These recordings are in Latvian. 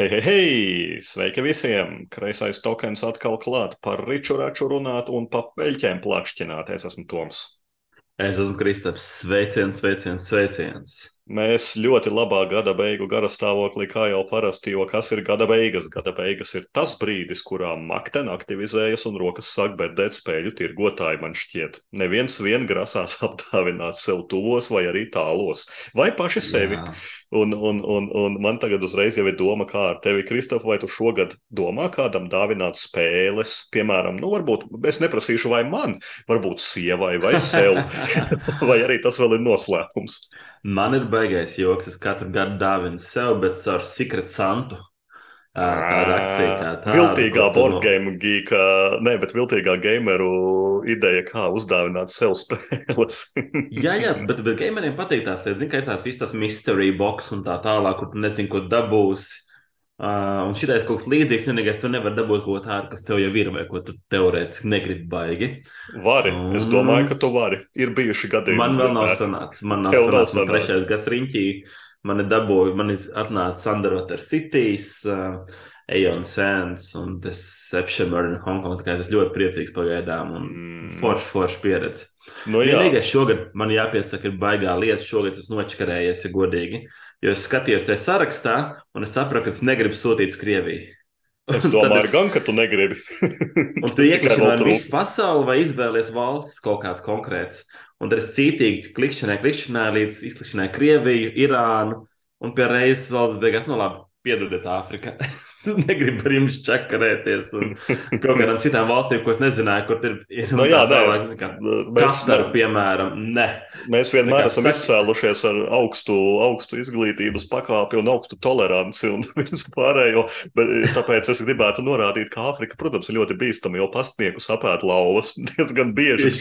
Hei, hei, hei! Sveiki visiem! Kreisais tokens atkal klāt par riču raču runāt un pa peļķēm plakšķināt. Es esmu Toms. Es esmu Kristaps. Sveiciens, sveiciens, sveiciens. Mēs ļoti labā gada beigu garastāvoklī, kā jau parasti, jo kas ir gada beigas? Gada beigas ir tas brīdis, kurā makten aktivizējas un rokas sāk bērdēt spēļu tirgotāji, man šķiet. Neviens vien grasās apdāvināt sev tuvos vai arī tālos, vai paši sevi. Jā. Un, un, un, un man tagad uzreiz jau ir doma, kā ar tevi, Kristof, vai tu šogad domā kādam dāvināt spēles, piemēram, nu, varbūt es neprasīšu, vai man, varbūt sievai vai sev, vai arī tas vēl ir noslēpums. Man ir baigais joks, es katru gadu dāvinu sev, bet ar Secret Santu. Tāda akcija kā tāda. Viltīgā boardgame geeka, ne, bet viltīgā gameru ideja, kā uzdāvināt sev spēles. jā, jā, bet, bet gameriem patīk tās lietas, zin, ka ir tās visas tās mystery box un tā tālāk, kur tu nezini, ko dabūsi. Uh, un šitais kaut kas līdzīgs, vienīgais, tu nevari dabūt kaut ko tādu, kas tev jau ir, vai ko tu teorētiski negribi baigi. Vari, un... es domāju, ka tu vari. Ir bijuši gadījumi. Man vēl nav sanācis, man nav sanācis, man trešais gads riņķī, man ir dabūju, man ir atnācis Underwater Cities, uh, Eon Sands un Deception Hongkong, tā kā es ļoti priecīgs pagaidām un mm. forši, forši pieredzi. Nu, Vienīgais šogad man jāpiesaka ir baigā lieta, šogad es nočakarējies, ja godīgi. Uh, Jo es skatījos tajā sarakstā, un es sapratu, ka es negribu sūtīt uz Krieviju. Es domāju, es... gan, ka tu negribi. un tu iekļaujies visu pasauli vai izvēlies valsts kaut kāds konkrēts. Un tad es cītīgi klikšķināju, klikšķināju līdz izklikšķināju Krieviju, Irānu, un pie reizes vēl beigās, nu labi, Piedodiet, Āfrika. es negribu ar jums čakarēties. Kaut kādām citām valstīm, ko es nezināju, kur ir. ir no, jā, tālāk, kā, mēs, Kataru, piemēram, ne. Mēs vienmēr kā, esam sak... izcēlušies ar augstu, augstu izglītības pakāpi un augstu toleranci un visu pārējo. Bet, tāpēc es gribētu norādīt, ka Āfrika, protams, ir ļoti bīstama, jo pastnieku sapēt lauvas diezgan bieži.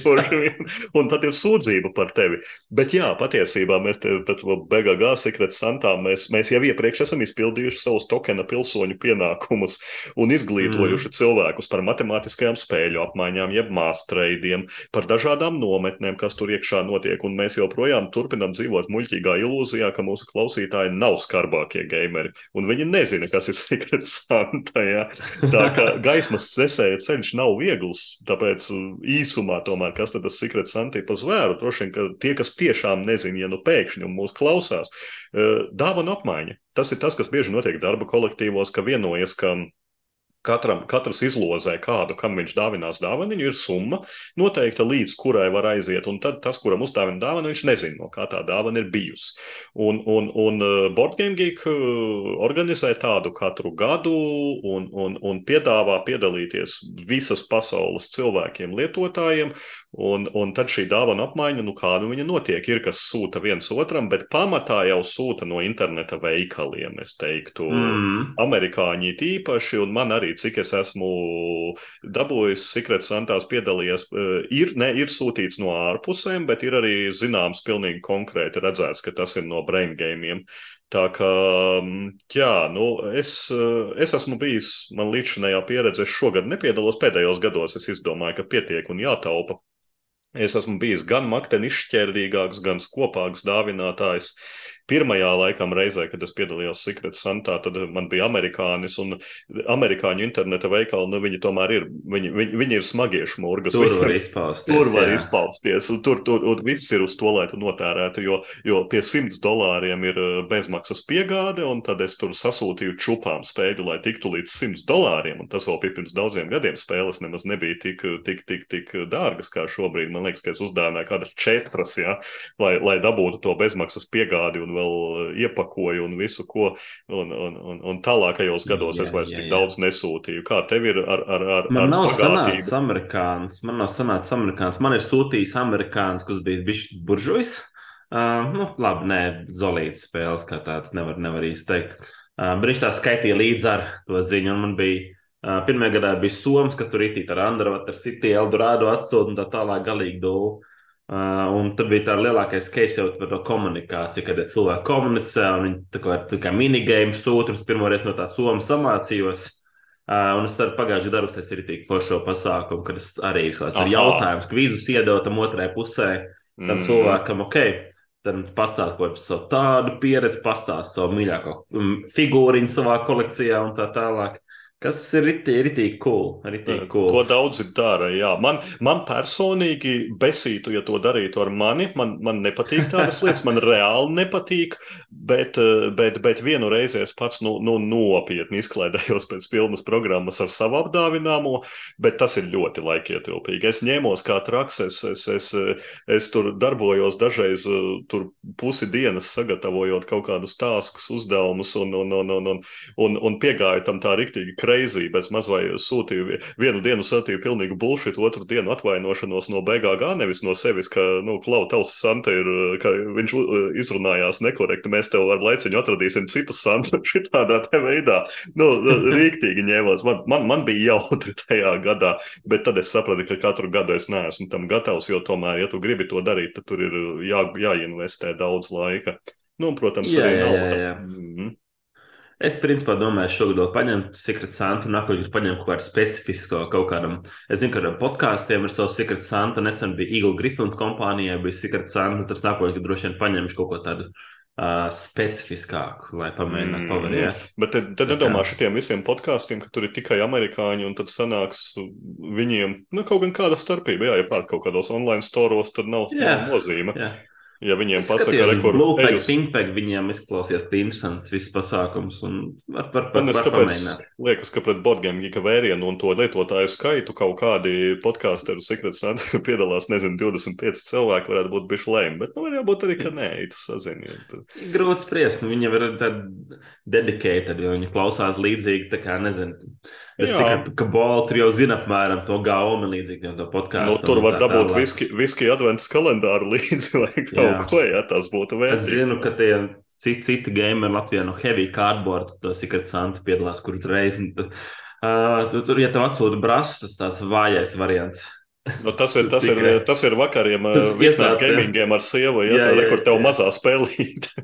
un tad ir sūdzība par tevi. Bet jā, patiesībā mēs te pēc BGG sekretas santām mēs, mēs jau iepriekš esam izpildījuši izdarījuši savus tokena pilsoņu pienākumus un izglītojuši mm. cilvēkus par matemātiskajām spēļu apmaiņām, jeb māstreidiem, par dažādām nometnēm, kas tur iekšā notiek. Un mēs joprojām turpinām dzīvot muļķīgā ilūzijā, ka mūsu klausītāji nav skarbākie gameri. Un viņi nezina, kas ir Secret Santa. Ja? Tā kā gaismas cesēja ceļš nav viegls, tāpēc īsumā tomēr, kas tad tas Secret Santa ir pa zvēru, droši vien, ka tie, kas tiešām nezina, ja nu pēkšņi mūs klausās, dāvana apmaiņa. Tas ir tas, kas bieži notiek darba kolektīvos, ka vienojas, ka Katram, katrs izlozē kādu, kam viņš dāvinās dāvaniņu, ir summa noteikta, līdz kurai var aiziet. Un tad tas, kuram uzdāvina dāvanu, viņš nezina, no kā tā dāvana ir bijusi. Un, un, un uh, Boardgame Geek uh, organizē tādu katru gadu un, un, un piedāvā piedalīties visas pasaules cilvēkiem, lietotājiem. Un, un tad šī dāvana apmaiņa, nu kāda viņa notiek, ir kas sūta viens otram, bet pamatā jau sūta no interneta veikaliem, es teiktu, mm. amerikāņi tīpaši, un man arī cik es esmu dabūjis, Secret Santās piedalījies, eh, ir, ne, ir sūtīts no ārpusēm, bet ir arī zināms, pilnīgi konkrēti redzēts, ka tas ir no brain gamiem. Tā kā, mm, jā, nu, es, eh, es esmu bijis, man līdzinājā pieredze, es šogad nepiedalos, pēdējos gados es izdomāju, ka pietiek un jātaupa. Es esmu bijis gan makteni izšķērdīgāks, gan skopāks dāvinātājs. Pirmajā laikam reizē, kad es piedalījos Secret Santā, tad man bija amerikānis un amerikāņu interneta veikali, nu viņi tomēr ir, viņi, viņi, viņi ir smagie šmurgas. Tur var izpausties. Tur var jā. izpausties, un tur, tur un viss ir uz to, lai tu notērētu, jo, jo pie simts dolāriem ir uh, bezmaksas piegāde, un tad es tur sasūtīju čupām spēļu, lai tiktu līdz simts dolāriem, un tas vēl bija pirms daudziem gadiem spēles nemaz nebija tik, tik, tik, tik dārgas kā šobrīd. Man liekas, ka es uzdāvināju kādas četras, ja, lai, lai dabūtu to bezmaksas piegādi un vēl iepakoju un visu, ko. Un, un, un, un tālākajos gados jā, es vairs jā, tik jā. daudz nesūtīju. Kā tev ir ar, ar, ar, man ar nav sanācis amerikānis, man nav sanācis amerikānis, man ir sūtījis amerikānis, kas bija bijis buržujs. Uh, nu, labi, nē, zolītas spēles kā tāds nevar, nevar īsti teikt. Uh, viņš tā skaitīja līdzi ar to ziņu, un man bija uh, pirmajā gadā bija Soms, kas tur itīt ar Android, ar City, Eldorado atsūtu un tā tālāk galīgi dūlu. Uh, un tad bija tā lielākais case jau par to komunikāciju, kad cilvēki komunicē, un viņi tā kā, tā kā minigame sūta, es pirmoreiz no tā soma samācījos. Uh, un es arī pagājušajā gadā uztaisīju arī šo pasākumu, kad es arī ar jautājumu, kvizus iedodu tam otrai pusē, tam mm. cilvēkam, ok, Tad pastāst par savu tādu pieredzi, pastāst savu mīļāko mm, figūriņu savā kolekcijā un tā tālāk. Kas ir ritīgi cool. Ritīgi cool. To daudzi dara. Jā. Man, man personīgi besītu, ja to darītu ar mani. Man, man nepatīk tādas lietas, man reāli nepatīk. Bet, bet, bet vienu reizi es pats nu, nu, nopietni izklaidējos pēc filmas programmas ar savu apdāvināmo, bet tas ir ļoti laikietilpīgi. Es ņēmos kā traks, es, es, es, es tur darbojos dažreiz tur pusi dienas sagatavojot kaut kādus tāskus, uzdevumus un, un, un, un, un, un, un piegāju tam tā riktīgi crazy, bet maz vai sūtīju vienu dienu sūtīju pilnīgu bullshit, otru dienu atvainošanos no BGG, nevis no sevis, ka, nu, klau, tavs Santa ir, ka viņš izrunājās nekorekti, mēs tev ar laiciņu atradīsim citu Santu šitādā te veidā. Nu, rīktīgi ņēmās. Man, man, man bija jautri tajā gadā, bet tad es sapratu, ka katru gadu es neesmu tam gatavs, jo tomēr, ja tu gribi to darīt, tad tur ir jā, jāinvestē daudz laika. Nu, un, protams, jā, arī jā, nauda. jā, jā. Mm -hmm. Es principā domāju, šogad vēl paņemt Secret Santa, nākamā gada paņemt kaut kādu specifisku kaut kādam. Es zinu, ka ar podkāstiem ir savs Secret Santa. Nesen bija Eagle Griffin kompānijai, bija Secret Santa. Tas nākamā gada droši vien paņemšu kaut ko tādu. Uh, specifiskāku, lai pamēģinātu Mm, pavadīt. Bet tad, tad nedomā šitiem visiem podkāstiem, ka tur ir tikai amerikāņi, un tad sanāks viņiem, nu, kaut gan kāda starpība. Jā, ja pērk kaut kādos online storos, tad nav, Jā. nozīme. Jā. Ja viņiem Es pasaka, rekur, Bluepack, ejus. Pinkpack, viņiem izklausījās ka interesants viss pasākums un var, var, var, Man var kāpēc pamēģināt. liekas, ka pret Borgiem gika vērienu un to lietotāju skaitu kaut kādi podkāsteru Secret Santa piedalās, nezinu, 25 cilvēki varētu būt bišķi lēmi, bet nu var jābūt arī, ka nē, tas saziniet. Grūti spriest, nu, viņi ir tādi dedicated, jo viņi klausās līdzīgi, tā kā nezinu. Es tikai ka Bola tur jau zina apmēram to gaumi līdzīgi no to podkāstu. Nu, tur var dabūt viski, viski adventas kalendāru līdzi vai kaut ko, ja tas būtu Es vērtīgi. zinu, ka tie citi, citi gameri Latvijā no Heavy Cardboard, to Secret Santa piedalās, kur uzreiz. Uh, tu, tur, ja tev atsūta brasu, tas tāds vājais variants. Nu, tas, ir, tas, ir, tas ir vakariem iesāc, jā. gamingiem ar sievu, ja Jā, tā ir, kur tev jā. mazā spēlīte.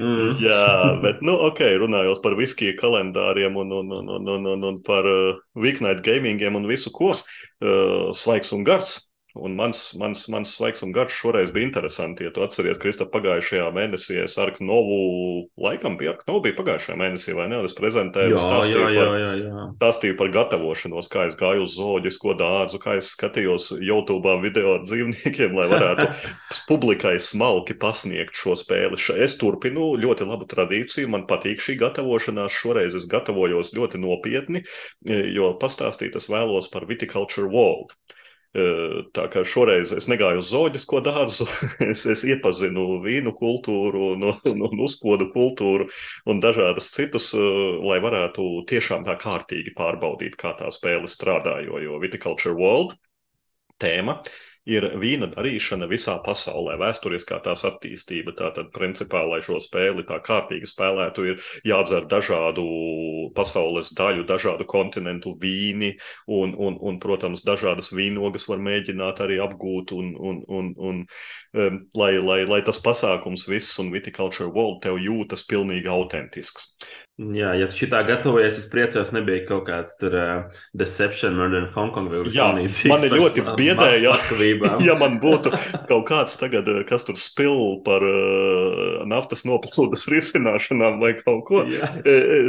Mm. Jā, bet, nu, ok, runājot par viskiju kalendāriem un, un, un, un, un, un, un par uh, weeknight gamingiem un visu ko, uh, svaigs un gars. Un mans, mans, mans svaigs un garš šoreiz bija interesanti. Ja tu atceries, Kristap, pagājušajā mēnesī es ar Knovu, laikam bija Knovu, bija pagājušajā mēnesī, vai ne? Es prezentēju, Jā, stāstīju jā, jā, par, jā, jā. stāstīju par gatavošanos, kā es gāju uz zooloģisko dārzu, kā es skatījos YouTube video ar dzīvniekiem, lai varētu publikai smalki pasniegt šo spēli. Es turpinu ļoti labu tradīciju, man patīk šī gatavošanās. Šoreiz es gatavojos ļoti nopietni, e, jo pastāstīt es vēlos par Viticulture World. Tā kā šoreiz es negāju uz zooloģisko dārzu, es, es iepazinu vīnu kultūru, no, no, uzkodu kultūru un dažādas citus, lai varētu tiešām tā kārtīgi pārbaudīt, kā tā spēle strādā. Jo, jo Viticulture World tēma ir vīna darīšana visā pasaulē, vēsturiskā tās attīstība. Tātad, principā, lai šo spēli tā kārtīgi spēlētu, ir jādzer dažādu pasaules daļu, dažādu kontinentu vīni, un, un, un protams, dažādas vīnogas var mēģināt arī apgūt, un, un, un, un um, lai, lai, lai tas pasākums viss un Viticulture World tev jūtas pilnīgi autentisks. Jā, ja tu šitā gatavojies, es priecājos, nebija kaut kāds tur uh, Deception, Modern Hong Kong vai Jā, mani ļoti biedēja, ja. ja man būtu kaut kāds tagad, eh, kas tur spil par uh, naftas noplūdes risināšanām vai kaut ko. Jā. E, e,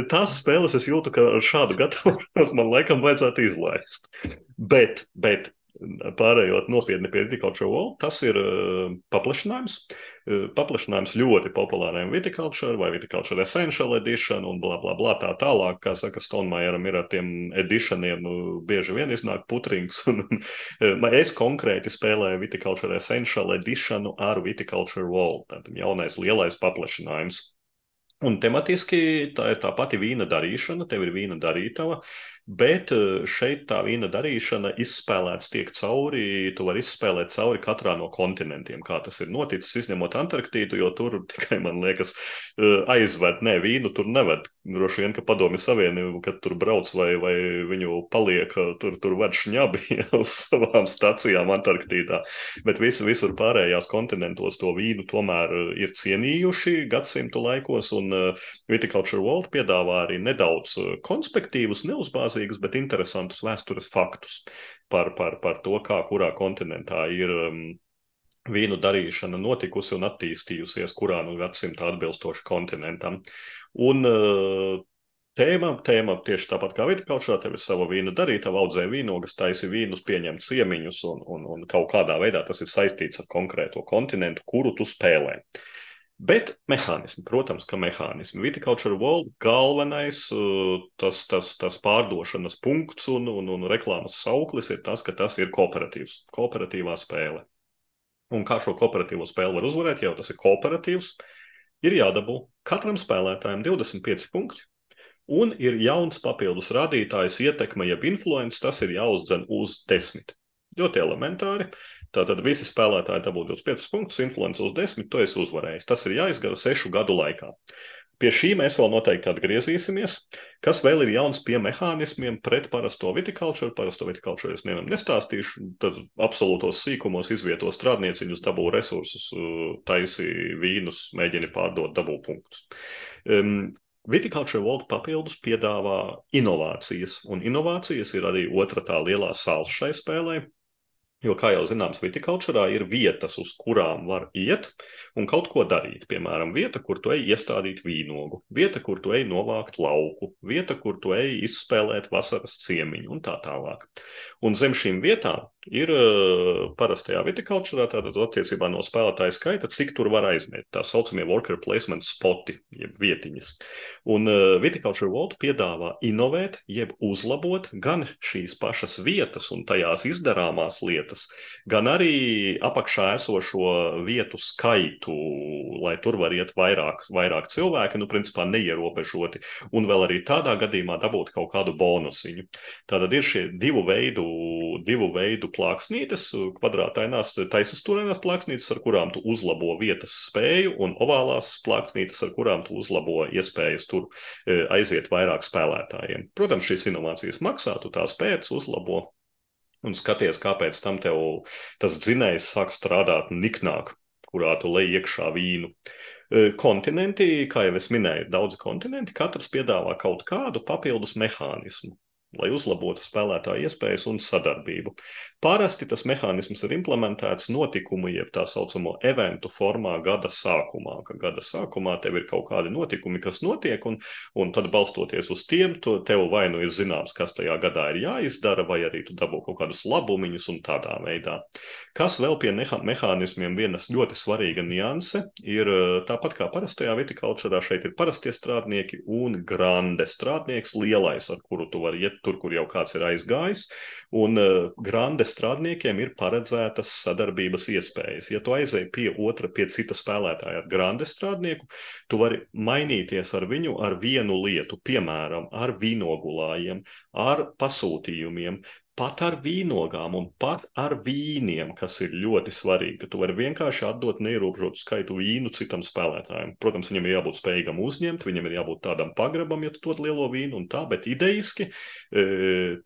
Spēles es jūtu, ka ar šādu gatavošanos man laikam vajadzētu izlaist. Bet, bet pārējot nopietni pie Viticulture World, tas ir uh, paplašinājums. Uh, paplašinājums ļoti populāriem Viticulture vai Viticulture Essential Edition un bla bla bla tā tālāk. Kā saka, Stonemajeram ir ar tiem editioniem nu, bieži vien iznāk putrings. Un, un, uh, es konkrēti spēlēju Viticulture Essential Editionu ar Viticulture World. Tātad jaunais lielais paplašinājums. Un tematiski tā ir tā pati vīna darīšana, tev ir vīna darītava, bet eh, šeit tā vīna darīšana izspēlēts tiek cauri, tu vari izspēlēt cauri katrā no kontinentiem, kā tas ir noticis, izņemot Antarktīdu, jo tur tikai, man liekas, eh, aizved, ne, vīnu tur neved. Droši vien, ka padomi savienību, kad tur brauc vai, vai viņu paliek, eh, tur, tur ved šņabi uz savām stacijām Antarktīdā, bet visi, visur pārējās kontinentos to vīnu tomēr ir cienījuši gadsimtu laikos, un Viticulture World piedāvā arī nedaudz konspektīvus, neuzbāzīgus, bet interesantus vēstures faktus par, par, par to, kā kurā kontinentā ir um, vīnu darīšana notikusi un attīstījusies, kurā nu gadsimta atbilstoši kontinentam. Un tēma, tēma tieši tāpat kā vitikultūrā, tev ir sava vīna darītava, audzē vīnogas, taisi vīnus, pieņem ciemiņus, un, un, un kaut kādā veidā tas ir saistīts ar konkrēto kontinentu, kuru tu spēlē. Bet mehānismi, protams, ka mehānismi. Viticulture World galvenais tas, tas, tas pārdošanas punkts un, un, un reklāmas sauklis ir tas, ka tas ir kooperatīvs, kooperatīvā spēle. Un kā šo kooperatīvo spēli var uzvarēt, jau tas ir kooperatīvs, ir jādabū katram spēlētājam 25 punkti. Un ir jauns papildus rādītājs, ietekme, jeb influence, tas ir jāuzdzen uz 10. Ļoti elementāri. Tātad visi spēlētāji dabū 25 punktus, influence uz 10, to es uzvarēju. Tas ir jāizdara sešu gadu laikā. Pie šī mēs vēl noteikti atgriezīsimies. Kas vēl ir jauns pie mehānismiem pret parasto vitikultūru? Parasto vitikultūru es nevienam nestāstīšu. Tad absolūtos sīkumos izvieto strādnieciņus, dabū resursus, taisi vīnus, mēģini pārdot, dabū punktus. Um, Viticulture World papildus piedāvā inovācijas, un inovācijas ir arī otra tā lielā sāls šai spēlē. Jo, kā jau zināms, vitikultūrā ir vietas, uz kurām var iet un kaut ko darīt. Piemēram, vieta, kur tu ej iestādīt vīnogu, vieta, kur tu ej novākt lauku, vieta, kur tu ej izspēlēt vasaras ciemiņu un tā tālāk. Un zem šīm vietām ir uh, parastajā vitikultūrā, tātad attiecībā no spēlētāja skaita, cik tur var aizmiet. Tā saucamie worker placement spoti, jeb vietiņas. Un uh, vitikultūra World piedāvā inovēt, jeb uzlabot gan šīs pašas vietas un tajās izdarāmās lietas, gan arī apakšā esošo vietu skaitu, lai tur var iet vairāk, vairāk cilvēki, nu, principā neierobežoti, un vēl arī tādā gadījumā dabūt kaut kādu bonusiņu. Tātad ir šie divu veidu, divu veidu plāksnītes, kvadrātainās, taisastūrainās plāksnītes, ar kurām tu uzlabo vietas spēju, un ovālās plāksnītes, ar kurām tu uzlabo iespējas tur e, aiziet vairāk spēlētājiem. Protams, šīs inovācijas maksā, tu tās pēc uzlabo, un skaties, kāpēc tam tev tas dzinējs sāk strādāt niknāk, kurā tu lej iekšā vīnu. Kontinenti, kā jau es minēju, daudzi kontinenti, katrs piedāvā kaut kādu papildus mehānismu lai uzlabotu spēlētāju iespējas un sadarbību. Parasti tas mehānisms ir implementēts notikumu, jeb tā saucamo eventu formā gada sākumā. Ka gada sākumā tev ir kaut kādi notikumi, kas notiek, un, un tad balstoties uz tiem, to tev vai nu ir zināms, kas tajā gadā ir jāizdara, vai arī tu dabū kaut kādus labumiņus un tādā veidā. Kas vēl pie mehānismiem vienas ļoti svarīga nianse ir tāpat kā parastajā vitikultūrā, šeit ir parastie strādnieki un grande strādnieks, lielais, ar kuru tu vari iet tur, kur jau kāds ir aizgājis. Un uh, grande strādniekiem ir paredzētas sadarbības iespējas. Ja tu aizēji pie otra, pie cita spēlētāja ar grande strādnieku, tu vari mainīties ar viņu ar vienu lietu, piemēram, ar vīnogulājiem, ar pasūtījumiem, pat ar vīnogām un pat ar vīniem, kas ir ļoti svarīgi, ka tu vari vienkārši atdot neierobežotu skaitu vīnu citam spēlētājam. Protams, viņam ir jābūt spējīgam uzņemt, viņam ir jābūt tādam pagrabam, ja tu dod lielo vīnu un tā, bet idejiski e,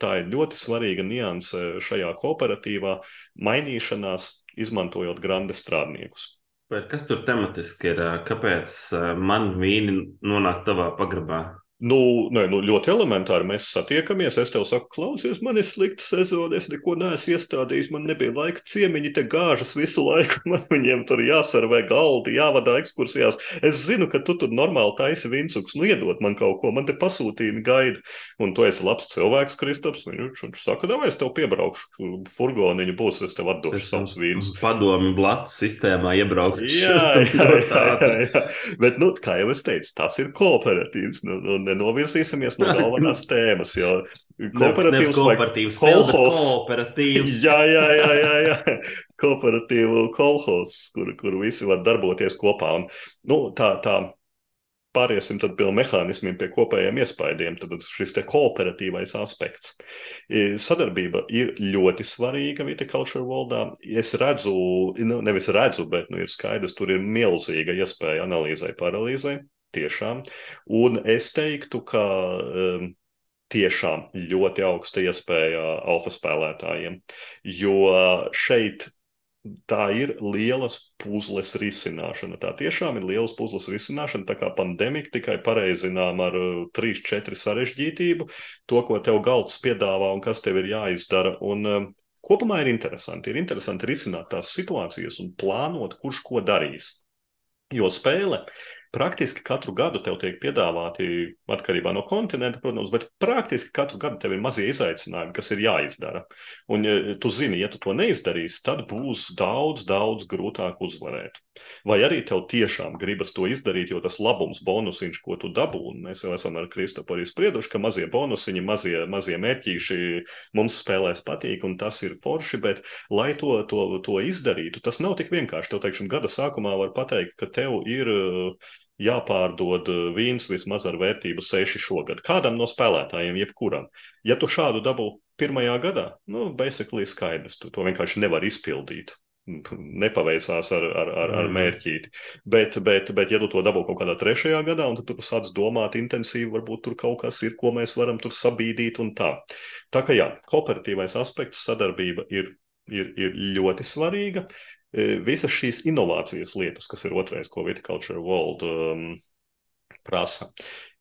tā ir ļoti svarīga nianse šajā kooperatīvā mainīšanās, izmantojot grande strādniekus. Bet kas tur tematiski ir? Kāpēc e, man vīni nonāk tavā pagrabā? Nu, nē, nu, ļoti elementāri mēs satiekamies. Es tev saku, klausies, man ir slikta sezona, es neko neesmu iestādījis, man nebija laika. Ciemiņi te gāžas visu laiku, man viņiem tur jāsarvē galdi, jāvadā ekskursijās. Es zinu, ka tu tur normāli taisi vincuks, nu iedod man kaut ko, man te pasūtījumi gaida. Un tu esi labs cilvēks, Kristaps. Viņš, viņš saka, davai es tev piebraukšu, furgoniņu būs, es tev atdošu es savus vīnus. Padomi blatu sistēmā iebraukšu. Jā, jā, jā, jā, jā. Bet, nu, kā jau es teicu, tas ir kooperatīvs. Nu, nu, nenovirsīsimies no galvenās tēmas. Jo kooperatīvs vai kolhos. Kooperatīvs. Jā, jā, jā, jā, jā. Kooperatīvu kolhos, kur, kur visi var darboties kopā. Un, nu, tā, tā pāriesim pie mehānismiem, pie kopējiem iespaidiem. Tad šis kooperatīvais aspekts. Sadarbība ir ļoti svarīga viticulture valdā. Es redzu, nu, nevis redzu, bet nu, ir skaidrs, tur ir milzīga iespēja analīzai, paralīzai tiešām. Un es teiktu, ka um, tiešām ļoti augsta iespēja alfa spēlētājiem, jo šeit tā ir lielas puzles risināšana. Tā tiešām ir lielas puzles risināšana. Tā kā pandēmija tikai pareizinām ar 3-4 uh, sarežģītību, to, ko tev galds piedāvā un kas tev ir jāizdara. Un, uh, Kopumā ir interesanti. Ir interesanti risināt tās situācijas un plānot, kurš ko darīs. Jo spēle praktiski katru gadu tev tiek piedāvāti, atkarībā no kontinenta, protams, bet praktiski katru gadu tev ir mazie izaicinājumi, kas ir jāizdara. Un ja tu zini, ja tu to neizdarīsi, tad būs daudz, daudz grūtāk uzvarēt. Vai arī tev tiešām gribas to izdarīt, jo tas labums, bonusiņš, ko tu dabū, un mēs jau esam ar Kristofu arī sprieduši, ka mazie bonusiņi, mazie, mazie mērķīši mums spēlēs patīk, un tas ir forši, bet lai to, to, to izdarītu, tas nav tik vienkārši. Tev, teiksim, gada sākumā var pateikt, ka tev ir jāpārdod eh, vīns vismaz ar vērtību 6 šogad. Kādam no spēlētājiem, jebkuram. Ja tu šādu dabū pirmajā gadā, nu, basically skaidrs, tu to vienkārši nevar izpildīt. Nepaveicās ar, ar, ar, ar mhm. mērķīti. Bet, bet, bet, ja tu to dabū kaut kādā trešajā gadā, un tu sāc domāt intensīvi, varbūt tur kaut kas ir, ko mēs varam tur sabīdīt un tā. Tā kā jā, kooperatīvais aspekts, sadarbība ir, ir, ir ļoti svarīga. E, visas šīs inovācijas lietas, kas ir otrais, ko Viticulture World um, prasa.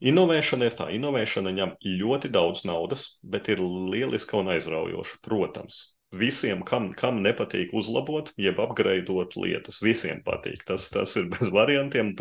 Inovēšana ir tā, inovēšana ņem ļoti daudz naudas, bet ir lieliska un aizraujoša, protams visiem, kam, kam nepatīk uzlabot, jeb apgraidot lietas. Visiem patīk. Tas, tas ir bez variantiem,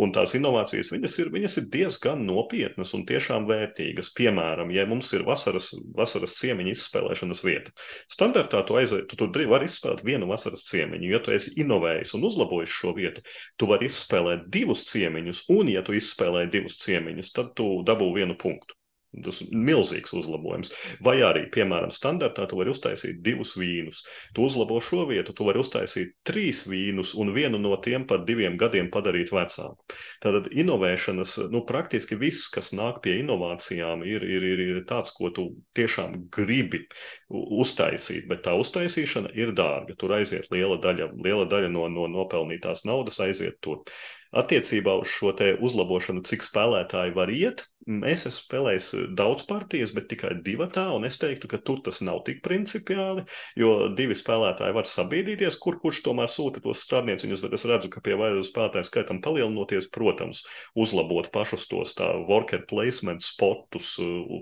un tās inovācijas viņas ir, viņas ir diezgan nopietnas un tiešām vērtīgas. Piemēram, ja mums ir vasaras, vasaras ciemiņa izspēlēšanas vieta, standartā tu aiziet, tu tur vari izspēlēt vienu vasaras ciemiņu. Ja tu esi inovējis un uzlabojis šo vietu, tu vari izspēlēt divus ciemiņus, un ja tu izspēlē divus ciemiņus, tad tu dabū vienu punktu. Tas ir milzīgs uzlabojums. Vai arī, piemēram, standartā tu vari uztaisīt divus vīnus. Tu uzlabo šo vietu, tu vari uztaisīt trīs vīnus un vienu no tiem par diviem gadiem padarīt vecāku. Tātad inovēšanas, nu, praktiski viss, kas nāk pie inovācijām, ir, ir, ir, ir tāds, ko tu tiešām gribi uztaisīt, bet tā uztaisīšana ir dārga. Tur aiziet liela daļa, liela daļa no, no nopelnītās naudas aiziet tur. Attiecībā uz šo uzlabošanu, cik spēlētāji var iet, es esmu spēlējis daudz partijas, bet tikai divatā, un es teiktu, ka tur tas nav tik principiāli, jo divi spēlētāji var sabiedrīties, kur kurš tomēr sūta tos strādnieciņus, bet es redzu, ka pie vairāk spēlētāju skaitam palielinoties, protams, uzlabot pašus tos tā worker placement spotus,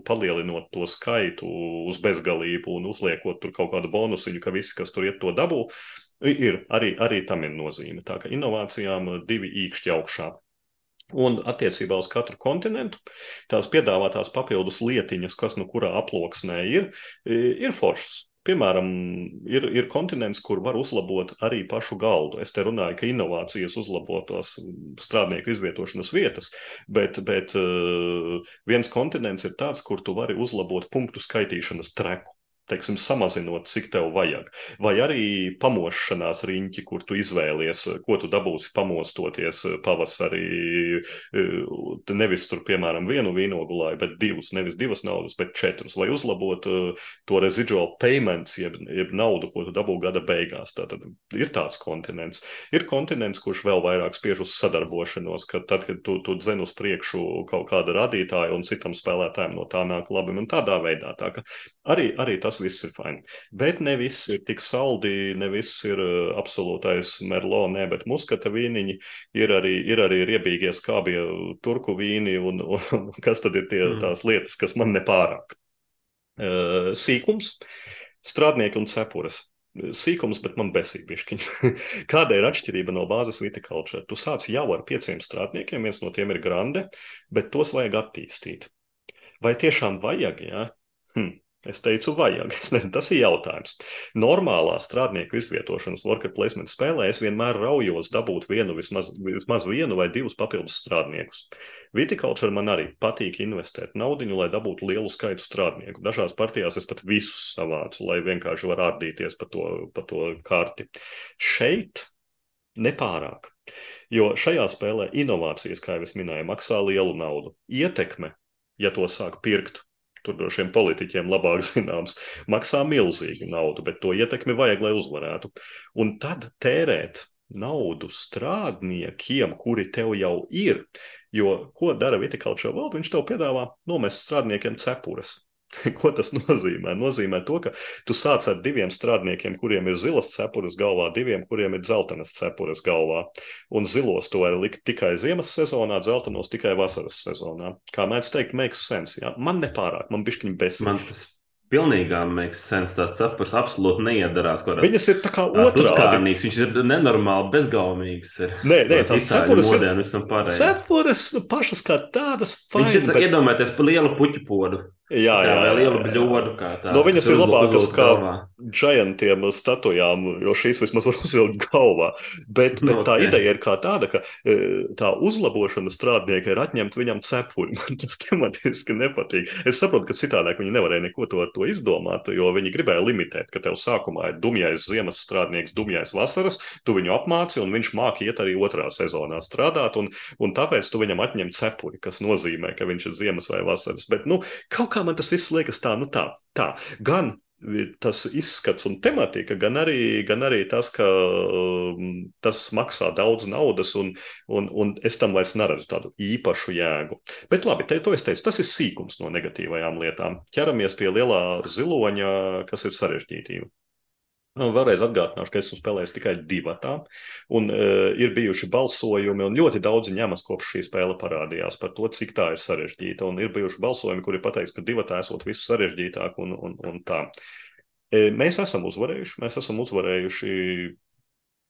palielinot to skaitu uz bezgalību un uzliekot tur kaut kādu bonusiņu, ka visi, kas tur iet to dabū, Ir, arī, arī tam ir nozīme. Tā kā inovācijām divi īkšķi augšā. Un attiecībā uz katru kontinentu tās piedāvātās papildus lietiņas, kas nu kurā aploksnē ir, ir foršas. Piemēram, ir, ir kontinents, kur var uzlabot arī pašu galdu. Es te runāju, ka inovācijas uzlabotos strādnieku izvietošanas vietas, bet, bet viens kontinents ir tāds, kur tu vari uzlabot punktu skaitīšanas treku teiksim, samazinot, cik tev vajag. Vai arī pamošanās riņķi, kur tu izvēlies, ko tu dabūsi pamostoties pavasarī. E, nevis tur, piemēram, vienu vīnogulāju, bet divus, nevis divas naudas, bet četrus, lai uzlabotu e, to residual payments, jeb, jeb naudu, ko tu dabū gada beigās. Tātad ir tāds kontinents. Ir kontinents, kurš vēl vairāk spiež uz sadarbošanos, ka tad, kad tu, tu dzen uz priekšu kaut kāda radītāja un citam spēlētājam no tā nāk labi, un tādā veidā. Tā, arī, arī tas viss ir fini. Bet ne viss ir tik saldi, ne viss ir uh, absolūtais merlo, nē, bet muskata vīniņi ir arī, ir arī riebīgie skābie turku vīni, un, un kas tad ir tie, mm. tās lietas, kas man nepārāk. Uh, sīkums, strādnieki un cepures sīkums, bet man besīk bišķiņ. Kāda ir atšķirība no bāzes viticulture? Tu sāc jau ar pieciem strādniekiem, viens no tiem ir grande, bet tos vajag attīstīt. Vai tiešām vajag, jā? Hm. Es teicu, vajag. Es ne, tas ir jautājums. Normālā strādnieku izvietošanas worker placement spēlē es vienmēr raujos dabūt vienu, vismaz, vismaz vienu vai divus papildus strādniekus. Viticulture man arī patīk investēt naudu, lai dabūtu lielu skaitu strādnieku. Dažās partijās es pat visus savācu, lai vienkārši var ārdīties pa to, pa to karti. Šeit nepārāk. Jo šajā spēlē inovācijas, kā jau es minēju, maksā lielu naudu. Ietekme, ja to sāk pirkt, tur no šiem politiķiem labāk zināms, maksā milzīgu naudu, bet to ietekmi vajag, lai uzvarētu. Un tad tērēt naudu strādniekiem, kuri tev jau ir. Jo ko dara Viticulture World? Viņš tev piedāvā nomest strādniekiem cepures. Ko tas nozīmē? Nozīmē to, ka tu sāc ar diviem strādniekiem, kuriem ir zilas cepures galvā, diviem, kuriem ir dzeltenas cepures galvā. Un zilos to var likt tikai ziemas sezonā, dzeltenos tikai vasaras sezonā. Kā mēdz teikt, makes sense. Ja? Man nepārāk, man bišķiņ besīk. Man tas pilnīgā makes sense. Tas cepurs absolūti neiedarās. Viņas ir tā kā otrādi. Viņš ir nenormāli bezgaumīgs. Ir. Nē, nē tās cepures ir. Cepures pašas kā tādas. Fine, Viņš ir bet... iedomājieties par lielu puķu podu. Jā, jā, jā, liela bļodu. Tā, no viņas ir labākas kā giantiem statujām, jo šīs vismaz var uzvilkt galvā. Bet, bet okay. tā ideja ir kā tāda, ka e, tā uzlabošana strādnieka ir atņemt viņam cepuri. Man tas tematiski nepatīk. Es saprotu, ka citādāk viņi nevarēja neko to ar to izdomāt, jo viņi gribēja limitēt, ka tev sākumā ir dumjais ziemas strādnieks, dumjais vasaras, tu viņu apmāci un viņš māk iet arī otrā sezonā strādāt, un, un tāpēc tu viņam atņem cepuri, kas nozīmē, ka viņš ir ziemas vai vasaras. Bet, nu, kaut kā kā man tas viss liekas tā, nu tā, tā. Gan tas izskats un tematika, gan arī, gan arī tas, ka um, tas maksā daudz naudas, un, un, un es tam vairs neredzu tādu īpašu jēgu. Bet labi, te, to es teicu, tas ir sīkums no negatīvajām lietām. Ķeramies pie lielā ziloņa, kas ir sarežģītība. Nu, vēlreiz atgādināšu, ka esmu spēlējis tikai divatā, un uh, ir bijuši balsojumi, un ļoti daudzi ņemas kopš šī spēle parādījās par to, cik tā ir sarežģīta. Un ir bijuši balsojumi, kuri pateiks, ka divatā esot viss sarežģītāk un, un, un tā. E, mēs esam uzvarējuši, mēs esam uzvarējuši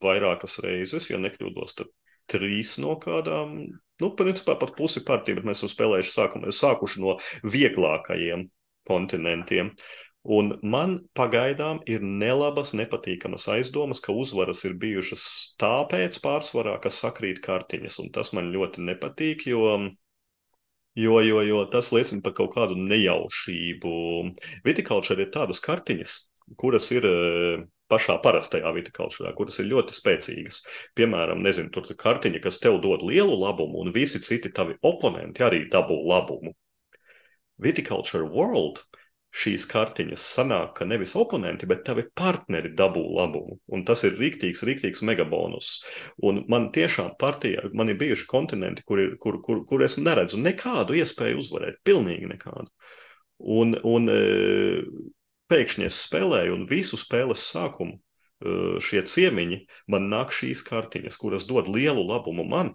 vairākas reizes, ja nekļūdos, tad trīs no kādām, nu, principā pat pusi partiju, bet mēs esam spēlējuši sākumu, sākuši no vieglākajiem kontinentiem. Un man pagaidām ir nelabas, nepatīkamas aizdomas, ka uzvaras ir bijušas tāpēc pārsvarā, ka sakrīt kartiņas. Un tas man ļoti nepatīk, jo, jo, jo, jo tas liecina par kaut kādu nejaušību. Vitikultūra ir tādas kartiņas, kuras ir eh, pašā parastajā vitikultūrā, kuras ir ļoti spēcīgas. Piemēram, nezinu, tur ir kartiņa, kas tev dod lielu labumu, un visi citi tavi oponenti arī dabū labumu. Viticulture World šīs kartiņas sanāk, ka nevis oponenti, bet tavi partneri dabū labumu. Un tas ir rīktīgs, rīktīgs megabonus. Un man tiešām partijā, man ir bijuši kontinenti, kur, ir, kur, kur, kur es neredzu nekādu iespēju uzvarēt, pilnīgi nekādu. Un, un e, pēkšņi es spēlēju un visu spēles sākumu e, šie ciemiņi man nāk šīs kartiņas, kuras dod lielu labumu man,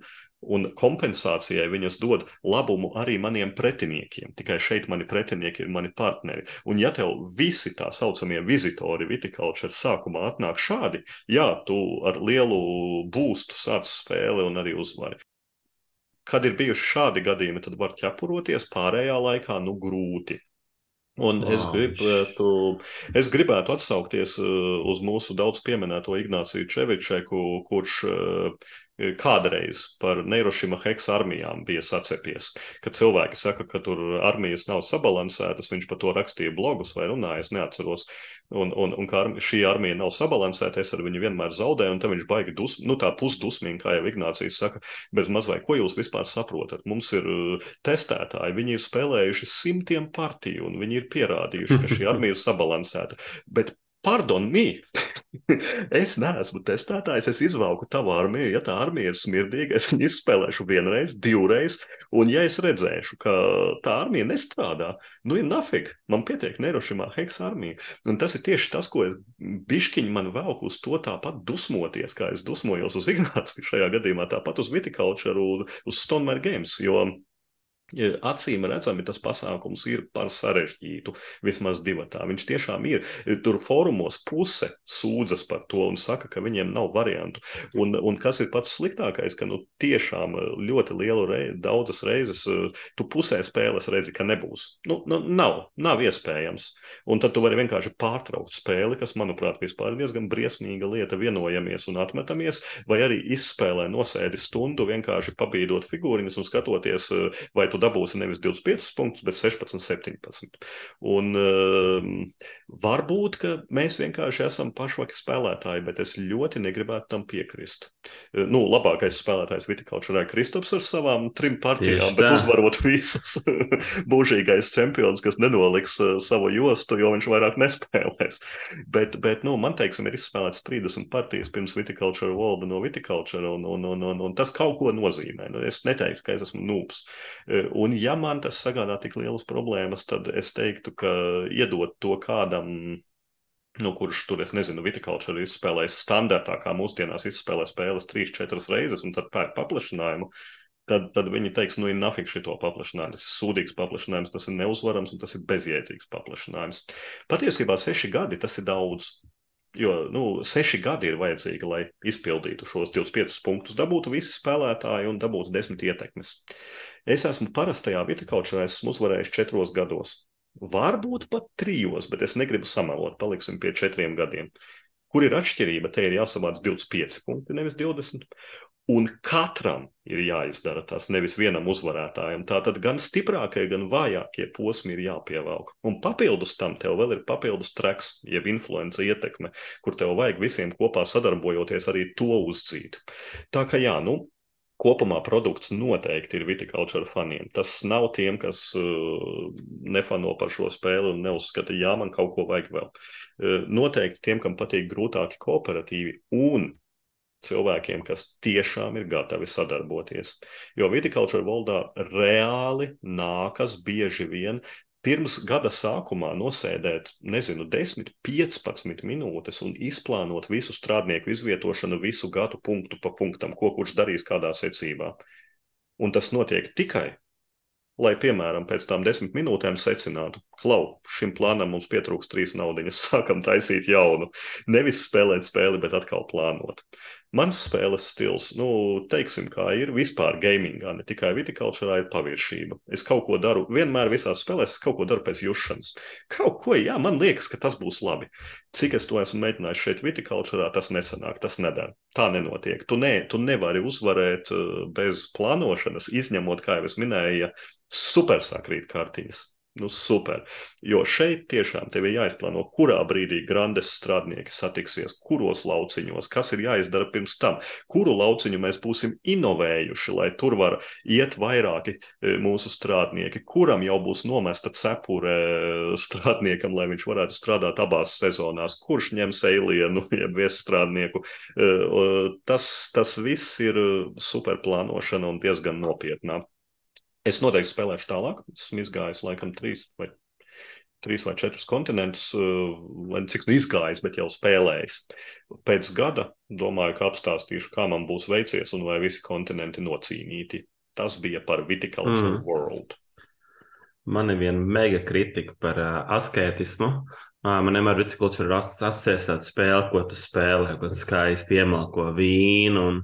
un kompensācijai viņas dod labumu arī maniem pretiniekiem. Tikai šeit mani pretinieki ir mani partneri. Un ja tev visi tā saucamie vizitori vitikultūra sākumā atnāk šādi, jā, tu ar lielu būstu sāc spēli un arī uzvari. Kad ir bijuši šādi gadījumi, tad var ķepuroties, pārējā laikā nu grūti. Un wow. es, gribētu, es gribētu atsaukties uh, uz mūsu daudz pieminēto Ignāciju Čevičeku, kurš uh, kādreiz par Neirošima Heksa armijām bija sacepies, ka cilvēki saka, ka tur armijas nav sabalansētas, viņš par to rakstīja blogus vai runāja, es neatceros, un, un, un ka šī armija nav sabalansēta, es ar viņu vienmēr zaudēju, un tad viņš baigi dus, nu tā pusdusmīgi, kā jau Ignācijas saka, bez maz vai ko jūs vispār saprotat. Mums ir uh, testētāji, viņi ir spēlējuši simtiem partiju, un viņi ir pierādījuši, ka šī armija ir sabalansēta, bet Pardon, me! es neesmu testētājs, es izvelku tavu armiju. Ja tā armija ir smirdīga, es viņu izspēlēšu vienreiz, divreiz, un ja es redzēšu, ka tā armija nestrādā, nu ir nafig, man pietiek Neirošimā heksa armija. Un tas ir tieši tas, ko es bišķiņi man velku uz to tāpat dusmoties, kā es dusmojos uz Ignāciju šajā gadījumā, tāpat uz Viticulture, uz Stonemaier Games, jo Acīm redzami tas pasākums ir par sarežģītu, vismaz divatā. Viņš tiešām ir. Tur fórumos puse sūdzas par to un saka, ka viņiem nav variantu. Un, un kas ir pats sliktākais, ka nu, tiešām ļoti lielu reizi, daudzas reizes tu pusē spēles redzi, ka nebūs. Nu, nu, nav, nav iespējams. Un tad tu vari vienkārši pārtraukt spēli, kas, manuprāt, vispār ir diezgan briesmīga lieta. Vienojamies un atmetamies, vai arī izspēlē nosēdi stundu, vienkārši pabīdot figūriņas un skatoties, vai tu tu dabūsi nevis 25 punktus, bet 16, 17. Un uh, varbūt, ka mēs vienkārši esam pašvaki spēlētāji, bet es ļoti negribētu tam piekrist. Uh, nu, labākais spēlētājs Vitikultūrā ir Kristaps ar savām trim partijām, bet uzvarot visus mūžīgais čempions, kas nenoliks uh, savu jostu, jo viņš vairāk nespēlēs. Bet, bet nu, man teiksim, ir izspēlēts 30 partijas pirms Vitikultūra valda no Vitikultūra, un, un, un, un, un tas kaut ko nozīmē. Nu, es neteiktu, ka es esmu nūps. Un, ja man tas sagādā tik lielas problēmas, tad es teiktu, ka iedot to kādam, nu, kurš tur, es nezinu, vitikultūra izspēlēs standartā, kā mūsdienās izspēlē spēles 3-4 reizes, un tad pērk paplašinājumu. tad, tad viņi teiks, nu, ir nafik šito paplašinājumu. Tas ir sūdīgs paplašinājums, tas ir neuzvarams un tas ir bezjēdzīgs paplašinājums. Patiesībā seši gadi tas ir daudz. Jo nu, seši gadi ir vajadzīgi, lai izpildītu šos 25 punktus, dabūtu visi spēlētāji un dabūtu desmit ietekmes. Es esmu parastajā vitakaučā, esmu uzvarējis četros gados. Varbūt pat trijos, bet es negribu samalot, paliksim pie četriem gadiem. Kur ir atšķirība? Te ir jāsavāc 25 punkti, nevis 20. Un katram ir jāizdara tas, nevis vienam uzvarētājam. Tātad gan stiprākie, gan vājākie posmi ir jāpievelk. Un papildus tam tev vēl ir papildus treks, jeb influence ietekme, kur tev vajag visiem kopā sadarbojoties arī to uzdzīt. Tā kā jā, nu, kopumā produkts noteikti ir viticulture faniem. Tas nav tiem, kas uh, nefano par šo spēli un neuzskata, jā, man kaut ko vajag vēl. Uh, noteikti tiem, kam patīk grūtāki kooperatīvi un cilvēkiem, kas tiešām ir gatavi sadarboties. Jo vitikultūra valdā reāli nākas bieži vien pirms gada sākumā nosēdēt, nezinu, 10, 15 minūtes un izplānot visu strādnieku izvietošanu, visu gadu punktu pa punktam, ko kurš darīs kādā secībā. Un tas notiek tikai lai, piemēram, pēc tam desmit minūtēm secinātu, klau, šim plānam mums pietrūks trīs naudiņas, sākam taisīt jaunu. Nevis spēlēt spēli, bet atkal plānot. Mans spēles stils, nu, teiksim, kā ir vispār gamingā, ne tikai vitikultūrā, ir paviršība. Es kaut ko daru, vienmēr visās spēlēs, es kaut ko daru pēc jušanas. Kaut ko, jā, man liekas, ka tas būs labi. Cik es to esmu mēģinājis šeit vitikultūrā, tas nesanāk, tas nedara. Tā nenotiek. Tu, ne, tu nevari uzvarēt eh, bez plānošanas, izņemot, kā jau es minēju, ja super sakrīt kārtīs. Nu, super. Jo šeit tiešām tev ir jāizplāno, kurā brīdī grandes strādnieki satiksies, kuros lauciņos, kas ir jāizdara pirms tam, kuru lauciņu mēs būsim inovējuši, lai tur var iet vairāki e, mūsu strādnieki, kuram jau būs nomesta cepure strādniekam, lai viņš varētu strādāt abās sezonās, kurš ņems eilienu, jeb viestrādnieku. E, tas, tas viss ir super plānošana un diezgan nopietnā. Es noteikti spēlēšu tālāk. Esmu izgājis laikam trīs vai, trīs vai četrus kontinentus, lai uh, cik nu izgājis, bet jau spēlējis. Pēc gada domāju, ka apstāstīšu, kā man būs veicies un vai visi kontinenti nocīnīti. Tas bija par Viticulture mm. World. Man ir viena mega kritika par uh, askētismu. Uh, man vienmēr ir viticulture asociēts tāda spēle, ko tu spēlē, ko tu skaisti iemalko vīnu un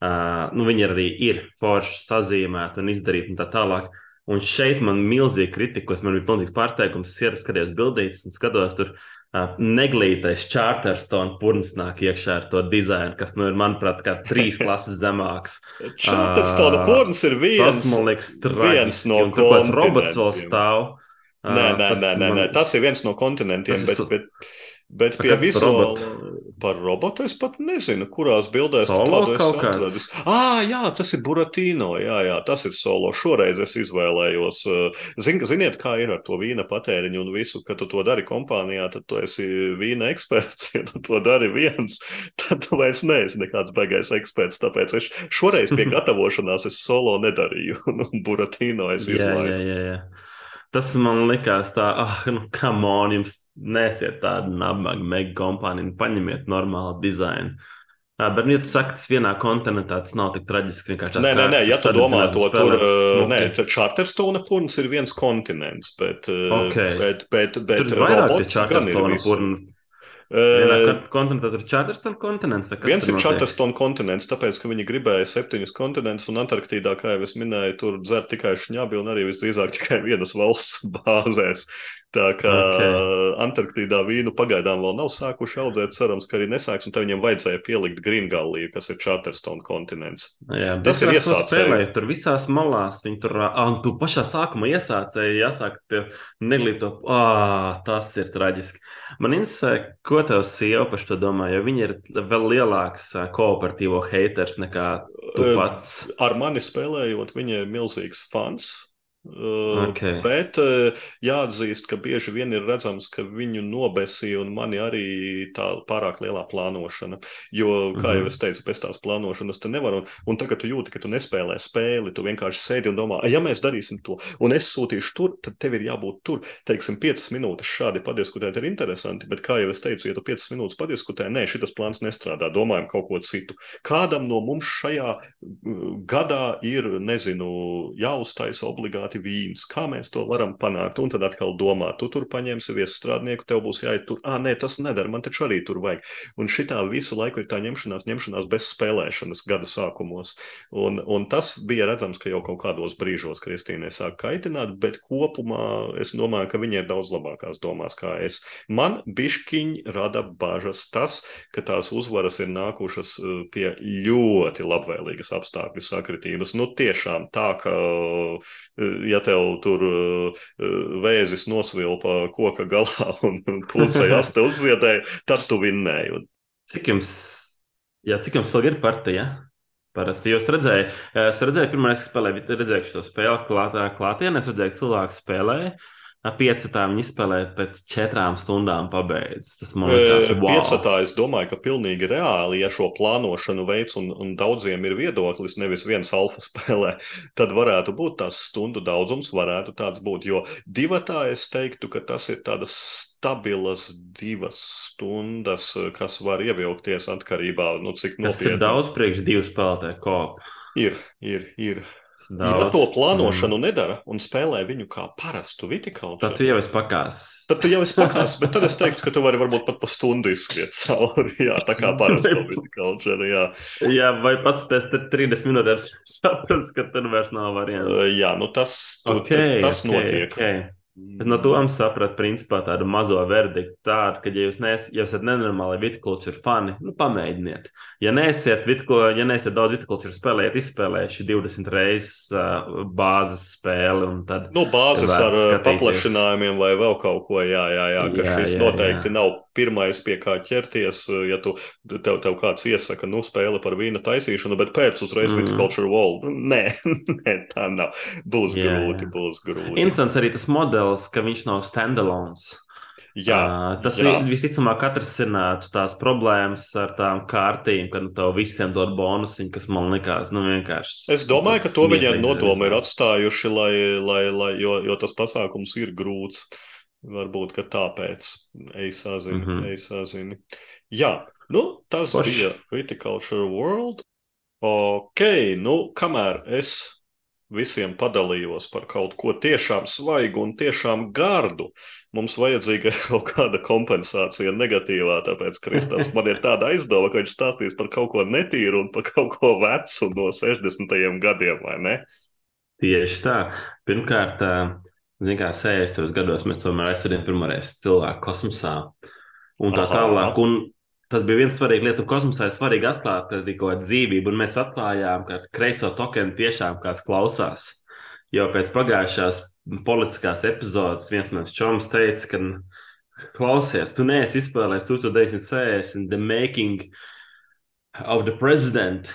Uh, nu, viņi arī ir forši sazīmēti un izdarīti un tā tālāk. Un šeit man ir milzīga kritika, kas man bija pilnīgs pārsteigums. Es skatījos bildītas un skatos, tur uh, neglītais Charterstone purns nāk iekšā ar to dizainu, kas, nu, ir, manuprāt, kā trīs klases zemāks. Charterstone uh, purns ir viens, tas, man liekas, viens no kontinentiem. Robots vēl stāv. Uh, nē, nē, nē, nē, man... nē, tas ir viens no kontinentiem, bet, bet Bet pie vizuāla par robotu es pat nezinu, kurās bildēs tādu es atradis. Ah, jā, tas ir Buratino, jā, jā, tas ir solo. Šoreiz es izvēlējos. Zin, ziniet, kā ir ar to vīna patēriņu un visu, ka tu to dari kompānijā, tad tu esi vīna eksperts. Ja tu to dari viens, tad tu vairs neesi nekāds baigais eksperts. Tāpēc es šoreiz pie gatavošanās es solo nedarīju. Un Buratino es izvēlējos. Tas man likās tā, ah, nu, kam on, jums nesiet tādu nabaga mega kompāniju, nu, paņemiet normālu dizainu. Uh, bet, ja tu saki, tas vienā kontinentā tas nav tik traģiski. Nē, nē, nē, ja tu domā to tur, uh, nē, Charterstone purns ir viens kontinents, bet, okay. bet, bet, bet, bet robots gan ir viens. Vienā kontinentā tur ir Čārterstona kontinents. Viens ir Čārterstona kontinents, tāpēc, ka viņi gribēja septiņus kontinentus, un Antarktīdā, kā jau es minēju, tur dzer tikai šņabi un arī visdrīzāk tikai vienas valsts bāzēs. Tā kā okay. Antarktīdā vīnu pagaidām vēl nav sākuši audzēt, cerams, ka arī nesāks, un tā viņiem vajadzēja pielikt Grīngalliju, kas ir Charterstone kontinents. Jā, tas ir iesācēji. Tur visās malās, viņi tur, un tu pašā sākumā iesācēji, jāsāk neglīto, ah, tas ir traģiski. Man interesē, ko tev sieva par to domā, jo viņa ir vēl lielāks kooperatīvo haters nekā tu pats. Ar mani spēlējot, viņa ir milzīgs fans Okay. Bet jāatzīst, ka bieži vien ir redzams, ka viņu nobesīja un mani arī tā pārāk lielā plānošana. Jo, kā jau mhm. es teicu, bez tās plānošanas te nevar. Un, tagad tu jūti, ka tu nespēlē spēli, tu vienkārši sēdi un domā, ja mēs darīsim to, un es sūtīšu tur, tad tev ir jābūt tur. Teiksim, piecas minūtes šādi padiskutēt ir interesanti, bet, kā jau es teicu, ja tu piecas minūtes padiskutē, nē, šis plāns nestrādā, domājam kaut ko citu. Kādam no mums šajā gadā ir, nezinu, jāuztaisa obligāti obligāti vīns. Kā mēs to varam panākt? Un tad atkal domā, tu tur paņemsi viestrādnieku, tev būs jāiet tur. Ah, nē, tas nedara, man taču arī tur vajag. Un šitā visu laiku ir tā ņemšanās, ņemšanās bez spēlēšanas gada sākumos. Un, un tas bija redzams, ka jau kaut kādos brīžos Kristīnai sāk kaitināt, bet kopumā es domāju, ka viņa ir daudz labākās domās kā es. Man bišķiņi rada bažas tas, ka tās uzvaras ir nākušas uh, pie ļoti labvēlīgas apstākļu sakritības. Nu, tiešām tā, ka ja tev tur uh, vēzis nosvilpa koka galā un pūcei aste uzziedēja, tad tu vinnēji. Cik jums, jā, cik jums vēl ir partija? Parasti jūs redzējāt, es redzēju, pirmā spēlēju, redzēju šo spēli klātā, klātienē, es redzēju, ka cilvēki spēlēja. Piecetā viņi izspēlēja pēc četrām stundām pabeigts. Tas man liekas, wow. Piecetā es domāju, ka pilnīgi reāli, ja šo plānošanu veids un, un daudziem ir viedoklis, nevis viens alfa spēlē, tad varētu būt tās stundu daudzums, varētu tāds būt. Jo divatā es teiktu, ka tas ir tādas stabilas divas stundas, kas var ievilkties atkarībā no nu, cik nopietni. Tas ir daudz priekš divu spēlētāju kopu. Ir, ir, ir. Daudz. Ja to plānošanu mm. nedara un spēlē viņu kā parastu vitikultūru, tad tu jau esi pakās. Tad tu jau esi pakās, bet tad es teiktu, ka tu vari varbūt pat pa stundu izskriet cauri. Jā, tā kā parastu vitikultūru. Jā. jā, vai pats pēc 30 minūtēm saprast, ka tur vairs nav variantu. Jā, nu tas, tu, okay, tas okay, notiek. Okay. Es no to sapratu, principā, tādu mazo verdiktu. Tādu, ka, ja jūs, nes, ja esat nenormāli vitikultūra fani, nu, pamēģiniet. Ja neesiet, vitko, ja neesiet daudz vitikultūra spēlējiet, izspēlējuši 20 reizes uh, bāzes spēli. Tad, nu, bāzes ar skatīties. paplašinājumiem vai vēl kaut ko, jā, jā, jā ka jā, šis jā, noteikti jā. nav pirmais, pie kā ķerties, ja tu, tev, tev kāds iesaka, nu, spēle par vīna taisīšanu, bet pēc uzreiz mm. viticulture wall. Nē, nē, tā nav. Būs jā, grūti, jā. būs grūti. Interesants arī tas modelis, ka viņš nav standalones. Jā, uh, tas jā. visticamāk atrisinātu tās problēmas ar tām kārtīm, ka nu, tev visiem dod bonusiņu, kas man likās nu, vienkārši. Es domāju, ka to viņiem nodomi ir atstājuši, lai, lai, lai, jo, jo tas pasākums ir grūts. Varbūt tāpēc ej sazini, mm -hmm. Jā, nu, tas Poš. bija Viticulture World. Ok, nu, kamēr es visiem padalījos par kaut ko tiešām svaigu un tiešām gardu, mums vajadzīga kaut kāda kompensācija negatīvā. Tāpēc Kristaps man ir tāda aizdoma, ka viņš stāstīs par kaut ko netīru un par kaut ko vecu no 60. gadiem, vai ne? Tieši tā. Pirmkārt, Ziniet, kā 60. gados mēs tomēr aizsūtījām pirmoreiz cilvēku kosmosā un tā Aha. tālāk. Un tas bija viens svarīgs lieta, un kosmosā ir svarīgi atklāt kādu dzīvību, un mēs atklājām, ka kreiso tokenu tiešām kāds klausās. Jo pēc pagājušās politiskās epizodes viens mans čoms teica, ka klausies, tu neesi izspēlējis 1960 The Making of the President.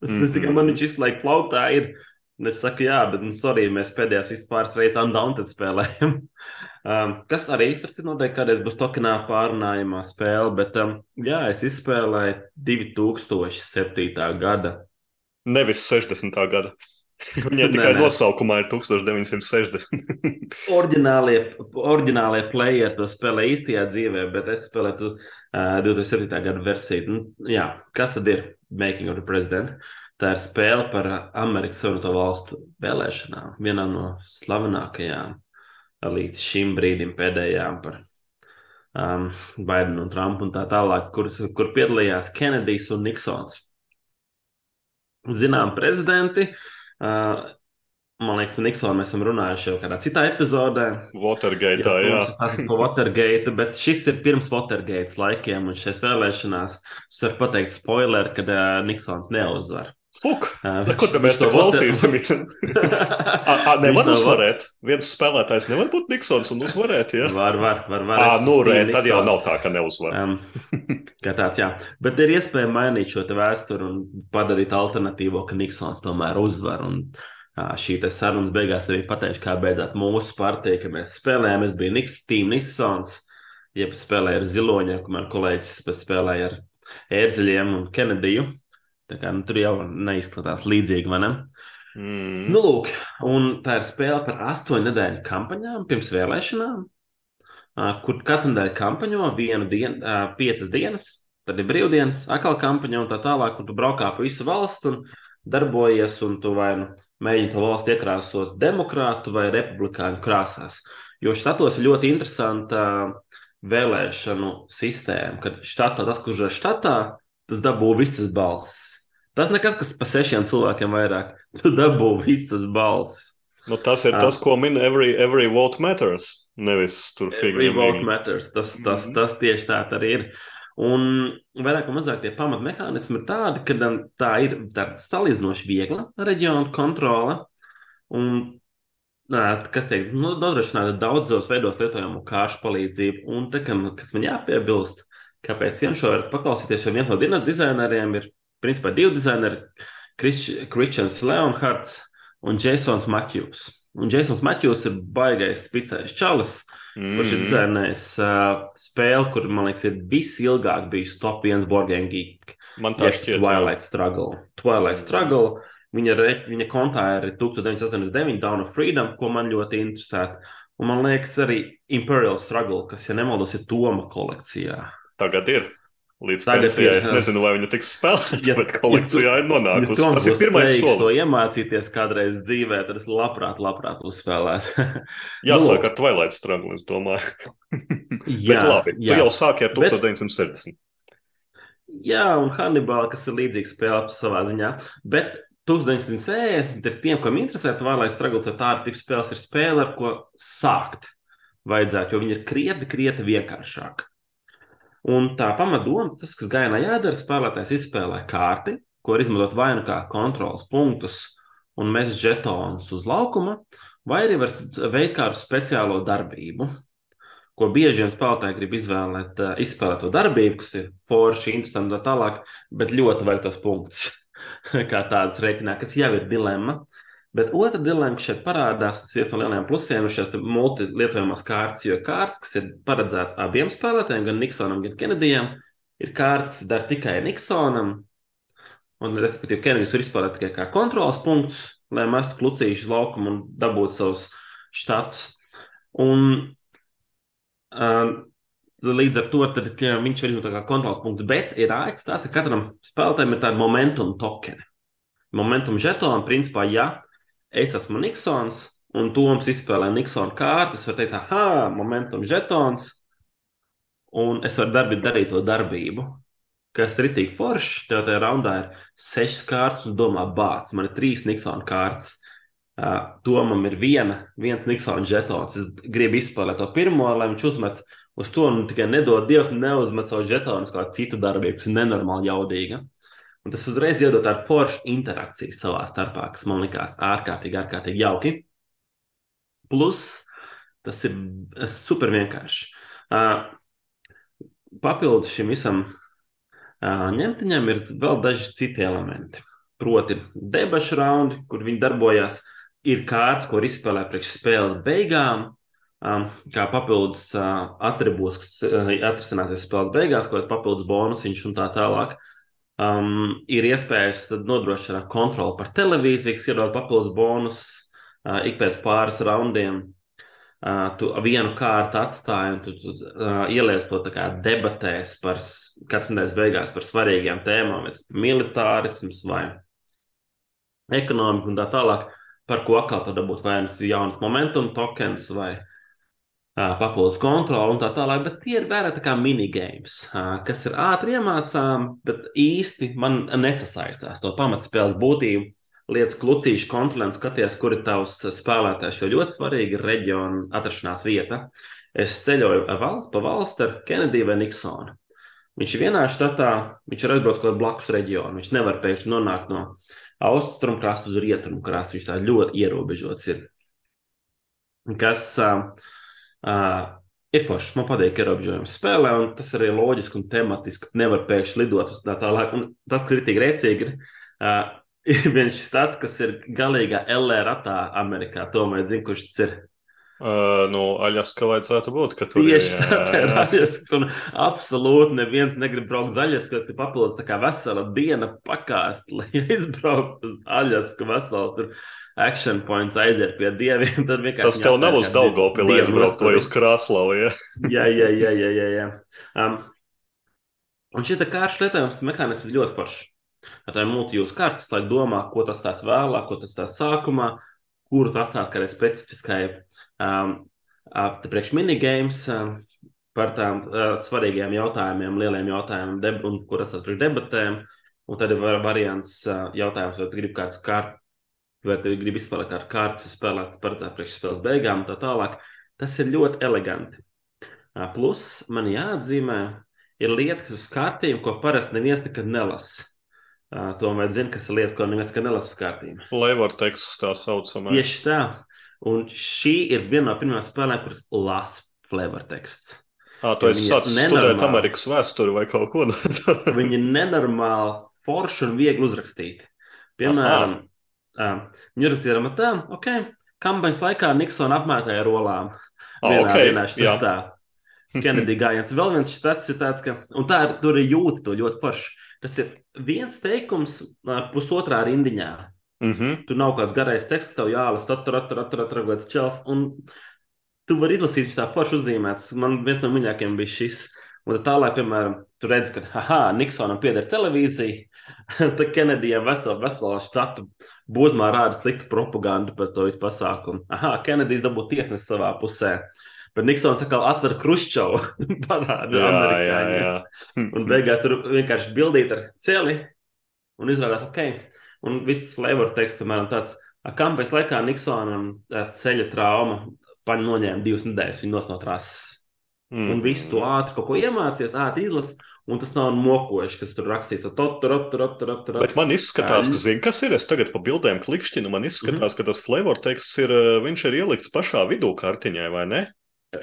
Mm -hmm. Man viņš visu laiku plauktā ir Un es saku, jā, bet, nu, sorry, mēs pēdējās vispār reizes Undaunted spēlējam. um, kas arī īstenībā noteikti kādreiz būs tokenā pārunājumā spēle, bet, um, jā, es izspēlēju 2007. gada. Nevis 60. gada. Viņai tikai nē, nē. nosaukumā ir 1960. oriģinālie, oriģinālie playeri to spēlē īstajā dzīvē, bet es spēlēju uh, 2007. gada versiju. Nu, jā, kas tad ir Making of the President? Tā ir spēle par Amerikas Savienoto Valstu vēlēšanām. Vienā no slavenākajām līdz šim brīdim pēdējām par um, Baidenu un Trumpu un tā tālāk, kur, kur piedalījās Kenedijs un Niksons. Zinām, prezidenti. Uh, Man liekas, par Niksonu mēs esam runājuši jau kādā citā epizodē. Watergate, jā. jā. Tas ir par Watergate, bet šis ir pirms Watergate laikiem, un šajās vēlēšanās es varu pateikt spoiler, kad uh, Niksons neuzvar. Fuk, uh, tad mēs to klausīsim? Nevar uzvarēt. Viens spēlētājs nevar būt Niksons un uzvarēt. Ja? Var, var, var. var. À, nu, re, tad jau nav tā, ka neuzvar. Um, kā tāds, jā. Bet ir iespēja mainīt šo vēsturi un padarīt alternatīvo, ka Niksons tomēr uzvar. Un, šī sarunas beigās arī pateikšu, kā beidzās mūsu partija, ka mēs spēlējām. Es biju Niks, Team Niksons, jeb spēlēju ar ziloņiem, kur man kolēģis spēlēja ar ērzeļiem un Kenediju. Tā kā nu, tur jau neizskatās līdzīgi manam. Mm. Nu, lūk, un tā ir spēle par astoņu nedēļu kampaņām pirms vēlēšanām, kur katru nedēļu kampaņo vienu dienu, piecas dienas, tad ir brīvdienas, atkal kampaņa un tā tālāk, un tu braukā pa visu valstu un darbojies, un tu vai nu mēģina to valsti iekrāsot demokrātu vai republikāņu krāsās. Jo štatos ir ļoti interesanta vēlēšanu sistēma, kad štatā, tas, kurš ir štatā, tas dabū visas balsis. Tas nekas, kas pa sešiem cilvēkiem vairāk, tu dabū visas balsis. Nu, tas ir tas, ko min every, every vote matters. Nevis tur figūri. Every vote matters. Tas, tas, mm -hmm. tas tieši tā arī ir. Un vairāk vai mazāk tie pamatmehānismi ir tādi, ka tā ir tāda salīdzinoši viegla reģiona kontrole. Un, kas tiek nu, nodrošināta daudzos veidos lietojamu kāršu palīdzību. Un te, kam, kas man jāpiebilst, kāpēc vien šo varat paklausīties, jo viens no dienas dizaineriem ir principā divi dizaineri - Kristians Leonhards un Jasons Matjūs. Un Jasons Matjūs ir baigais spicējs čalis. Mm. Kurš ir dzinējis uh, spēli, kur, man liekas, ir visilgāk bijis top 1 Borgēna geek. Man tā šķiet. Twilight Struggle. Twilight Struggle. Viņa, viņa kontā ir 1989 Dawn of Freedom, ko man ļoti interesētu. Un man liekas, arī Imperial Struggle, kas, ja nemaldos, ir Toma kolekcijā. Tagad ir līdz pensijai. Es nezinu, vai viņa tiks spēlēta, ja, bet kolekcijā ja, ir nonākusi. Ja tas ir pirmais solis. To iemācīties kādreiz dzīvē, tad es labprāt, labprāt uzspēlētu. Jāsāk ar Twilight Struggle, es domāju. jā, bet labi, jā. tu jau sāki ar 1970. Bet, jā, un Hannibal, kas ir līdzīgs spēle savā ziņā. Bet 1960 ir tiem, kam interesē Twilight Struggle, vai tā ir tips spēles, ir spēle, ar ko sākt vajadzētu, jo viņi ir krietni, krietni vienkāršāki. Un tā pamatdoma, tas, kas gājienā jādara, spēlētājs izspēlē kārti, ko var izmantot vai nu kā kontrols punktus un mest žetonus uz laukuma, vai arī var veikt kādu speciālo darbību, ko bieži vien spēlētāji grib izvēlēt, eh, izspēlēt to darbību, kas ir forši, interesanti un tā tālāk, bet ļoti vajag tos punktus, kā tādas reiķinā, kas jau ir dilemma. Bet otra dilemma, kas šeit parādās, tas ir viens no lielajiem plusiem, ir šīs multilietojamās kārtas, jo kārtas, kas ir paredzētas abiem spēlētājiem, gan Niksonam, gan Kenedijam, ir kārtas, kas dara tikai Niksonam. Un, respektīvi, Kenedijs var izspēlēt tikai kā kontrols punktus, lai mestu klucīšu laukumu un dabūtu savus štatus. Un, uh, Līdz ar to tad, viņš izmantot kā kontrols punkts, bet ir tāds, ka katram spēlētājam ir tāda momentum tokeni. Momentum žetoni, principā, ja es esmu Niksons, un Toms izspēlē Niksona kārtas, var teikt, ah, momentum žetons, un es varu darbi, darīt to darbību. Kas ir rītīgi forši, tev tajā raundā ir sešas kārtas, un domā, bācis, man ir trīs Niksona kārtas. Uh, Tomam ir viena, viens Niksona žetons. Es gribu izspēlēt to pirmo, lai viņš uzmet uz to, un tikai nedod Dievs, neuzmet savu žetonu kā citu darbību, kas ir nenormāli jaudīga. Un tas uzreiz iedod tādu foršu interakciju savā starpā, kas man likās ārkārtīgi, ārkārtīgi jauki. Plus, tas ir super vienkārši. Papildus šim visam ņemtiņam ir vēl daži citi elementi. Proti, debašu raundi, kur viņi darbojās, ir kārtas, ko izspēlē priekš spēles beigām, kā papildus atribūts, kas atrisināsies spēles beigās, kāds papildus bonusiņš un tā tālāk. Uh, um, ir iespējas nodrošināt kontroli par televīziju, kas iedod papildus bonus uh, ik pēc pāris raundiem. Uh, tu vienu kārtu atstāji un tu, tu uh, ieliec to debatēs par kādas nedēļas beigās par svarīgām tēmām, vai militārisms vai ekonomika un tā tālāk, par ko atkal tad būtu vai nu jauns momentum tokens vai papildus kontroli un tā tālāk, bet tie ir vairāk kā minigames, kas ir ātri iemācām, bet īsti man nesasaistās to pamatspēles būtību. Lietas klucīšu kontrolē un skaties, kur ir tavs spēlētājs, jo ļoti svarīgi ir reģiona atrašanās vieta. Es ceļoju valsts pa valsti ar Kenediju vai Niksonu. Viņš ir vienā štatā, viņš ir aizbraucis kaut kādā blakus reģionā. Viņš nevar pēkšņi nonākt no austrumu krasta uz rietumu krastu. Viņš tā ļoti ierobežots ir. Kas uh, Uh, ir forši. Man patīk, ka ir apģērbs spēlē, un tas arī loģiski un tematiski. Nevar pēkšņi lidot uz tā tālāk. Un tas, ir tik rēcīgi, ir uh, ir viens tāds, kas ir galīgā LR ratā Amerikā. Tomēr zinu, kurš tas ir. Uh, nu, Aļaska vajadzētu būt, ka tur Tieši tā, tā ir Aļaska. Tur absolūti neviens negrib braukt uz Aļasku, tas ir papildus tā kā vesela diena pakāst, lai aizbrauktu uz Aļasku veselu. Tur action points aiziet pie dieviem, tad vienkārši. Tas tev nav uz Daugavpili aizbraukt vai uz Krāslavu, ja? jā, jā, jā, jā, jā. jā. Um, un šī kārtas lietojums mehānisms ir ļoti foršs. Tā ir multijūras kartes, lai domā, ko tas tās vēlāk, ko tas tās sākumā, kuru tas atstās kādai specifiskai um, priekš minigames um, par tām uh, svarīgiem jautājumiem, lieliem jautājumiem, deb un kur tas priekš debatēm. Un tad ir variants uh, jautājums, vai tu gribi kāds kārt, vai tu gribi izspēlēt kādu kārtu, spēlēt paredzēt priekš spēles beigām un tā tālāk. Tas ir ļoti eleganti. Plus man jāatzīmē, ir lietas uz kārtīm, ko parasti neviens nekad nelasa. Tomēr zina, kas ir lietas, ko neviens nekad nelasa kārtīm. Flavor teksts tā saucamā. Tieši tā. Un šī ir viena no pirmajām spēlēm, kuras lasa flavor teksts. À, tu esi sācis studēt Amerikas vēsturi vai kaut ko tādu? viņi ir nenormāli forši un viegli uzrakstīti. Piemēram, uh, viņi rakstīja ar tā, ok, kampaņas laikā Niksona apmētāja rolām. Ah, vienā, okay, vienā štatā. Kennedy gājiens. Vēl viens štats ir tāds, ka, un tā ir, tur ir jūta to ļoti forši. Tas ir viens teikums pusotrā rindiņā. Mm -hmm. Tur nav kāds garais teksts, tev jālasa, tur tur tur tur tur tur čels. Un tu vari izlasīt, viņš tā forši uzzīmēts. Man viens no mīļākajiem bija šis. Un tā tālāk, piemēram, tu redz, ka, ah, Niksonam pieder televīzija, tad Kenedijam veselu, veselu štatu būtmā rāda sliktu propagandu par to visu pasākumu. Ah, Kenedijs dabūt tiesnesi savā pusē. Bet Niksons atkal atver Kruščovu, parāda amerikāņiem. Un beigās tur vienkārši bildīt ar celi un izrādās, ok, Un viss flavor teksts, piemēram, tāds - kampaņas laikā Niksonam ceļa trauma paņem noņēma divas nedēļas, viņa nos no trases. Mm. Un visu to ātri kaut ko iemācījies, ātri izlasi. Un tas nav mokoši, kas tur rakstīts. Tur, tur, tur, tur, Bet man izskatās, ka, zini, kas ir. Es tagad pa bildēm klikšķinu. Man izskatās, mm -hmm. ka tas flavor teksts ir, viņš ir ielikts pašā vidū kartiņai, vai ne?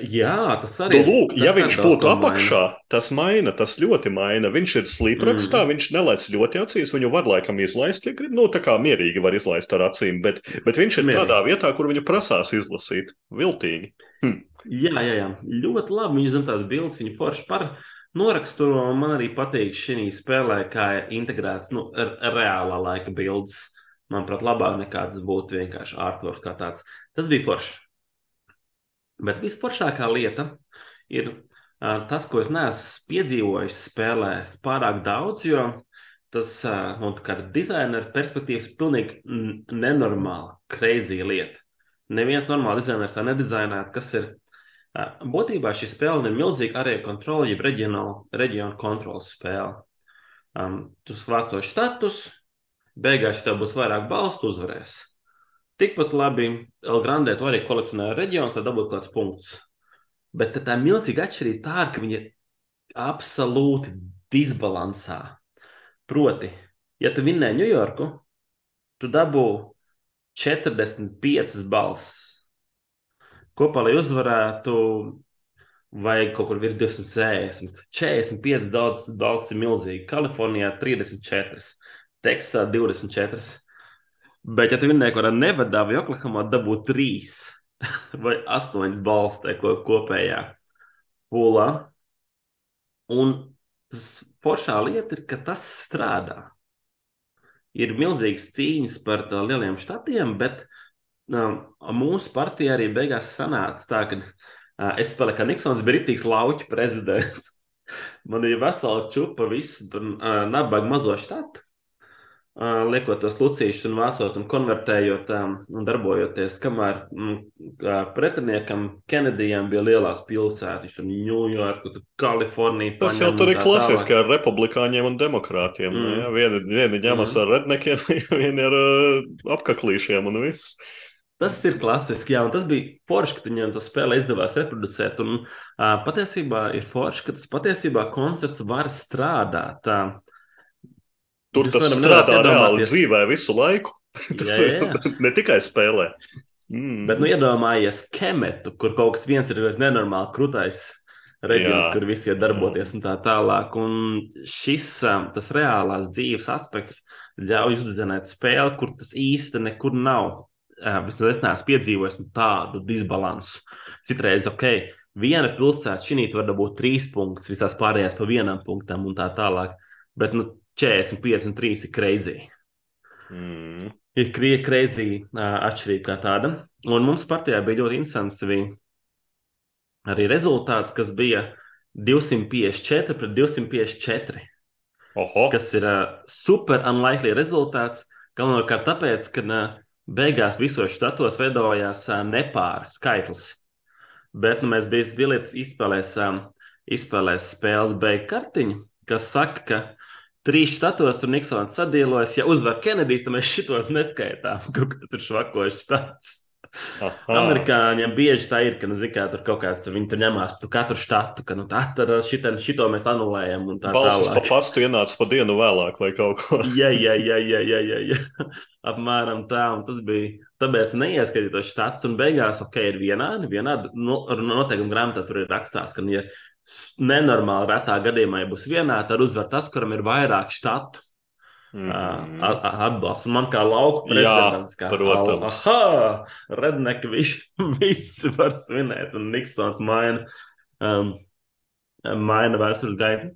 Jā, tas arī nu, lūk, tas ja viņš būtu apakšā, maina. tas maina, tas ļoti maina. Viņš ir slīprakstā, mm. viņš nelaiž ļoti acīs, viņu var laikam izlaist, ja grib. Nu, tā kā mierīgi var izlaist ar acīm, bet, bet viņš ir mierīgi. tādā vietā, kur viņu prasās izlasīt. Viltīgi. Hm. Jā, jā, jā, ļoti labi. Viņš zina tās bildes, viņa forši par norakstu. Man arī patīk šī spēlē, kā ir integrēts nu, reālā laika bildes. Manuprāt, labāk nekā tas būtu vienkārši artworks kā tāds. Tas bija forši. Bet visforšākā lieta ir uh, tas, ko es neesmu piedzīvojis spēlēs pārāk daudz, jo tas no nu, dizaineru perspektīvas pilnīgi nenormāli, crazy lieta. Neviens normāls dizainers tā nedizainētu, kas ir. Būtībā šī spēle ir milzīga arī kontrola, jeb reģionu kontrolas spēle. Um, tu svārstos štatus, beigās, tev būs vairāk balstu, uzvarēs. Tikpat labi Elgrandē to arī kolekcionēja reģions, lai dabūtu kāds punkts. Bet tā ir milzīga atšķirība tā, ka viņi ir absolūti disbalansā. Proti, ja tu vinnēji Ņujorku, tu dabū 45 balss. Kopā, lai uzvarētu, vajag kaut kur virs 260. 45 daudz balss ir milzīgi. Kalifornijā 34, Teksasā 24. Bet, ja tu kaut kādā nevadā vai Oklahomā, dabū trīs vai astoņas balsts tajā kopējā pulā. Un tas foršā lieta ir, ka tas strādā. Ir milzīgas cīņas par lieliem štatiem, bet um, mūsu partija arī beigās sanāca tā, ka es spēlēju kā Niksons, bija rītīgs lauķu prezidents. Man ir vesela čupa visu nabaga mazo štatu liekot tos lucīšus un vācot un konvertējot un darbojoties, kamēr mm, pretiniekam Kenedijam bija lielās pilsētas, tur Ņujorka, Kalifornija. Tas jau tur ir klasiski ar republikāņiem un demokrātiem. Mm. Ja? Vieni, vieni ņemas mm. ar rednekiem, vieni ar apkaklīšiem un viss. Tas ir klasiski, jā, un tas bija forši, ka viņiem to spēli izdevās reproducēt. Un uh, patiesībā ir forši, ka tas patiesībā koncepts var strādāt. Uh, Tur tas strādā reāli dzīvē visu laiku. tas jā, jā. ir ne tikai spēlē. Mm. Bet, nu, iedomājies kemetu, kur kaut kas viens ir nenormāli krūtais reģions, kur visi iet darboties un tā tālāk. Un šis tas reālās dzīves aspekts ļauj uzzināt spēli, kur tas īsti nekur nav. Vismaz es neesmu piedzīvojis nu, tādu disbalansu. Citreiz, ok, viena pilsēta šī var dabūt trīs punktus, visās pārējās pa vienam punktam un tā tālāk. Bet nu, 45 un 3 ir crazy. Mm. Ir crazy atšķirība kā tāda. Un mums partijā bija ļoti interesants arī rezultāts, kas bija 254 pret 254. Oho. Kas ir uh, super unlikely rezultāts. Galvenokārt tāpēc, ka uh, beigās visos štatos veidojās uh, nepāra skaitlis. Bet nu, mēs bijām bilietis izspēlēs, izspēlēs spēles beigu kartiņu, kas saka, ka trīs štatos tur Niksons sadīlojas. Ja uzvar Kenedijs, tad mēs šitos neskaitām, kur tur švakojas štats. Aha. Amerikāņiem bieži tā ir, ka, nu, kā, tur kaut kāds tur, tur ņemās par katru štatu, ka, nu, tā tad šitā, šito mēs anulējam. Balsis pa pastu ienāca pa dienu vēlāk vai kaut ko. jā, jā, jā, jā, jā, jā, jā. Apmēram tā, un tas bija, tāpēc neieskatītos štats, un beigās, ok, ir vienādi, vienādi, nu, noteikumi grāmatā tur ir rakstās, ka, ja nenormāli retā gadījumā, ja būs vienādi, tad uzvar tas, kuram ir vairāk štatu. Mm -hmm. atbalstu. Man kā lauku prezidents, Jā, kā protams. Aha, redneki visi, visi var svinēt, un Niksons maina, um, maina vēstures gaitu.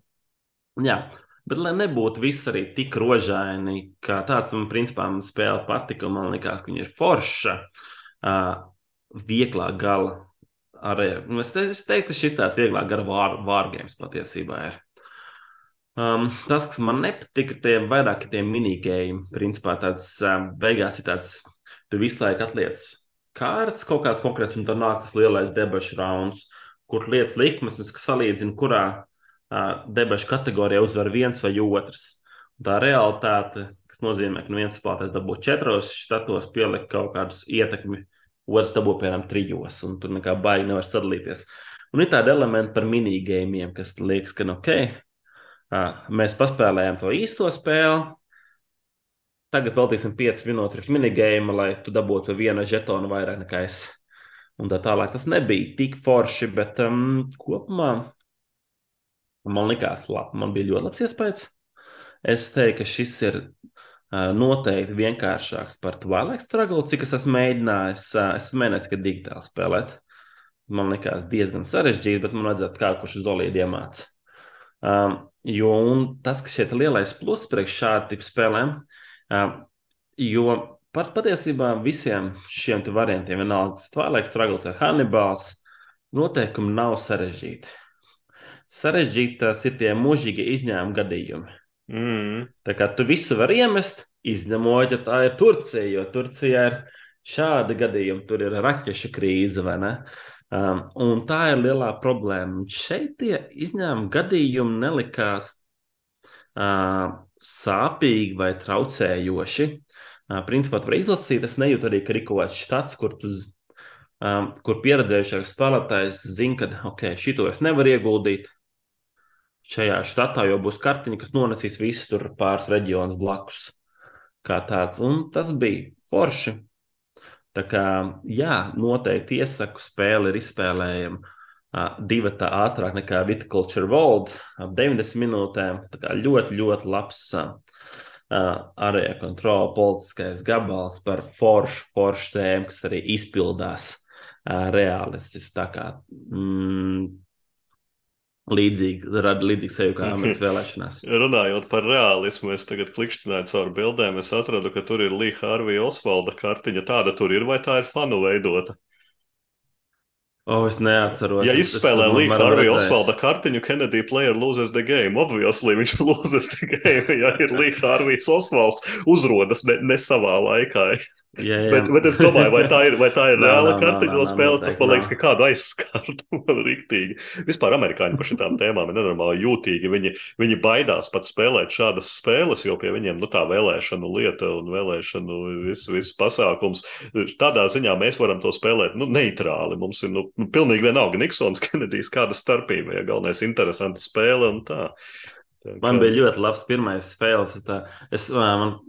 Jā, bet lai nebūtu viss arī tik rožaini, kā tāds, man principā man spēle patika, un man likās, ka viņa ir forša, uh, vieglā gala. Arī, es teiktu, ka šis tāds vieglāk gara vārgājums patiesībā ir. Um, tas, kas man nepatika, tie vairāk tie minigēji. Principā tāds um, beigās ir tāds, tu visu laiku atliec kārtas kaut kāds konkrēts, un tad nāk tas lielais debašu rauns, kur lietas likmes, un salīdzina, kurā uh, debašu kategorijā uzvar viens vai otrs. Tā realitāte, kas nozīmē, ka viens spēlētājs dabū četros štatos, pielikt kaut kādus ietekmi, otrs dabū piemēram trijos, un tur nekā baigi nevar sadalīties. Un ir tādi elementi par minigēmiem, kas liekas, ka, nu, ok, Mēs paspēlējām to īsto spēli. Tagad veltīsim 5 minūtes minigēmu, lai tu dabūtu vienu žetonu vairāk nekā es. Un tā tālāk tas nebija tik forši, bet um, kopumā man likās, labi, man bija ļoti labs iespējas. Es teiktu, ka šis ir uh, noteikti vienkāršāks par Twilight Struggle, cik es esmu mēģinājis. Uh, es esmu mēģinājis tikai digitāli spēlēt. Man likās diezgan sarežģīti, bet man vajadzētu kādu, kurš izolīti iemācīja. Um, jo tas, kas šeit ir lielais pluss priekš šādu tipu spēlēm, jo pat patiesībā visiem šiem variantiem, vienalga Twilight Struggles vai Hannibals, noteikumi nav sarežģīti. Sarežģītās ir tie mūžīgie izņēmuma gadījumi. Mm. Tā kā tu visu vari iemest, izņemot, ja tā ir Turcija, jo Turcijā ir šādi gadījumi, tur ir raķešu krīze vai ne. Um, un tā ir lielā problēma. Šeit tie izņēmumi gadījumi nelikās uh, sāpīgi vai traucējoši. Uh, principā, var izlasīt, es nejūtu arī, ka ir kaut kāds štats, kur, tu, um, kur pieredzējušāks spēlētājs zina, ka ok, šito es nevaru ieguldīt. Šajā štatā jau būs kartiņa, kas nonesīs visus tur pāris reģionus blakus. Tas bija forši. Tā kā, jā, noteikti iesaku spēli ir izspēlējama divi tā ātrāk nekā Viticulture World, ap 90 minūtēm. Tā kā ļoti, ļoti labs arēja kontrola politiskais gabals par foršu, foršu tēmu, kas arī izpildās realistiski. Tā kā mm, līdzīgi, rada līdzīgu seju kā Amerikas vēlēšanās. Runājot par realismu, es tagad klikšķināju caur bildēm. Es atradu, ka tur ir Līja Hārvija Osvalda kartiņa. Tāda tur ir, vai tā ir fanu veidota? O, es neatceros. Ja izspēlē Līja Hārvija Osvalda kartiņu, Kennedy player loses the game. Obviously, viņš loses the game. Ja ir Līja Hārvijas Osvalds, uzrodas ne, ne savā laikā. Jā, jā. Bet, bet es domāju, vai tā ir, vai tā ir reāla kartiņa no spēles. Tas man liekas, ka kādu aizskārtu man rīktīgi. Vispār amerikāņi par šitām tēmām ir nenormāli jūtīgi. Viņi, viņi baidās pat spēlēt šādas spēles, jo pie viņiem nu, tā vēlēšanu lieta un vēlēšanu viss vis pasākums. Tādā ziņā mēs varam to spēlēt nu, neitrāli. Mums ir nu pilnīgi vienalga Niksons, Kenedijs, kāda starpība. Ja galvenais interesanta spēle un tā. Tā, man bija ļoti labs pirmais spēles. Tā, es, man,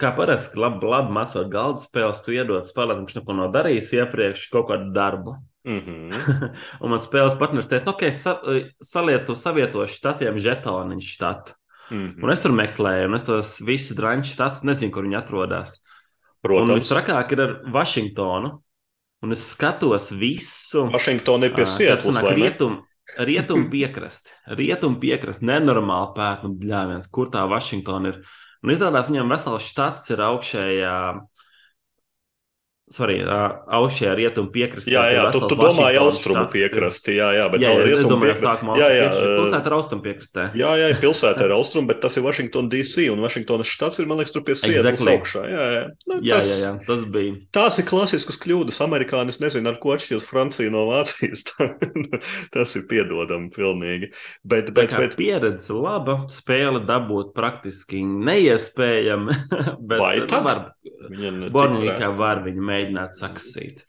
kā parasti, labi, labi mācot galdu spēles, tu iedod spēlētājiem, viņš neko nav darījis iepriekš, kaut kādu darbu. Mm -hmm. un man spēles partneris teica, nu, ok, sa, salietu, savietošu štatiem žetoniņu štatu. Mm -hmm. Un es tur meklēju, un es tos visus drāņu štatus nezinu, kur viņi atrodas. Protams. Un visstrakāk ir ar Vašingtonu. Un es skatos visu. Vašingtona ir pie sienas. Rietum, rietum piekrasti. Rietum piekrasti. Nenormāli pētnu bļāviens, kur tā Vašingtona ir. Un izrādās, viņam vesels štats ir augšējā. Sorry, aušējā rietumu piekrastē. Jā, jā, tu, tu domāji austrumu piekrasti. Jā, jā, bet jā, jā, rietumu piekrasti. Jā, jā, pilsēta ir austrumu piekrastē. Jā, jā, pilsēta ir austrumu, bet tas ir Washington DC un Washingtonas štats ir, man liekas, tur pie sienas exactly. augšā. Jā, jā. Nu, jā, tas, jā, jā, tas bija. Tās ir klasiskas kļūdas. Amerikāni, es nezinu, ar ko atšķiras Francija no Vācijas. tas ir piedodami pilnīgi. Bet, bet, bet... Pieredze laba, spēle dabūt praktiski neiespējami. bet, Vai tad? Var, Bornīkā var viņu mēģināt saksīt.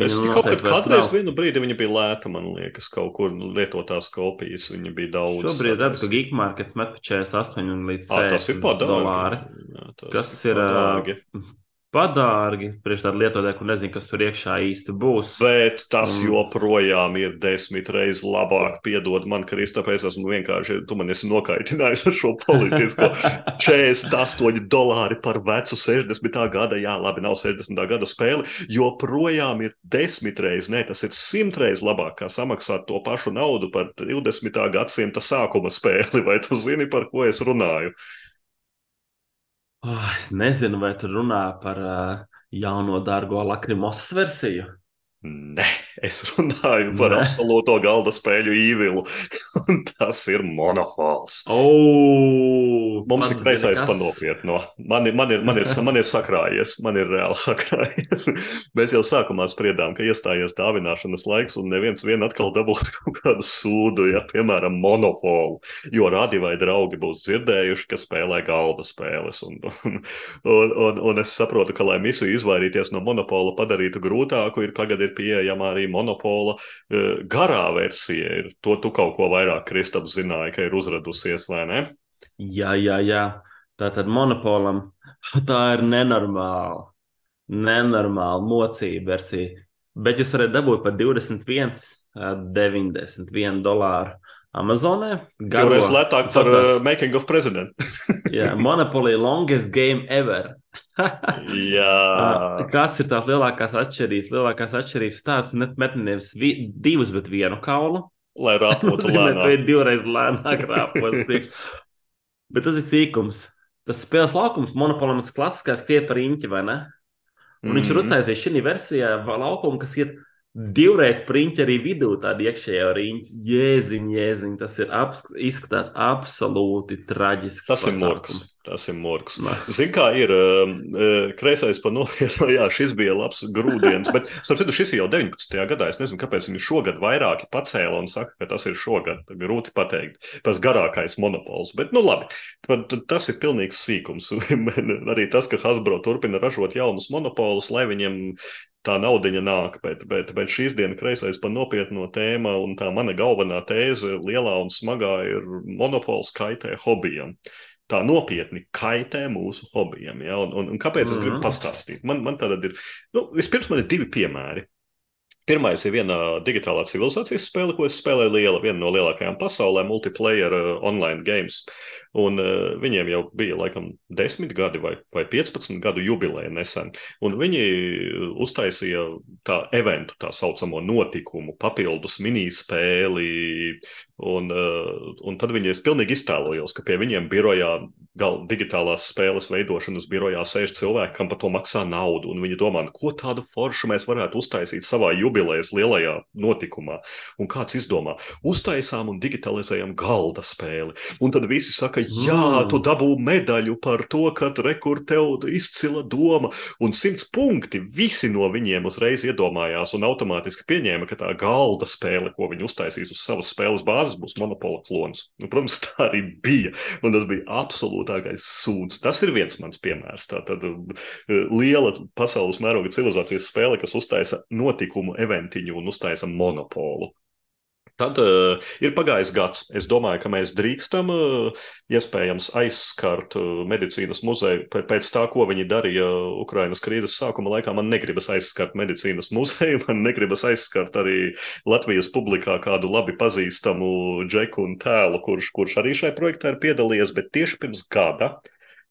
Es kaut kad kādreiz vienu brīdi viņa bija lēta, man liekas, kaut kur lietotās kopijas. Viņa bija daudz. Šobrīd redzu, ka Geekmarkets met pa 48 līdz 60 dolāri. Jā, tas kas ir, ir padārgi priekš tādu lietotāju, kur nezinu, kas tur iekšā īsti būs. Bet tas un... joprojām ir desmit reizes labāk. Piedod man, Kris, tāpēc esmu vienkārši, tu man esi nokaitinājis ar šo politisko 48 dolāri par vecu 60. gada, jā, labi, nav 60. gada spēli, joprojām ir desmit reizes, ne, tas ir simt reizes labāk, kā samaksāt to pašu naudu par 20. gadsimta sākuma spēli. Vai tu zini, par ko es runāju? Oh, es nezinu, vai tu runā par uh, jauno dārgo lakrimosas versiju. Nē, es runāju par Nē. absolūto galda spēļu īvilu. tas ir monopols. Oh, Mums ir kreisais kas... panopietno. Man, man, ir, man, ir, man ir sakrājies, man ir reāli sakrājies. Mēs jau sākumā spriedām, ka iestājies dāvināšanas laiks, un neviens vien atkal dabūs kaut kādu sūdu, ja, piemēram, monopolu. Jo radi vai draugi būs dzirdējuši, ka spēlē galda spēles. Un, un, un, un, un es saprotu, ka, lai misiju izvairīties no monopola padarītu grūtāku, ir tagad ir ir pieejama arī monopola uh, garā versija. To tu kaut ko vairāk, Kristaps, zināji, ka ir uzradusies, vai ne? Jā, jā, jā. Tā tad monopolam tā ir nenormāla, nenormāla mocība versija. Bet jūs varat dabūt par 21, 91 dolāru. Amazonē. Divreiz lētāk par uh, Making of President. Jā, yeah, Monopoly longest game ever. Jā. Kas ir tās lielākās atšķirības? Lielākās atšķirības tās met nevis vi, divus, bet vienu kaulu. Lai rāpotu lēnāk. Vai divreiz lēnāk rāpos. bet tas ir sīkums. Tas spēles laukums Monopolam ir klasiskais skriet par īņķi, vai ne? Un mm -hmm. viņš ir mhm. uztaisījis šī versijā laukumu, kas iet Divreiz printi arī vidū tādu iekšējo riņķi. Jēziņ, jēziņ, tas ir abs, izskatās absolūti traģiski. Tas pasākums. ir morgs. Tas ir morgs. Zini, kā ir uh, kreisais pa novienu, jā, šis bija labs grūdienis, bet, starp citu, šis jau 19. gadā, es nezinu, kāpēc viņi šogad vairāki pacēla un saka, ka tas ir šogad, grūti pateikt, tas garākais monopols, bet, nu labi, tas ir pilnīgs sīkums. arī tas, ka Hasbro turpina ražot jaunus monopolus, lai viņiem tā naudiņa nāk, bet, bet, bet šīs dienas kreisais par nopietno tēmu, un tā mana galvenā tēze, lielā un smagā, ir monopols kaitē hobijam. Tā nopietni kaitē mūsu hobijam. Ja? Un, un, un kāpēc mm -hmm. es gribu mhm. pastāstīt? Man, man tāda ir, nu, vispirms man ir divi piemēri. Pirmais ir viena digitālā civilizācijas spēle, ko es spēlēju liela, viena no lielākajām pasaulē, multiplayer uh, online games. Un uh, viņiem jau bija laikam 10 gadi vai, vai 15 gadu jubileja nesen. Un viņi uztaisīja tā eventu, tā saucamo notikumu, papildus minispēli. Un, uh, un tad viņi es pilnīgi iztēlojos, ka pie viņiem birojā, gal, digitālās spēles veidošanas birojā sēž cilvēki, kam par to maksā naudu. Un viņi domā, nu, ko tādu foršu mēs varētu uztaisīt savā jubilejas lielajā notikumā. Un kāds izdomā, uztaisām un digitalizējam galda spēli. Un tad visi saka, jā, mm. tu dabū medaļu par to, ka rekur tev izcila doma un simts punkti. Visi no viņiem uzreiz iedomājās un automātiski pieņēma, ka tā galda spēle, ko viņi uztaisīs uz savas spēles bāzes, būs monopola klons. Nu, protams, tā arī bija. Un tas bija absolūtākais sūds. Tas ir viens mans piemērs. Tā tad eh, liela pasaules mēroga civilizācijas spēle, kas uztaisa notikumu eventiņu un uztaisa monopolu. Tad uh, ir pagājis gads. Es domāju, ka mēs drīkstam uh, iespējams aizskart uh, medicīnas muzeju pēc tā, ko viņi darīja Ukrainas krīzes sākuma laikā. Man negribas aizskart medicīnas muzeju, man negribas aizskart arī Latvijas publikā kādu labi pazīstamu džeku un tēlu, kurš, kurš arī šajā projektā ir piedalījies, bet tieši pirms gada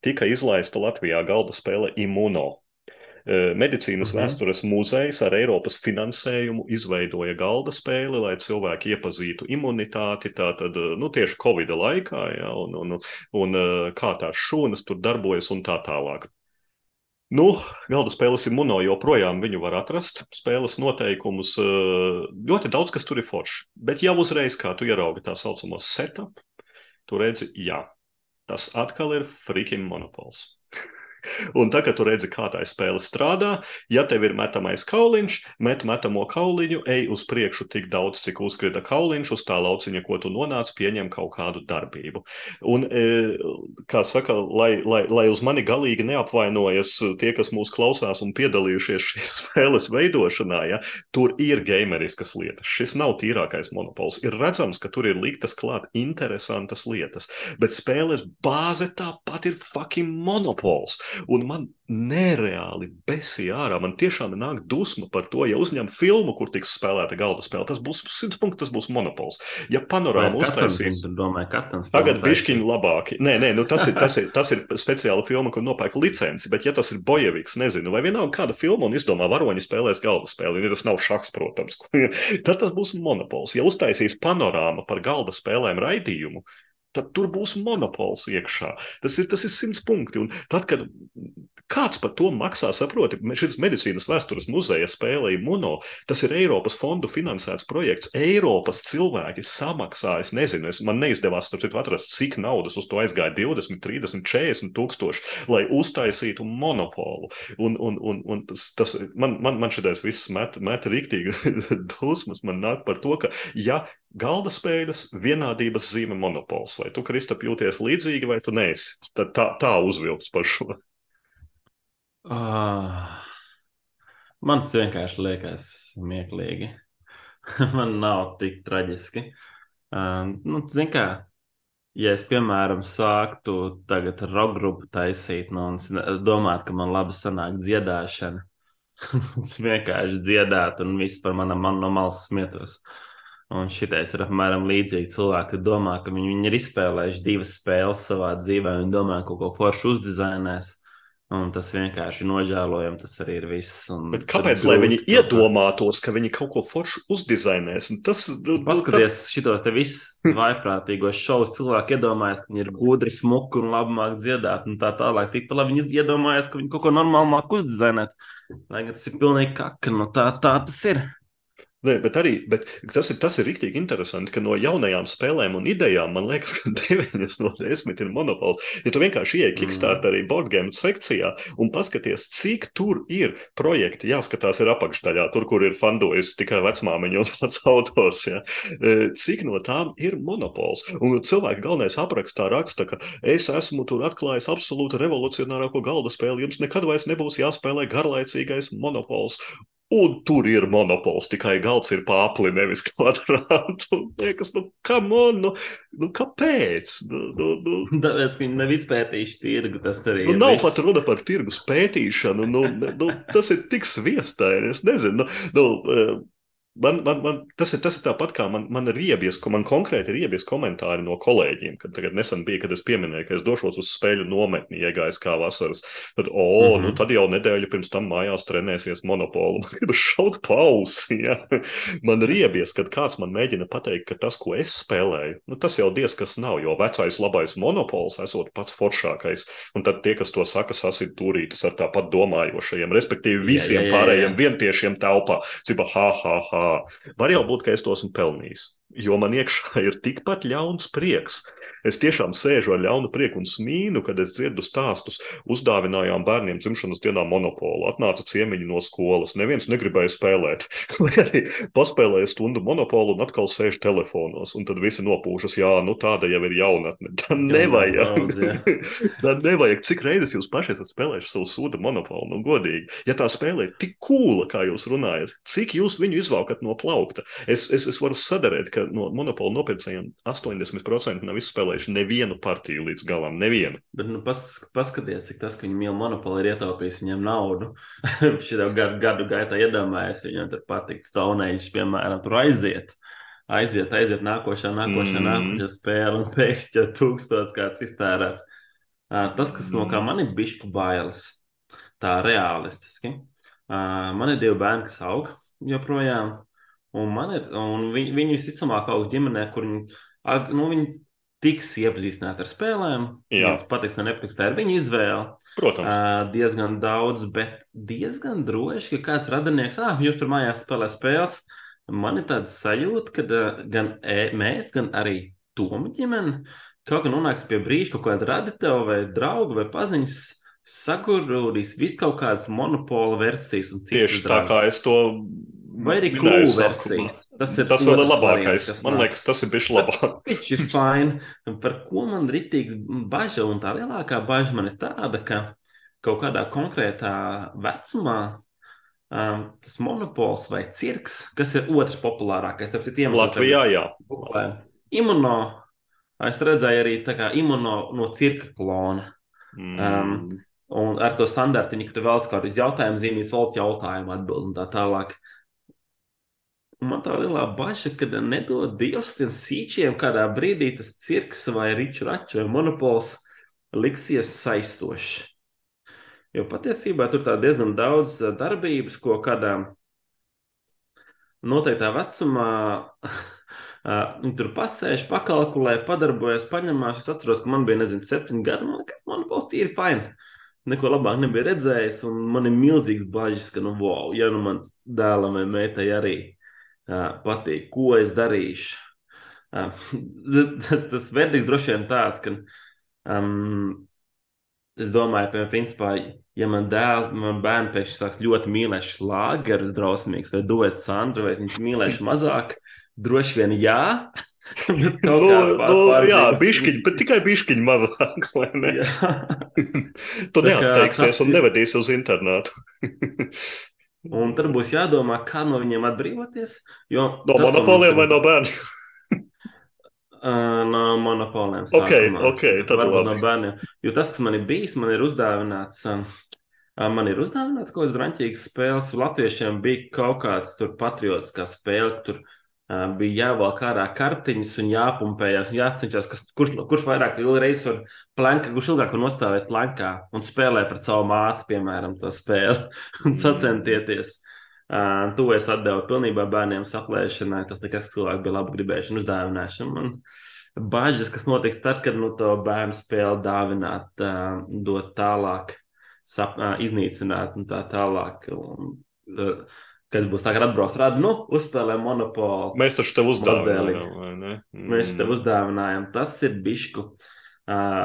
tika izlaista Latvijā galda spēle Immuno. Medicīnas mm -hmm. vēstures muzejs ar Eiropas finansējumu izveidoja galda spēli, lai cilvēki iepazītu imunitāti, tātad, nu, tieši Covid laikā, ja, un, un, un kā tās šūnas tur darbojas un tā tālāk. Nu, galda spēles ir mono, joprojām viņu var atrast. Spēles noteikumus ļoti daudz, kas tur ir forši. Bet jau uzreiz, kā tu ieraugi tā saucamo setup, tu redzi, jā, tas atkal ir freaking monopols. Un tā, kad tu redzi, kā tā spēle strādā, ja tev ir metamais kauliņš, met metamo kauliņu, ej uz priekšu tik daudz, cik uzkrita kauliņš, uz tā lauciņa, ko tu nonāc, pieņem kaut kādu darbību. Un, e, kā saka, lai, lai, lai uz mani galīgi neapvainojas tie, kas mūs klausās un piedalījušies šīs spēles veidošanā, ja, tur ir gameriskas lietas. Šis nav tīrākais monopols. Ir redzams, ka tur ir liktas klāt interesantas lietas, bet spēles bāze tāpat ir fucking monopols. Un man nereāli besīja ārā. Man tiešām nāk dusma par to, ja uzņem filmu, kur tiks spēlēta galda spēle. Tas būs simts punkts, tas būs monopols. Ja panorāma uztaisīs, tagad bišķiņi labāki. Nē, nē, nu tas, ir, tas, ir, tas ir speciāla filma, kur nopērk licenci, bet ja tas ir bojeviks, nezinu, vai vienalga kāda filma un izdomā varoņi spēlēs galda spēli, ja tas nav šaks, protams, tad tas būs monopols. Ja uztaisīs panorāma par galda spēlēm raidījumu, tad tur būs monopols iekšā. Tas ir, tas ir simts punkti. Un tad, kad Kāds par to maksā? Saproti, šis medicīnas vēstures muzeja spēlēja Mono. Tas ir Eiropas fondu finansēts projekts. Eiropas cilvēki samaksā, es nezinu, es, man neizdevās citu, atrast, cik naudas uz to aizgāja 20, 30, 40 tūkstoši, lai uztaisītu monopolu. Un, un, un, un tas, tas man, man, man šitais viss met, met rīktīgi dusmas. Man nāk par to, ka ja galda spēles vienādības zīme monopols, vai tu, Kristap, jūties līdzīgi, vai tu neesi, tad tā, tā uzvilkts par šo. Uh, man tas vienkārši liekas smieklīgi. man nav tik traģiski. Uh, nu, Zini, kā, ja es, piemēram, sāktu tagad roggrupu taisīt, nu, un domātu, ka man labi sanāk dziedāšana, es vienkārši dziedātu un viss par manam man no malas smietos. Un šitais ir apmēram līdzīgi. Cilvēki domā, ka viņi, viņi ir izspēlējuši divas spēles savā dzīvē un domā, ka kaut ko foršu uzdizainēs. Un tas vienkārši nožēlojami, tas arī ir viss. Bet kāpēc lai viņi iedomātos, ka viņi kaut ko foršu uzdizainēs? Tas, nu, nu Paskaties, tā... šitos te visus vaiprātīgos šovus cilvēki iedomājas, ka viņi ir gudri, smuki un labi māk dziedāt un tā tālāk. Tikpat labi viņi iedomājas, ka viņi kaut ko normālu māk uzdizainēt. Lai gan tas ir pilnīgi kaka, nu tā, tā tas ir. Nē, bet arī bet tas ir, tas ir rīktīgi interesanti, ka no jaunajām spēlēm un idejām man liekas, ka 9 no 10 ir monopols. Ja tu vienkārši ieej Kickstarter arī boardgame sekcijā un paskaties, cik tur ir projekti, jāskatās ir apakšdaļā, tur, kur ir fandojas tikai vecmāmiņa un pats autors, ja? E, cik no tām ir monopols. Un cilvēki galvenais aprakstā raksta, ka es esmu tur atklājis absolūti revolucionārāko galda spēli, jums nekad vairs nebūs jāspēlē garlaicīgais monopols. Un tur ir monopols, tikai galds ir pāri, nevis kvadrāts. Liekas, nu, on, nu, nu kāpēc? Nu, nu, nu. Tāpēc, viņi nav izpētījuši tirgu. Tas arī nu, nav viss. pat runa par tirgus pētīšanu. Nu, nu, tas ir tik sviestaini. Es nezinu. Nu, nu, eh, Man, man, man, tas, ir, tas ir tāpat kā man, man ir iebies, man konkrēti ir iebies komentāri no kolēģiem, kad tagad nesen bija, kad es pieminēju, ka es došos uz spēļu nometni, iegājis kā vasaras. Tad, o, mm -hmm. nu tad jau nedēļu pirms tam mājās trenēsies monopolu. Man gribas šaut pausi, ja? Man ir iebies, kad kāds man mēģina pateikt, ka tas, ko es spēlēju, nu tas jau diez kas nav, jo vecais labais monopols esot pats foršākais. Un tad tie, kas to saka, sasit turītas ar tāpat domājošajiem, respektīvi visiem jā, jā, jā, jā. pārējiem vientiešiem telpā. Cipa, ha, ha, ha var jau būt, ka es to esmu pelnījis jo man iekšā ir tikpat ļauns prieks. Es tiešām sēžu ar ļaunu prieku un smīnu, kad es dzirdu stāstus. Uzdāvinājām bērniem dzimšanas dienā monopolu. Atnāca ciemiņi no skolas. Neviens negribēja spēlēt. Vai arī paspēlēja stundu monopolu un atkal sēž telefonos. Un tad visi nopūšas, jā, nu tāda jau ir jaunatne. Tā nevajag. Tā nevajag. Cik reizes jūs paši esat spēlējuši savu sūdu monopolu? Nu, godīgi. Ja tā spēlē ir tik kūla, kā jūs runājat, cik jūs viņu izvalkat no plaukta? Es, es, es varu sadarēt, ka ka no monopola nopircējiem 80% nav izspēlējuši nevienu partiju līdz galam. Nevienu. Bet, nu, pas, paskaties, cik tas, ka viņi mīl monopolu, ir ietaupījis viņiem naudu. Šī gadu, gadu gaitā iedomājies, viņam tur patikt Stonehenge, piemēram, tur aiziet. Aiziet, aiziet, nākošā, nākošā, mm. nākošā spēle, un pēkšņi jau tūkstots kāds iztērēts. Tas, kas no kā man ir bišķi bailes, tā realistiski. Man ir divi bērni, kas aug joprojām. Un, ir, un viņi, viņi visticamāk aug ģimenē, kur viņi, nu, viņi tiks iepazīstināti ar spēlēm. Viņiem patiks, vai nepatiks, tā ir viņa izvēle. Protams. Uh, diezgan daudz, bet diezgan droši, ka kāds radinieks, ah, jūs tur mājās spēlē spēles. Man ir tāds sajūta, ka uh, gan e, mēs, gan arī Toma ģimene kaut kā nonāks pie brīža, kaut kāda radītava vai drauga vai paziņas sagurūdīs visu kaut kādas monopola versijas. Tieši tā kā es to Vai arī klūku versijas. Tas ir tas vēl labākais. Variants, man liekas, tas ir bijis labāk. Viņš ir fine. Par ko man ritīgi bažas, un tā lielākā bažas man ir tāda, ka kaut kādā konkrētā vecumā um, tas monopols vai cirks, kas ir otrs populārākais, tas ir tiem Latvijā, jā. Imuno, es redzēju arī tā kā imuno no cirka klona. Mm. Um, un ar to standartiņu, ka tu vēl kaut kādas jautājumas zīmēs, valsts jautājumu atbild un tā tālāk. Un man tā lielā bažas, ka nedod Dievs tiem sīčiem, kādā brīdī tas cirks vai ričs vai monopols liksies saistošs. Jo patiesībā tur ir diezgan daudz eh, darbības, ko kādā noteiktā vecumā viņi tur pasēž, pakalkulē, padarbojas, paņemās. Es atceros, ka man bija, nezinu, septiņi gadi, man liekas, monopols tīri fini. Neko labāk nebija redzējis, un man ir milzīgs bažas, ka, nu, wow, ja nu man dēlam vai meitai arī patīk, ko es darīšu. Tas, tas verdikts droši vien tāds, ka um, es domāju, piemēram, principā, ja man dēls, man bērni pēkšņi sāks ļoti mīlēt šlāgerus drausmīgus, vai duet Sandru, vai viņas mīlēšu mazāk, droši vien jā. bet kaut nu, nu, jā, bišķiņi, bet tikai bišķiņi mazāk, ne? tu neatteiksies un nevedīsi uz internātu. Un tad būs jādomā, kā no viņiem atbrīvoties. Jo no tas, monopoliem vai no bērniem? no monopoliem. Okay, okay, tad Varbūt labi. no bērniem. Jo tas, kas man ir bijis, man ir uzdāvināts. Man ir uzdāvināts kaut kādas drāmīgas spēles. Latviešiem bija kaut kāds patriotiskā spēle, tur bija jāvelk ārā kartiņas un jāpumpējas, un jācenšas, kas, kurš, kurš vairāk reizes var planka, kurš ilgāk var nostāvēt plankā un spēlē pret savu māti, piemēram, to spēli un sacentieties. Uh, to es atdevu pilnībā bērniem saplēšanai. Tas nekas cilvēks bija labi gribēšana, uzdāvināšana. Man bažas, kas notiks tad, kad nu, to bērnu spēli dāvināt, uh, dot tālāk, sap, uh, iznīcināt un tā tālāk. Un, uh, kas būs tagad atbrauks, rāda, nu, uzspēlē monopolu. Mēs taču tev uzdāvinājām, vai ne? Mm. Mēs tev uzdāvinājām. Tas ir bišku uh,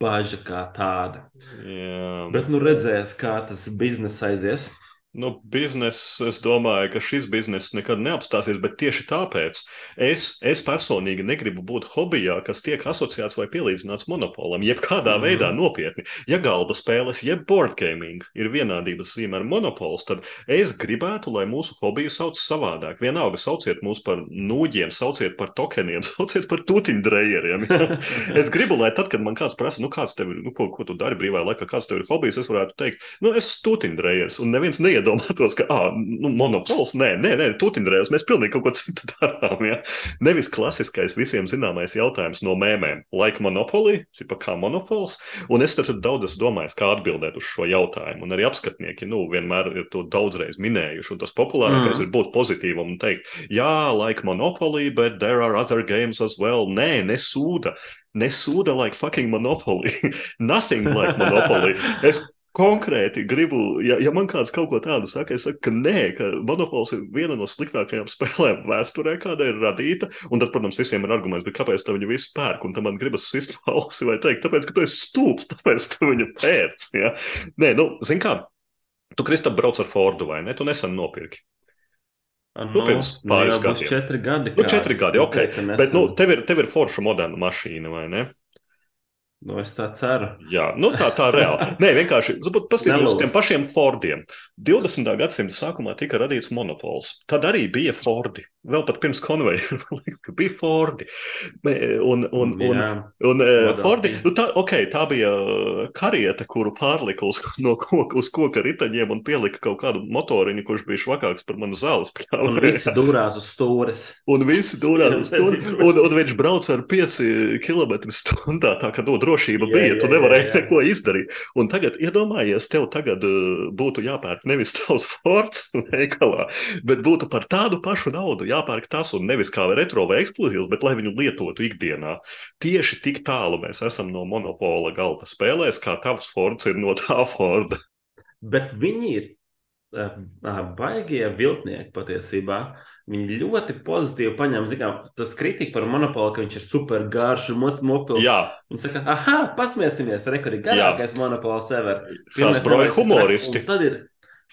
baža kā tāda. Jā. Bet, nu, redzēs, kā tas biznesa aizies. Nu, bizness, es domāju, ka šis bizness nekad neapstāsies, bet tieši tāpēc es, es personīgi negribu būt hobijā, kas tiek asociēts vai pielīdzināts monopolam, jebkādā mm. veidā nopietni. Ja galda spēles, jeb board gaming ir vienādības zīme ar monopols, tad es gribētu, lai mūsu hobiju sauc savādāk. Vienalga, sauciet mūs par nūģiem, sauciet par tokeniem, sauciet par tutiņdrejeriem. es gribu, lai tad, kad man kāds prasa, nu, kāds tev ir, nu, ko, ko tu dari brīvā laikā, kāds tev ir hobijs, es varētu teikt, nu, es esmu tutiņdrejers, un neviens neied iedomātos, ka, ah, nu, monopols, nē, nē, nē tutinrēs, mēs pilnīgi kaut ko citu darām. Ja? Nevis klasiskais visiem zināmais jautājums no mēmēm. Laika monopolī, tipa kā monopols, un es tad daudz domājis, kā atbildēt uz šo jautājumu. Un arī apskatnieki, nu, vienmēr ir to daudzreiz minējuši, un tas populārākais mm. ir būt pozitīvam un teikt, jā, laika monopolī, but there are other games as well. Nē, nesūda nesūda like fucking monopoly. Nothing like monopoly. Es konkrēti gribu, ja, ja man kāds kaut ko tādu saka, es saku, ka nē, ka monopols ir viena no sliktākajām spēlēm vēsturē, kāda ir radīta. Un tad, protams, visiem ir arguments, kāpēc viņi visi pērk, un tam man gribas sist valsi vai teikt, tāpēc, ka tu esi stulbs, tāpēc tu viņu pēc. Ja? Nē, nu, zin kā, tu Kristap brauc ar Fordu vai ne? Tu nesen nopirki. Nu, nu, pirms pāris gadiem. Četri gadi. Nu, četri gadi, ok. Bet, nu, tev ir, tev ir forša moderna mašīna, vai ne? Nu, es tā ceru. Jā, nu tā, tā reāli. Nē, vienkārši paskatieties uz tiem pašiem Fordiem. 20. gadsimta sākumā tika radīts monopols. Tad arī bija Fordi. Vēl pat pirms konveja bija Fordi. Un, un, un, Jā. un, un Models Fordi, nu tā, ok, tā bija karieta, kuru pārlika uz, no koka, uz koka riteņiem un pielika kaut kādu motoriņu, kurš bija švakāks par manu zāles Un pļāvu. visi dūrās uz stūres. Un visi dūrās uz to, un, un viņš brauca ar 5 km stundā. Tā kā no drošība Jā, bija, tu jā, nevarēji jā, jā. neko izdarīt. Un tagad, iedomājies, tev tagad uh, būtu jāpērk nevis tavs forts veikalā, bet būtu par tādu pašu naudu jāpērk tas, un nevis kā retro vai eksplozīvs, bet lai viņu lietotu ikdienā. Tieši tik tālu mēs esam no monopola galda spēlēs, kā tavs forts ir no tā Forda. Bet viņi ir uh, baigie viltnieki patiesībā. Viņi ļoti pozitīvi paņem, zinām, tas kritika par monopolu, ka viņš ir super garš un mopils. Jā, Viņi saka, ah, pasmiesimies, rekordi garākais monopols ever. šāds broja humoristi. Tad ir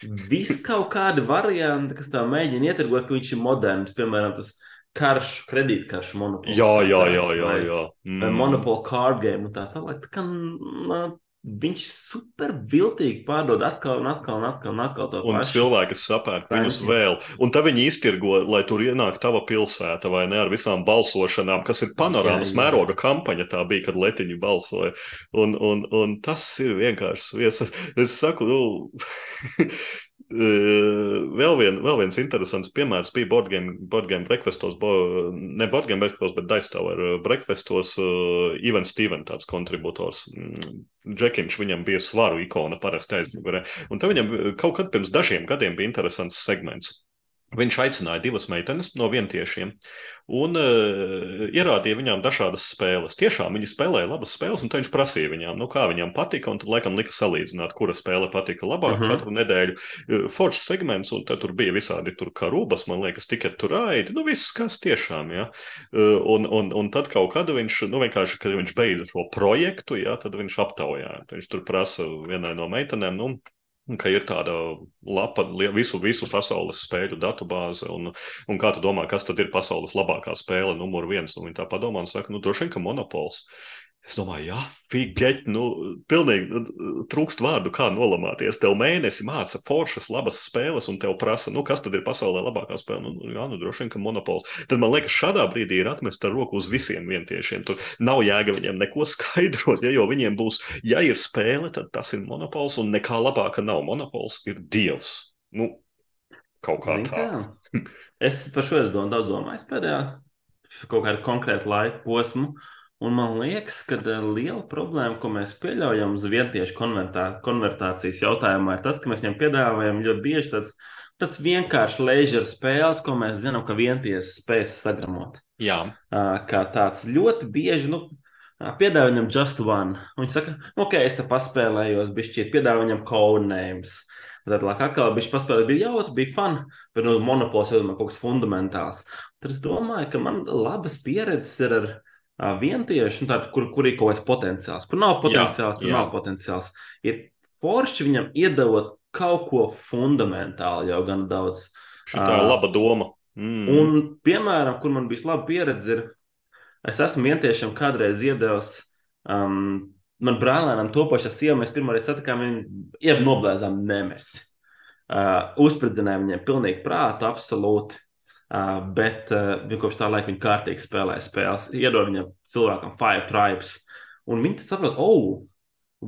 vis kaut kādi varianti, kas tā mēģina ietirgot, ka viņš ir moderns. Piemēram, tas karš, kredītkarš monopols. Jā, jā, jā, jā. jā. vai Monopoly card game un tā tālāk. Tā kā, nā, viņš super viltīgi pārdod atkal un atkal un atkal un atkal to Un pašu. cilvēki sapērk viņus vēl. Un tad viņi iztirgo, lai tur ienāk tava pilsēta vai ne ar visām balsošanām, kas ir panorāmas Jā, jā. mēroga kampaņa. Tā bija, kad Letiņi balsoja. Un, un, un tas ir vienkārši viens. Es saku, nu. Vēl, vien, vēl viens interesants piemērs bija Boardgame board breakfastos, bo, ne Boardgame breakfastos, bet Dice Tower eh, breakfastos. Uh, Ivan Steven, tāds kontributors, mm, Džekiņš, viņam bija svaru ikona parasti aizmugurē. Un tad viņam kaut kad pirms dažiem gadiem bija interesants segments. Viņš aicināja divas meitenes no vientiešiem un uh, ierādīja viņām dažādas spēles. Tiešām viņi spēlēja labas spēles, un viņš prasīja viņām, nu, kā viņām patika, un tad laikam lika salīdzināt, kura spēle patika labāk uh Mhm. -huh. katru nedēļu. Uh, Foršs segments, un tur bija visādi tur karūbas, man liekas, tikai tur raidi. Nu, viss kas tiešām, jā. Uh, un, un, un tad kaut kad viņš, nu, vienkārši, kad viņš beidza šo projektu, jā, tad viņš aptaujāja. Viņš tur prasa vienai no meitenēm, nu, ka ir tāda lapa, visu, visu pasaules spēļu datubāze, un, un kā tu domā, kas tad ir pasaules labākā spēle, numur viens? Un viņi tā padomā un saka, nu, droši vien, ka monopols. Es domāju, jā, figeļ, nu, pilnīgi nu, trūkst vārdu, kā nolamāties. Tev mēnesi māca foršas, labas spēles, un tev prasa, nu, kas tad ir pasaulē labākā spēle? Nu, jā, nu, droši vien, ka monopols. Tad man liekas, šādā brīdī ir atmest ar roku uz visiem vientiešiem. Tur nav jēga viņiem neko skaidrot, ja, jo viņiem būs, ja ir spēle, tad tas ir monopols, un nekā labāka nav. Monopols ir dievs. Nu, kaut kā Zini tā. kā? Es par šo es domāju, daudz domāju pēdējā kaut kādu konkrētu laika posmu. Un man liekas, ka eh, liela problēma, ko mēs pieļaujam uz vietiešu konvertā, konvertācijas jautājumā, ir tas, ka mēs viņam piedāvājam ļoti bieži tāds, tāds vienkāršs leisure spēles, ko mēs zinām, ka vientieši spēs sagramot. Jā, Kā tāds ļoti bieži, nu, piedāvā viņam just one. Un viņš saka, "Nu, ok, es te paspēlējos, bišķiet, piedāvā viņam codenames. Tad, lai atkal bija paspēlēt, bija jautri, bija fun, bet nu, monopols jau ir kaut kas fundamentāls. Tad es domāju, ka man labas pieredzes ir ar ā, vientiešu, nu, tādu, kur, kur ir kaut kāds potenciāls. Kur nav potenciāls, tur jā. nav potenciāls. Ir forši viņam iedot kaut ko fundamentāli jau gan daudz. šī ir laba doma. Mm. Un, piemēram, kur man bija laba pieredze, ir, es esmu vientiešiem kādreiz iedevis, um, man brālēnam to pašu siemu, mēs pirmoreiz satikām viņu, noblēzām nemesi. Uh, uzspridzinājām viņiem pilnīgi prātu, absolūti. Uh, bet uh, viņi kopš tā laika viņi kārtīgi spēlē spēles. Iedod viņam cilvēkam Five Tribes. Un viņi saprot, oh,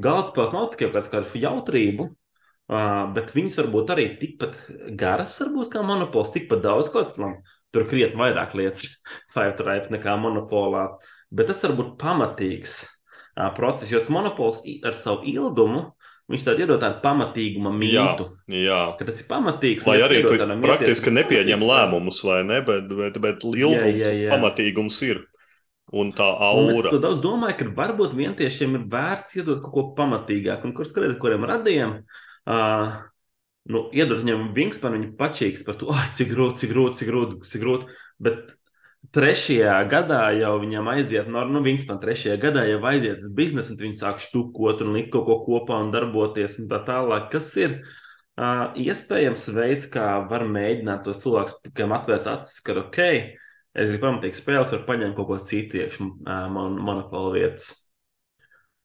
galdspēles nav tikai kaut kāda jautrība, uh, bet viņas varbūt arī tikpat garas, varbūt kā monopols, tikpat daudz kaut tam. Tur krietni vairāk lietas, Five Tribes nekā monopolā. Bet tas var būt pamatīgs uh, process, jo tas monopols ar savu ilgumu, viņš tādu iedod tādu pamatīguma mītu. Jā, Ka tas ir pamatīgs. lai arī iedod tu praktiski nepieņem pamatīgs lēmumus, vai ne, bet, bet, bet ilgums, jā, jā. pamatīgums ir. Un tā Un es aura. daudz domāju, ka varbūt vientiešiem ir vērts iedot kaut ko pamatīgāku. Un kurš skatās, kuriem radījām, uh, nu, iedot viņam vingspanu, viņi pačīgs par to, cik grūti, cik grūti, cik grūti, cik grūti. Bet trešajā gadā jau viņam aiziet, no nu, vingspan trešajā gadā jau aiziet uz biznesu, un viņi sāk štukot un likt kaut ko kopā un darboties un tā tālāk. Kas ir uh, iespējams veids, kā var mēģināt tos cilvēkus, kam atvērt acis, ka ok, es gribu pamatīgi spēles, var paņemt kaut ko citu iekšā uh, mon monopolu vietas.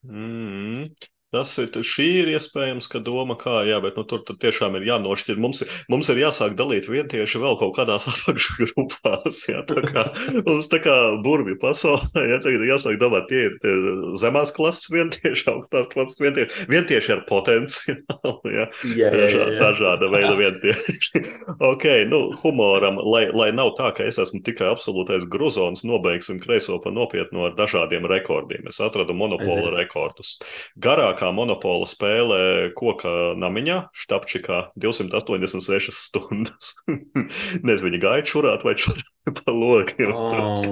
Mm. Tas ir, šī ir iespējams, ka doma kā, jā, bet nu, tur tiešām ir jānošķir. Mums, mums ir jāsāk dalīt vientieši vēl kaut kādās apakšgrupās. Jā, tā kā mums tā kā burbi pasaulē, jā, tagad jāsāk domāt, tie ir tie zemās klases vientieši, augstās klases vientieši, vientieši ar potenciālu, jā, Jā, jā, dažā, jā. dažāda veida vientieši. ok, nu, humoram, lai, lai nav tā, ka es esmu tikai absolūtais gruzons, nobeigsim kreiso pa nopietnu ar dažādiem rekordiem. Es atradu monopola rekordus. Garākā monopola spēlē koka namiņā, Štapčikā 286 stundas. Nezinu, viņa gāja čurāt vai čurāt pa logiem. Oh.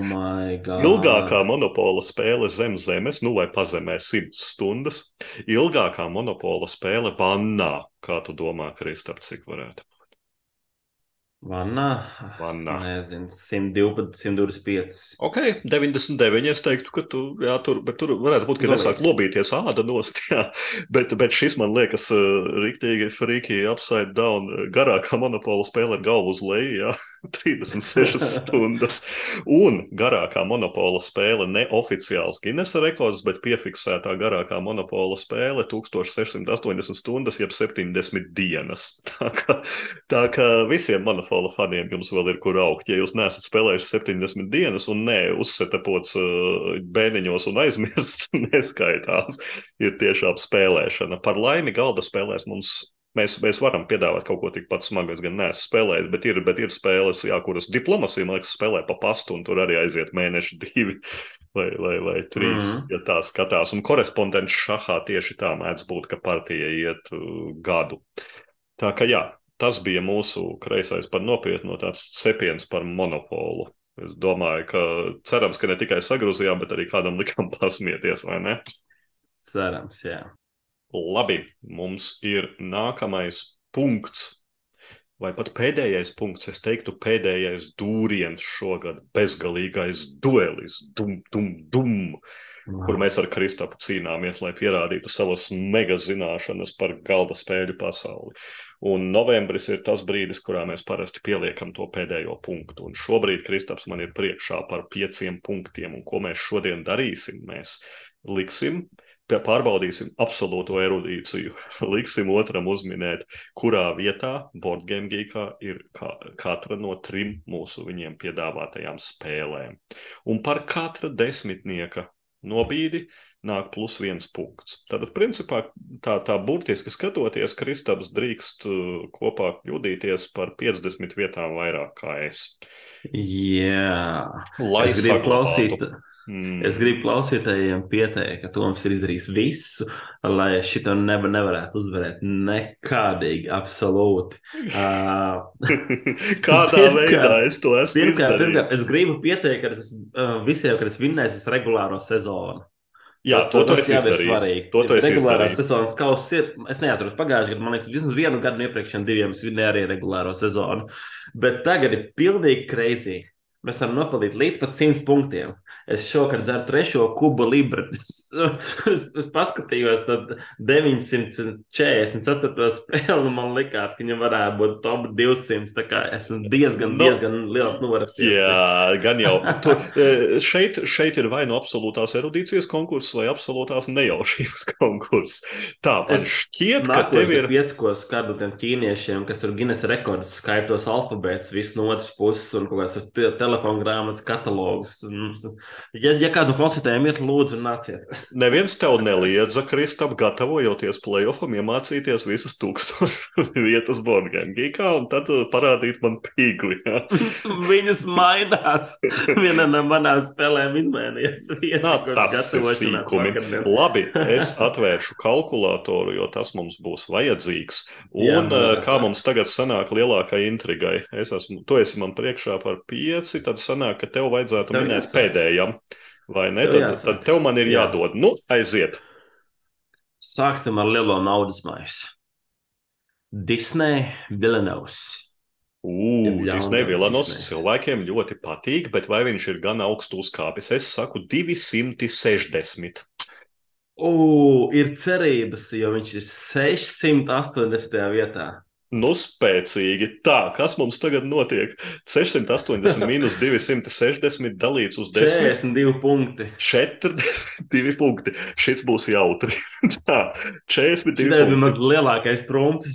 Ilgākā monopola spēle zem zemes, nu vai pazemē 100 stundas. Ilgākā monopola spēle vannā. Kā tu domā, Kristap, cik varētu? Vannā. Es Nezinu, 112, 125. Ok, 99. Es teiktu, ka tu, jā, tur, bet tur varētu būt, ka nesāk lobīties āda nost. Jā. Bet, bet šis man liekas, uh, rīktīgi frīkī upside down. Garākā monopola spēle ar galvu uz leju, jā, 36 stundas. Un garākā monopola spēle neoficiāls Guinnessa rekords, bet piefiksētā garākā monopola spēle 1680 stundas, jeb 70 dienas. Tā kā, tā kā visiem monopola faniem jums vēl ir kur augt. Ja jūs neesat spēlējuši 70 dienas un ne uzsetapots uh, bēniņos un aizmirsts, neskaitās, ir tiešām spēlēšana. Par laimi galda spēlēs mums. Mēs, mēs varam piedāvāt kaut ko tikpat smagu, es gan neesmu spēlējis, bet ir, bet ir spēles, jā, kuras diplomacija, man liekas, spēlē pa pastu, un tur arī aiziet mēneši, divi vai, vai, vai trīs, mm. -hmm. ja tā skatās. Un korespondents šahā tieši tā mēdz būt, ka partija iet uh, gadu. Tā kā jā, tas bija mūsu kreisais par nopietnu, tāds cepiens par monopolu. Es domāju, ka cerams, ka ne tikai sagrozījām, bet arī kādam likām pasmieties, vai ne? Cerams, jā. Labi, mums ir nākamais punkts. Vai pat pēdējais punkts, es teiktu, pēdējais dūriens šogad, bezgalīgais duelis, dum, dum, dum, kur mēs ar Kristapu cīnāmies, lai pierādītu savas mega zināšanas par galda spēļu pasauli. Un novembris ir tas brīdis, kurā mēs parasti pieliekam to pēdējo punktu. Un šobrīd Kristaps man ir priekšā par pieciem punktiem. Un ko mēs šodien darīsim? Mēs liksim, pārbaudīsim absolūto erudīciju. Liksim otram uzminēt, kurā vietā Boardgame Geekā ir ka katra no trim mūsu viņiem piedāvātajām spēlēm. Un par katra desmitnieka nobīdi nāk plus viens punkts. Tad, principā, tā, tā burtiski skatoties, Kristaps drīkst uh, kopā kļūdīties par 50 vietām vairāk kā es. Jā. Lai Es gribu klausīt, Mm. es gribu klausītājiem pieteikt, ka Toms ir izdarījis visu, lai šito nevar, nevarētu uzvarēt nekādīgi, absolūti. Uh, Kādā Pirmkārt- veidā es to esmu pirmkārt, izdarījis? pirmkārt, es gribu pieteikt, ka es uh, visiem, kad es vinnēšu regulāro sezonu. Jā, Tas- to tu tas jau ir svarīgi. To esi Regulārās izdarījis. sezonas kausa ir. Es neatceros pagājušajā gadā, man liekas, vismaz vienu gadu no iepriekšējiem diviem es vinnēju arī regulāro sezonu. Bet tagad ir pilnīgi crazy. Mēs varam nopelnīt līdz pat 100 punktiem. Es šovakar dzeru trešo kubu libru. Es, es, es paskatījos, tad 944 spēli, man likās, ka viņam varētu būt top 200. Tā kā esmu diezgan, Nu, diezgan liels novaras. Jā, gan jau. Tu, e, šeit, šeit ir vai nu absolūtās erudīcijas konkurss, vai absolūtās nejaušības konkurss. Tā, man Es šķiet, ka tev ir. pieskos kādu tiem ķīniešiem, kas tur Guinness rekords, skaitos alfabēts, viss no otras puses un kaut kāds te telefona grāmatas katalogs. Ja, ja kādu klausītājiem ir, lūdzu, nāciet. Neviens tev neliedza, Kristap, gatavojoties playoffam, iemācīties visas tūkstošas vietas Borgām Gīkā un tad uh, parādīt man pīgli. Ja? Viņas mainās. Viena no manām spēlēm izmainījās. Viena, Nā, tas ir sīkumi. vakardien. Labi, es atvēršu kalkulātoru, jo tas mums būs vajadzīgs. Jā, Un man Jā, liekas, kā mums tagad sanāk lielākai intrigai? Es esmu, tu esi man priekšā par pieci, tad sanāk, ka tev vajadzētu Tev minēt jāsāk. pēdējam. Vai ne? Tev Tad, jāsāk. tad tev man ir Jā. jādod. Nu, aiziet. Sāksim ar lielo naudas maisu. Ugh, Jā, Disney un Vilanovs cilvēkiem ļoti patīk, bet vai viņš ir gan augstu uzkāpis? Es saku 260. U, ir cerības, jo viņš ir 680. vietā. Nu, spēcīgi. Tā, kas mums tagad notiek? 680 minus 260 dalīts uz 10. 42 punkti. 42 punkti. Šis būs jautri. Tā, 42 Šis bija mans lielākais trumps.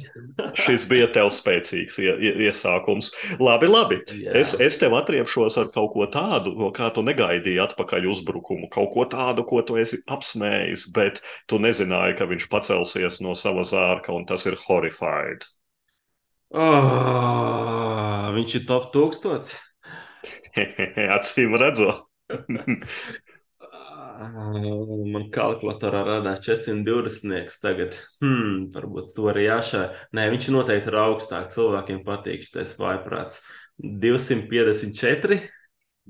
Šis bija tev spēcīgs ie, ie, iesākums. Labi, labi. Jā. Es, es tev atriepšos ar kaut ko tādu, no kā tu negaidīji atpakaļ uzbrukumu. Kaut ko tādu, ko tu esi apsmējis, bet tu nezināji, ka viņš pacelsies no sava zārka, un tas ir horrified. Oh, viņš ir top 1000. Acīm redzot. Man kalkulatorā rādās 420. tagad. Hmm, varbūt to arī jāšā. Nē, viņš noteikti ir augstāk. Cilvēkiem patīk šis vaiprāts. 254.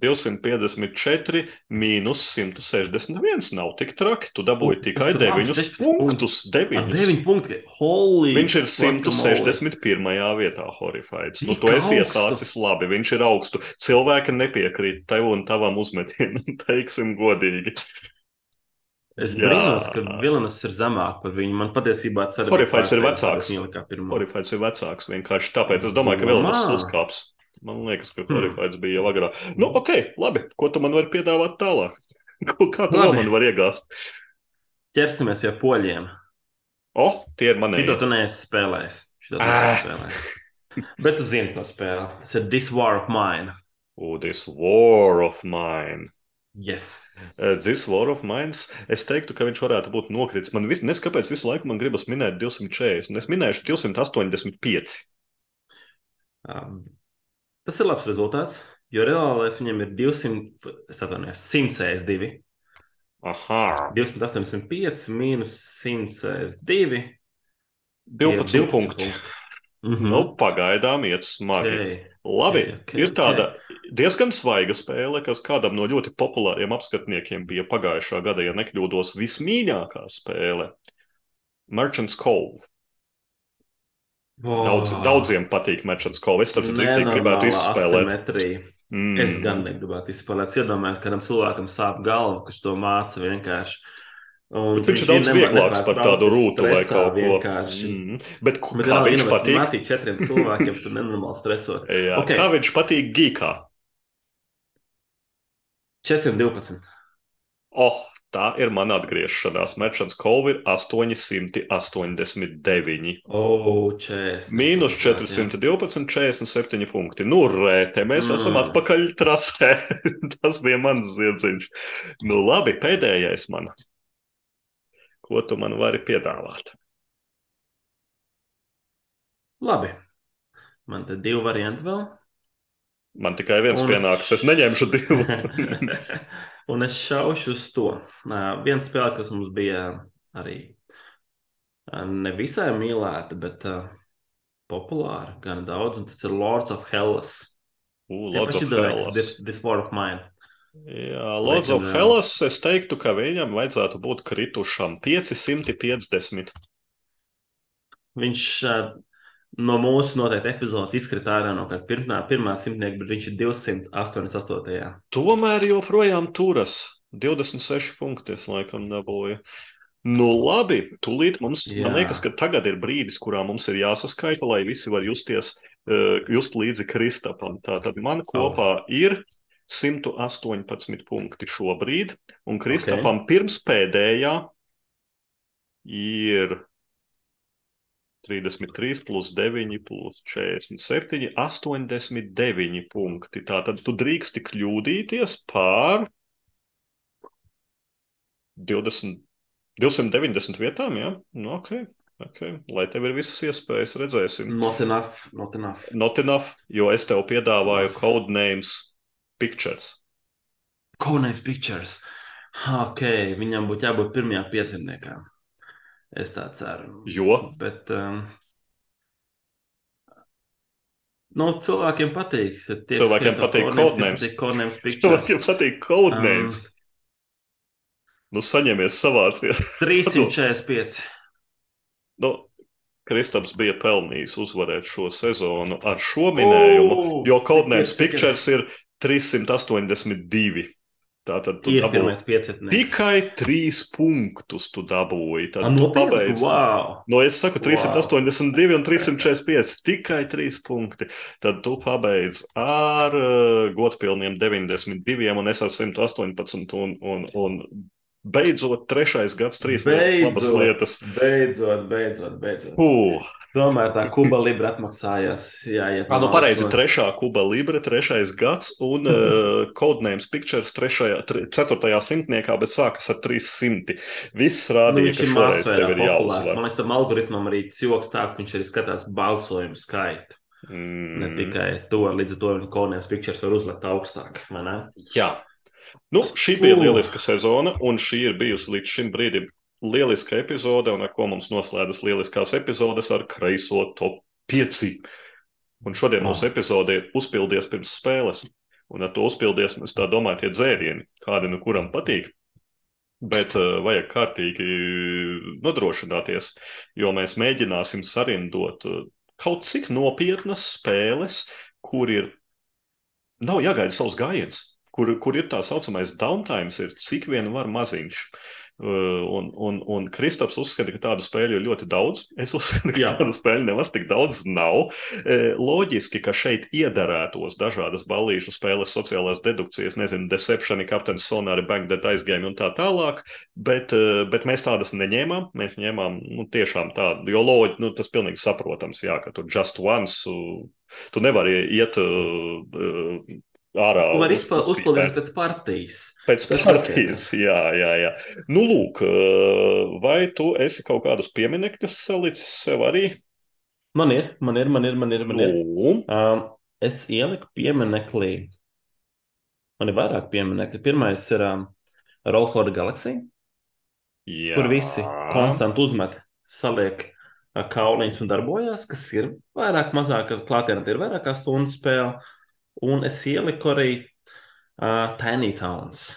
254 mīnus 161 nav tik traki. Tu dabūji tikai ir labi, 9 16 punktus. Ar 9. 9 punkti. Holy! Viņš ir guacamole. 161. vietā, Horrified. Nu, tu esi iesācis labi, viņš ir augstu. Cilvēki nepiekrīt tev un tavam uzmetienam, teiksim, godīgi. Es brīnos, ka Vilnius ir zemāk par viņu. Man patiesībā tas arī Horrifieds ir vecāks. Horrifieds ir vecāks vienkārši tāpēc. Es domāju, ka tas uzkāps. Man liekas, ka Hmm. Horrifieds bija jau agrāk. Nu, ok, labi. Ko tu man vari piedāvāt tālāk? Kā tu Labi. man vari iegāzt? Ķersimies pie poļiem. O, tie ir mani. Šito tu neesi spēlējis. Šito tu Ah. neesi spēlējis. Bet tu zini to spēli. Tas ir This War of Mine. Oh, this war of mine. Yes. Uh, This war of mine. Es teiktu, ka viņš varētu būt nokritis. Man vis, nes kāpēc visu laiku man gribas minēt 240. un Es minēšu 285. Um, tas ir labs rezultāts, jo reālais viņam ir 200, es atvainojos, 162. Aha, 285 mīnus 162. 12 punkti. Mm -hmm. Nu, pagaidām iet smagi. okay. Labi, Ok, ok, ir tāda diezgan svaiga spēle, kas kādam no ļoti populāriem apskatniekiem bija pagājušā gada, ja nekļūdos, vismīļākā spēle. Merchants Cove. Wow. Daudz, Daudziem patīk Merchants Cove. Es tam gribētu izspēlēt. Asimetrija. Mm. Es gan negribētu izspēlēt. Es iedomājos, kādam cilvēkam sāp galva, kas to māca vienkārši. Un Bet viņš ir daudz vieglāks par tādu rūtu vai kaut ko. Vienkārši. Mm. Bet, Bet kā viņš patīk? Mācīt četriem cilvēkiem, tu nenormāli stresot. Jā, Ok. Kā viņš patīk gīkā? 412. Oh, tā ir mana atgriešanās. Merchants Cove ir 889. O, 40. Mīnus 412, 47 punkti. Nu, rē, te mēs Mm. esam atpakaļ trasē. Tas bija mans ziedziņš. Nu, labi, pēdējais man. Ko tu man vari piedāvāt? Labi. Man te divi varianti vēl. Man tikai viens Un- pienāks, es neņemšu divu. Un es šaušu uz to. Nā, Viena spēle, kas mums bija arī ā, nevisai mīlēta, bet uh, populāra gan daudz, un tas ir Lords of Hellas. Tie Lords of Hellas. This, this War of Mine. Jā, Lords of Leģendārs. Hellas, es teiktu, ka viņam vajadzētu būt kritušam 550. Viņš uh, no mūsu noteikti epizodes izkrita ārā no pirmā, pirmā simtnieka, bet viņš ir 288. Tomēr joprojām turas 26 punkti, es laikam dabūju. Nu, labi, tūlīt mums, Jā. man liekas, ka tagad ir brīdis, kurā mums ir jāsaskaita, lai visi var justies, uh, just līdzi Kristapam. Tātad man kopā oh. ir 118 punkti šobrīd, un Kristapam okay. pirms pēdējā ir 33 plus 9 plus 47, 89 punkti. Tātad tu drīksti kļūdīties pār 20, 290 vietām, jā? Nu, ok, ok. Lai tev ir visas iespējas, redzēsim. Not enough, not enough. Not enough, jo es tev piedāvāju codenames pictures. Codenames Pictures. Ok, viņam būtu jābūt pirmajā pieciniekā. Es tā ceru. Jo? Bet, um, nu, cilvēkiem patīk. Tie, Cilvēkiem patīk Pictures. Cilvēkiem patīk codenames. Um, nu, saņemies savācies. 345. Nu, Kristaps bija pelnījis uzvarēt šo sezonu ar šo minējumu, O, jo Codenames? Pictures ir 382. Tātad tu Ir dabūji tikai trīs punktus. Tu dabūji. Tad A, tu nopietni? pabeidzi. Wow! No es saku 382 un 345. Tikai trīs punkti. Tad tu pabeidz ar uh, godpilniem 92 un es ar 118. Un, un, un beidzot, trešais gads, trīs labas lietas. beidzot, beidzot, beidzot. Uh, Tomēr tā Kuba Libra atmaksājās. Jā, ja Ah, nu pareizi, trešā Kuba Libre, trešais gads un uh, Codenames Pictures trešajā, tre, ceturtajā simtniekā, bet sākas ar 300. Viss Nu, rādīja, viņš ka šoreiz tev ir jāuzvar. Man liekas, tam algoritmam arī joks tāds, ka viņš arī skatās balsojumu skaitu. Mm. Ne tikai to, līdz ar to viņa kolonijas pictures var uzlikt augstāk. Jā. Nu, šī bija lieliska sezona, un šī ir bijusi līdz šim brīdim lieliska epizode, un ar ko mums noslēdzas lieliskās epizodes ar kreiso top 5. Un šodien mūsu Oh. epizode ir uzpildies pirms spēles, un ar to uzpildies, es tā domāju, tie dzērieni, kādi nu kuram patīk. Bet uh, vajag kārtīgi nodrošināties, jo mēs mēģināsim sarindot uh, kaut cik nopietnas spēles, kur ir nav jāgaida savs gājiens, kur, kur ir tā saucamais downtime, ir cik vien var maziņš. Uh, Un, un, un Kristaps uzskata, ka tādu spēļu ir ļoti daudz. Es uzskatu, ka Jā. tādu spēļu nemaz tik daudz nav. E, Loģiski, ka šeit iedarētos dažādas ballīšu spēles, sociālās dedukcijas, nezinu, Deception, Captain Sonari, Bank Dead Aizgame un tā tālāk, bet, e, bet mēs tādas neņēmām. Mēs ņēmām nu, tiešām tādu, jo loģi, nu, tas pilnīgi saprotams, jā, ka tu just once, tu nevari iet uh, ārā. Tu vari uzpildīt pēc- pēc partijas. Pēc Tas partijas, jā, jā, jā. Nu, lūk, uh, vai tu esi kaut kādus pieminekļus salicis sev arī? Man ir, man ir, man ir, man ir. Man ir. Um, es ieliku pieminekli. Man ir vairāk pieminekļu. Pirmais ir um, Rolforda Galaxija, jā. kur visi konstanti uzmet, saliek kauliņus un darbojas, kas ir vairāk, mazāk klātienē, ir vairāk kā stundu spēle. Un es ieliku arī uh, Tiny Towns,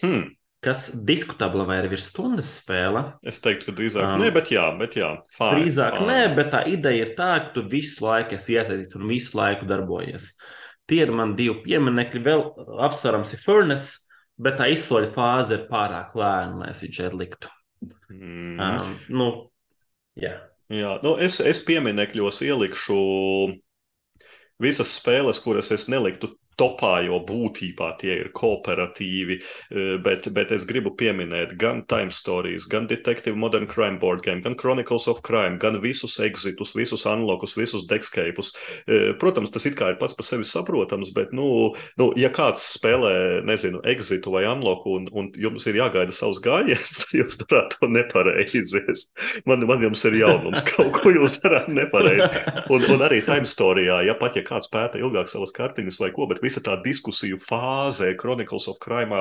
Hmm. kas diskutabla vai ir virs stundas spēle. Es teiktu, ka drīzāk Um, nē, bet jā, bet jā. Fine, Drīzāk fine. nē, bet tā ideja ir tā, ka tu visu laiku esi iesaistīts un visu laiku darbojies. Tie ir man divi pieminekļi. Vēl apsverams ir Furnace, bet tā izsoļa fāze ir pārāk lēna, lai es viņu šeit liktu. Mm. Um, nu, jā. Jā, nu es, es pieminekļos ielikšu visas spēles, kuras es neliktu topā, jo būtībā tie ir kooperatīvi, eh, bet, bet es gribu pieminēt gan Time Stories, gan Detective Modern Crime Board Game, gan Chronicles of Crime, gan visus exitus, visus unlockus, visus dexcapus. Eh, Protams, tas it kā ir pats par sevi saprotams, bet, nu, nu ja kāds spēlē, nezinu, exitu vai unlocku un, un jums ir jāgaida savs gājiens, jūs darāt to nepareizi. Es- Man, man jums ir jaunums, kaut ko jūs darāt nepareizi. Un, un arī time storijā, ja pat ja kāds pēta ilgāk savas kartiņas vai ko, bet visa tā diskusiju fāze, Chronicles of Crime,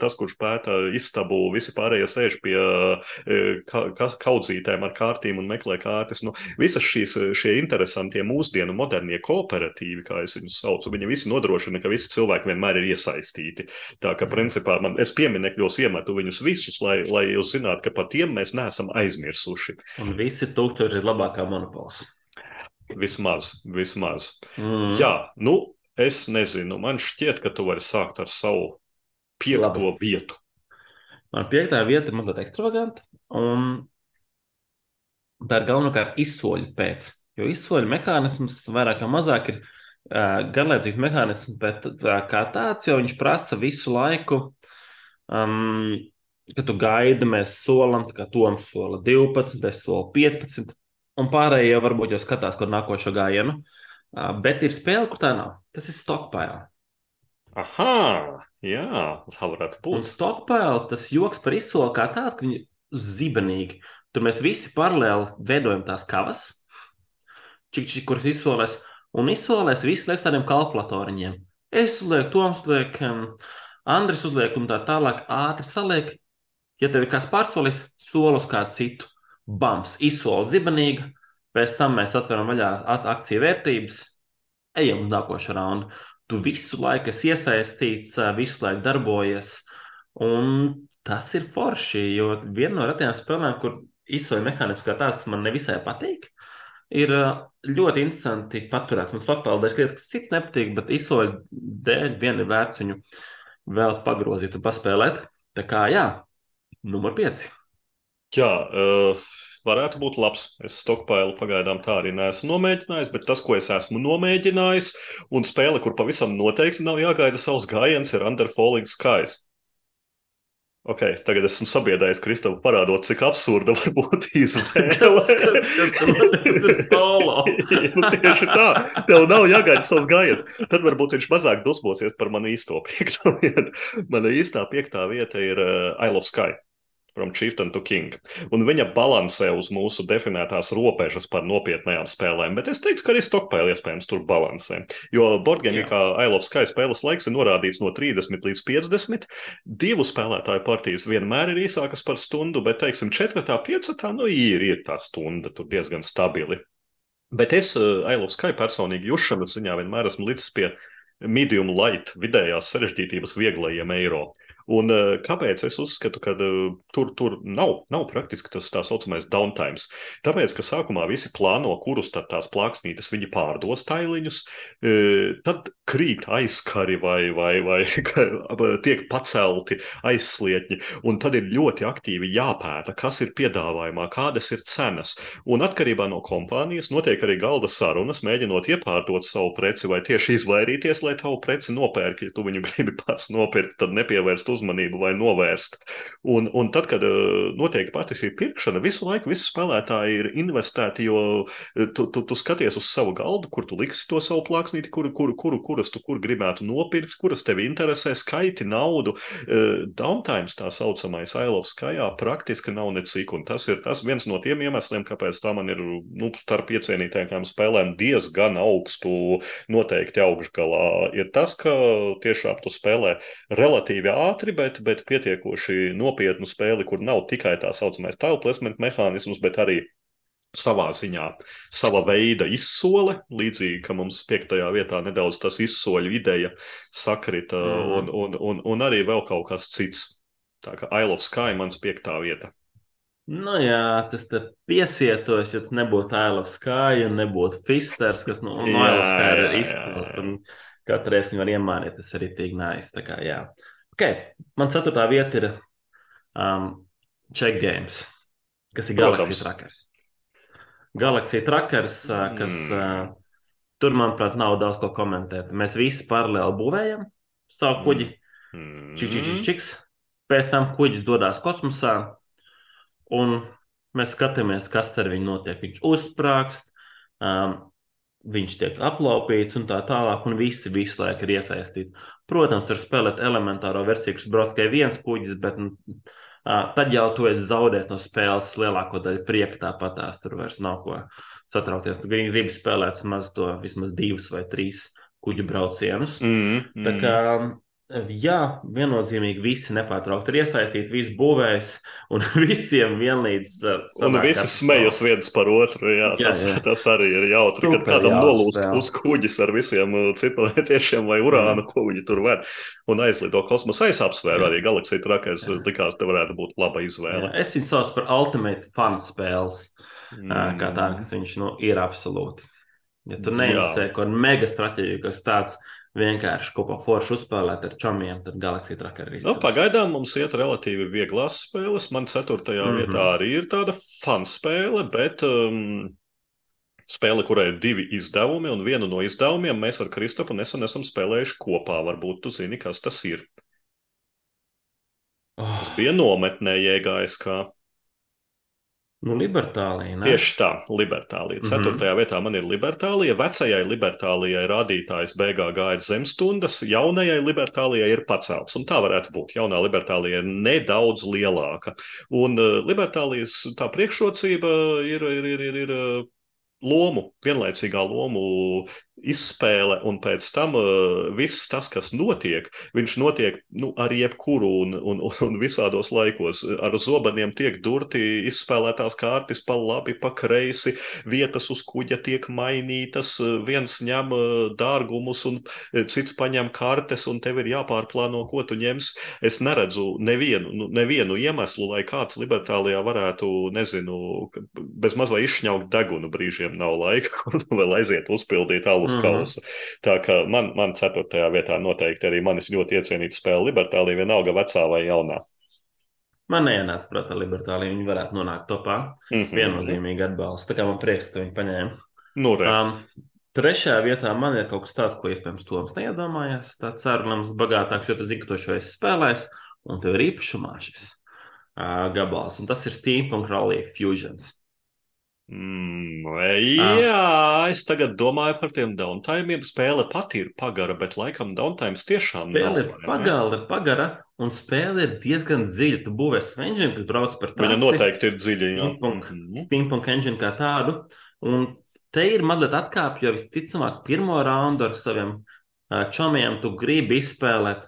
tas, kurš pēta istabu, visi pārējie sēž pie eh, ka, ka, kaudzītēm ar kārtīm un meklē kārtas. Nu, visas šīs šie interesantie mūsdienu modernie kooperatīvi, kā es viņus saucu, viņi visi nodrošina, ka visi cilvēki vienmēr ir iesaistīti. Tā ka, principā, man, es pieminekļos iemetu viņus visus, lai, lai jūs zinātu, ka par tiem mēs neesam aizmirsuši. Un visi tūkstoši ir labākā monopols. Vismaz, vismaz. Mm. Jā, nu, es nezinu, man šķiet, ka tu vari sākt ar savu piekto Labi. vietu. Man piektā vieta ir mazliet ekstravaganta, un tā ir galvenokārt izsoļu pēc. Jo izsoļu mehānisms vairāk vai mazāk ir uh, garlaicīgs mehānisms, bet uh, kā tāds, jo viņš prasa visu laiku, um, kad tu gaidi, mēs solam, kā Toms sola 12, es solu 15, un pārējie jau varbūt jau skatās, kur nākošo gājienu. Uh, bet ir spēle, kur tā nav. Tas ir stockpile. Aha, jā, tā varētu Un būt. Stockpile tas joks par izsoli kā tāds, ka viņi zibenīgi. Tur mēs visi paralēli veidojam tās kavas, čik, čik, kuras izsolēs, un izsolēs visi liek tādiem kalkulatoriņiem. Es uzlieku, Toms uzliek, um, Andris uzliek un tā tālāk ātri saliek. Ja tev ir kāds pārsolis, solis kādu citu. Bams, izsoli zibenīgi, pēc tam mēs atveram vaļā at- akciju vērtības, ejam uz nākošo raundu. Tu visu laiku esi iesaistīts, visu laiku darbojies. Un tas ir forši, jo viena no retajām spēlēm, kur izsoļu mehānisms kā tāds, kas man nevisai patīk, ir ļoti interesanti paturēts. Man stokpēlēs lietas, kas cits nepatīk, bet izsoļu dēļ vien ir vērts viņu vēl pagrozīt un paspēlēt. Tā kā jā, numur 5. Jā, uh, varētu būt labs. Es stokpailu pagaidām tā arī neesmu nomēģinājis, bet tas, ko es esmu nomēģinājis, un spēle, kur pavisam noteikti nav jāgaida savs gājiens, ir Under Falling Skies. Ok, tagad esmu sabiedrējis Kristofu parādot, cik absurda var būt izvēle. kas, kas, tas ir solo. nu, tieši tā, tev nav jāgaida savs gājiens. Tad varbūt viņš mazāk dusmosies par manu īsto piekto vietu. Mana īstā piektā vieta ir uh, I Love Sky. From Chieftain to King. Un viņa balansē uz mūsu definētās robežas par nopietnām spēlēm, bet es teiktu, ka arī Stockpile iespējams tur balansē. Jo Borgēmī kā I Love Sky spēles laiks ir norādīts no 30 līdz 50. Divu spēlētāju partijas vienmēr ir īsākas par stundu, bet, teiksim, 4. 5. nu ir, ir tā stunda tur diezgan stabili. Bet es uh, I Love Sky personīgi jušanas ziņā vienmēr esmu līdz pie medium light, vidējās sarežģītības vieglajiem eiro. Un uh, kāpēc es uzskatu, ka uh, tur, tur nav, nav praktiski tas tā saucamais downtime? Tāpēc, ka sākumā visi plāno, kurus tad tās plāksnītes viņi pārdos tailiņus, uh, tad krīt aizkari vai, vai, vai tiek pacelti aizslietņi, un tad ir ļoti aktīvi jāpēta, kas ir piedāvājumā, kādas ir cenas. Un atkarībā no kompānijas notiek arī galda sarunas, mēģinot iepārtot savu preci vai tieši izvairīties, lai tavu preci nopērk, ja tu viņu gribi pats nopirkt, tad nepievērst uzmanību vai novērst. Un, un tad, kad uh, notiek pati šī pirkšana, visu laiku visi spēlētāji ir investēti, jo uh, tu, tu, tu skaties uz savu galdu, kur tu liksi to savu plāksnīti, kuru, kuru, kuru, kuras tu kur gribētu nopirkt, kuras tevi interesē, skaiti naudu. Uh, Downtimes tā saucamais Ailovs Skajā praktiski nav necik, un tas ir tas viens no tiem iemesliem, kāpēc tā man ir nu, starp iecienītākām spēlēm diezgan augstu noteikti augšgalā. Ir tas, ka tiešām tu spēlē relatīvi ātri, ātri, bet, bet pietiekoši nopietnu spēli, kur nav tikai tā saucamais tile placement mehānisms, bet arī savā ziņā, sava veida izsole, līdzīgi, ka mums piektajā vietā nedaudz tas izsoļu ideja sakrita, mm. un, un, un, un arī vēl kaut kas cits. Tā kā Isle of Sky mans piektā vieta. Nu jā, tas te piesietos, ja tas nebūtu Isle of Sky un nebūtu Fisters, kas no, no Isle of Sky ir izcils. Un katru reizi viņu var iemānīt, tas arī tik nājas. Tā Okay. Man ceturtā vieta ir um, Check Games, kas ir Galaxijas Trackers. Galaxija Trackers, uh, kas mm. uh, tur, manuprāt, nav daudz ko komentēt. Mēs visi paralēli būvējam savu kuģi. Mm. Čiks, čiks, čiks. Pēc tam kuģis dodas kosmosā, un mēs skatāmies, kas ar viņu notiek. Viņš uzsprāgst, um, viņš tiek aplaupīts un tā tālāk, un visi visu laiku ir iesaistīti. Protams, tur spēlēt elementāro versiju, kas brauc tikai viens kuģis, bet nu, tad jau tu esi zaudējis no spēles lielāko daļu prieka. Tāpat tās tur vairs nav ko satraukties. Tu gribi spēlēt maz to vismaz divus vai trīs kuģu braucienus. Mm, mm. Tā kā Jā, viennozīmīgi visi nepārtraukti ir iesaistīti, visi būvēs un visiem vienlīdz. Uh, un visi smejas viens par otru. Jā, jā, tas, jā. tas arī ir jautri, Super, kad kādam nolūst uz kuģis ar visiem uh, cipelētiešiem vai ko viņi tur ved un aizlido kosmosa. Es apsvēru arī galaksiju trakais, likās, te varētu būt laba izvēle. Jā, es viņu saucu par Ultimate Fun spēles, mm. kā tā, kas viņš nu, ir absolūti. Ja tu neinteresē kaut kādu mega stratēģiju, kas tāds ir vienkārši kopā forši uzspēlēt ar čomiem, tad Galaxija Tracker izcils. Nu, pagaidām mums iet relatīvi vieglās spēles. Man ceturtajā mm -hmm. vietā arī ir tāda fun spēle, bet um, spēle, kurai ir divi izdevumi, un vienu no izdevumiem mēs ar Kristofu nesen esam spēlējuši kopā. Varbūt tu zini, kas tas ir. Oh. Tas bija nometnē jēgājas kā. Nu, Libertālija. Ne? Tieši tā, Libertālija. Mhm. Ceturtajā mm -hmm. vietā man ir Libertālija. Vecajai Libertālijai rādītājs beigā gāja zemstundas, jaunajai Libertālijai ir pacēlts. Un tā varētu būt. Jaunā Libertālija ir nedaudz lielāka. Un uh, Libertālijas tā priekšrocība ir, ir, ir, ir, ir lomu, vienlaicīgā lomu izspēle, un pēc tam uh, viss tas, kas notiek, viņš notiek nu, ar jebkuru un, un, un visādos laikos. Ar zobeniem tiek durti izspēlētās kārtas pa labi, pa kreisi, vietas uz kuģa tiek mainītas, viens ņem uh, dārgumus un cits paņem kartes, un tev ir jāpārplāno, ko tu ņems. Es neredzu nevienu, nu, nevienu iemeslu, lai kāds libertālijā varētu, nezinu, bez mazliet izšņaukt degunu brīžiem nav laika, vēl aiziet uzpildīt alu uz kausa. Mm -hmm. Tā kā man, man ceturtajā vietā noteikti arī manis ļoti iecienīta spēle Libertālija, vienalga vecā vai jaunā. Man neienāca prātā Libertālija, viņi varētu nonākt topā. Mm -hmm. Viennozīmīgi atbalsts. Tā kā man prieks, ka viņi paņēma. Nu, re. um, Trešajā vietā man ir kaut kas tāds, ko iespējams Toms neiedomājās. Tāds cerams bagātāks, jo tu zini, ka to šo esi spēlējis, un tev ir īpašumā šis uh, gabals. Un tas ir Steampunk Rally Fusions. Mm, jā, es tagad domāju par tiem downtimeiem. Spēle pati ir pagara, bet laikam downtimes tiešām spēle nav. Spēle ir pagara, pagara, un spēle ir diezgan dziļa. Tu būvēsi engine, kas brauc par tādu. Viņa noteikti ir dziļa. Steampunk, mm -hmm. Steampunk engine kā tādu. Un te ir mazliet atkāpja, jo visticamāk pirmo raundu ar saviem čomiem tu gribi izspēlēt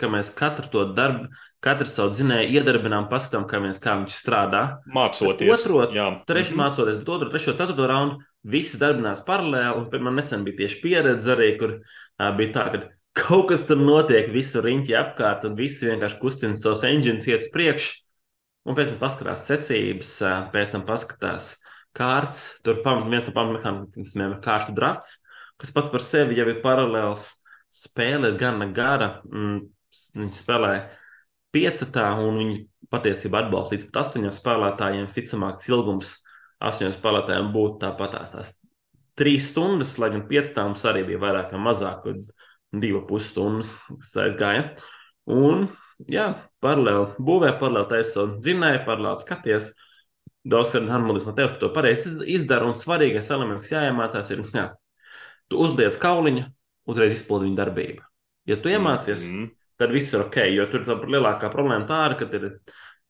ka mēs katru to darbu, katru savu dzinēju iedarbinām, paskatām, kā, mēs, kā viņš strādā. Mācoties. Otro, trešo, -hmm. mācoties, bet otru, trešo, ceturto raundu visi darbinās paralēli. Un man nesen bija tieši pieredze arī, kur uh, bija tā, ka kaut kas tur notiek, visu riņķi apkārt, un visi vienkārši kustina savus engines iet uz priekšu. Un pēc tam paskatās secības, pēc tam paskatās kārtas. Tur pamat, viens no pamatmehānismiem ir kārtu drafts, kas pat par sevi jau ir paralēls. Spēle ir gana gara. Mm, Viņi spēlē piecatā, un viņi patiesībā atbalsta līdz pat astoņiem spēlētājiem. Visticamāk, ilgums astoņiem spēlētājiem būtu tāpat tās trīs stundas, lai gan piecā mums arī bija vairāk vai mazāk, divu pusstundas, kas aizgāja. Un, jā, paralēli būvē, paralēli taisa dzinēja, paralēli skaties. Daudz ir harmonisms no tevis, to pareizi izdara. Un svarīgais elements, jāiemācās, ir, jā, tu uzliec kauliņu, uzreiz izpildi viņa darbību. Ja tu iemācies, mm -hmm tad viss ir ok. Jo tur tā lielākā problēma tā ir, ka ir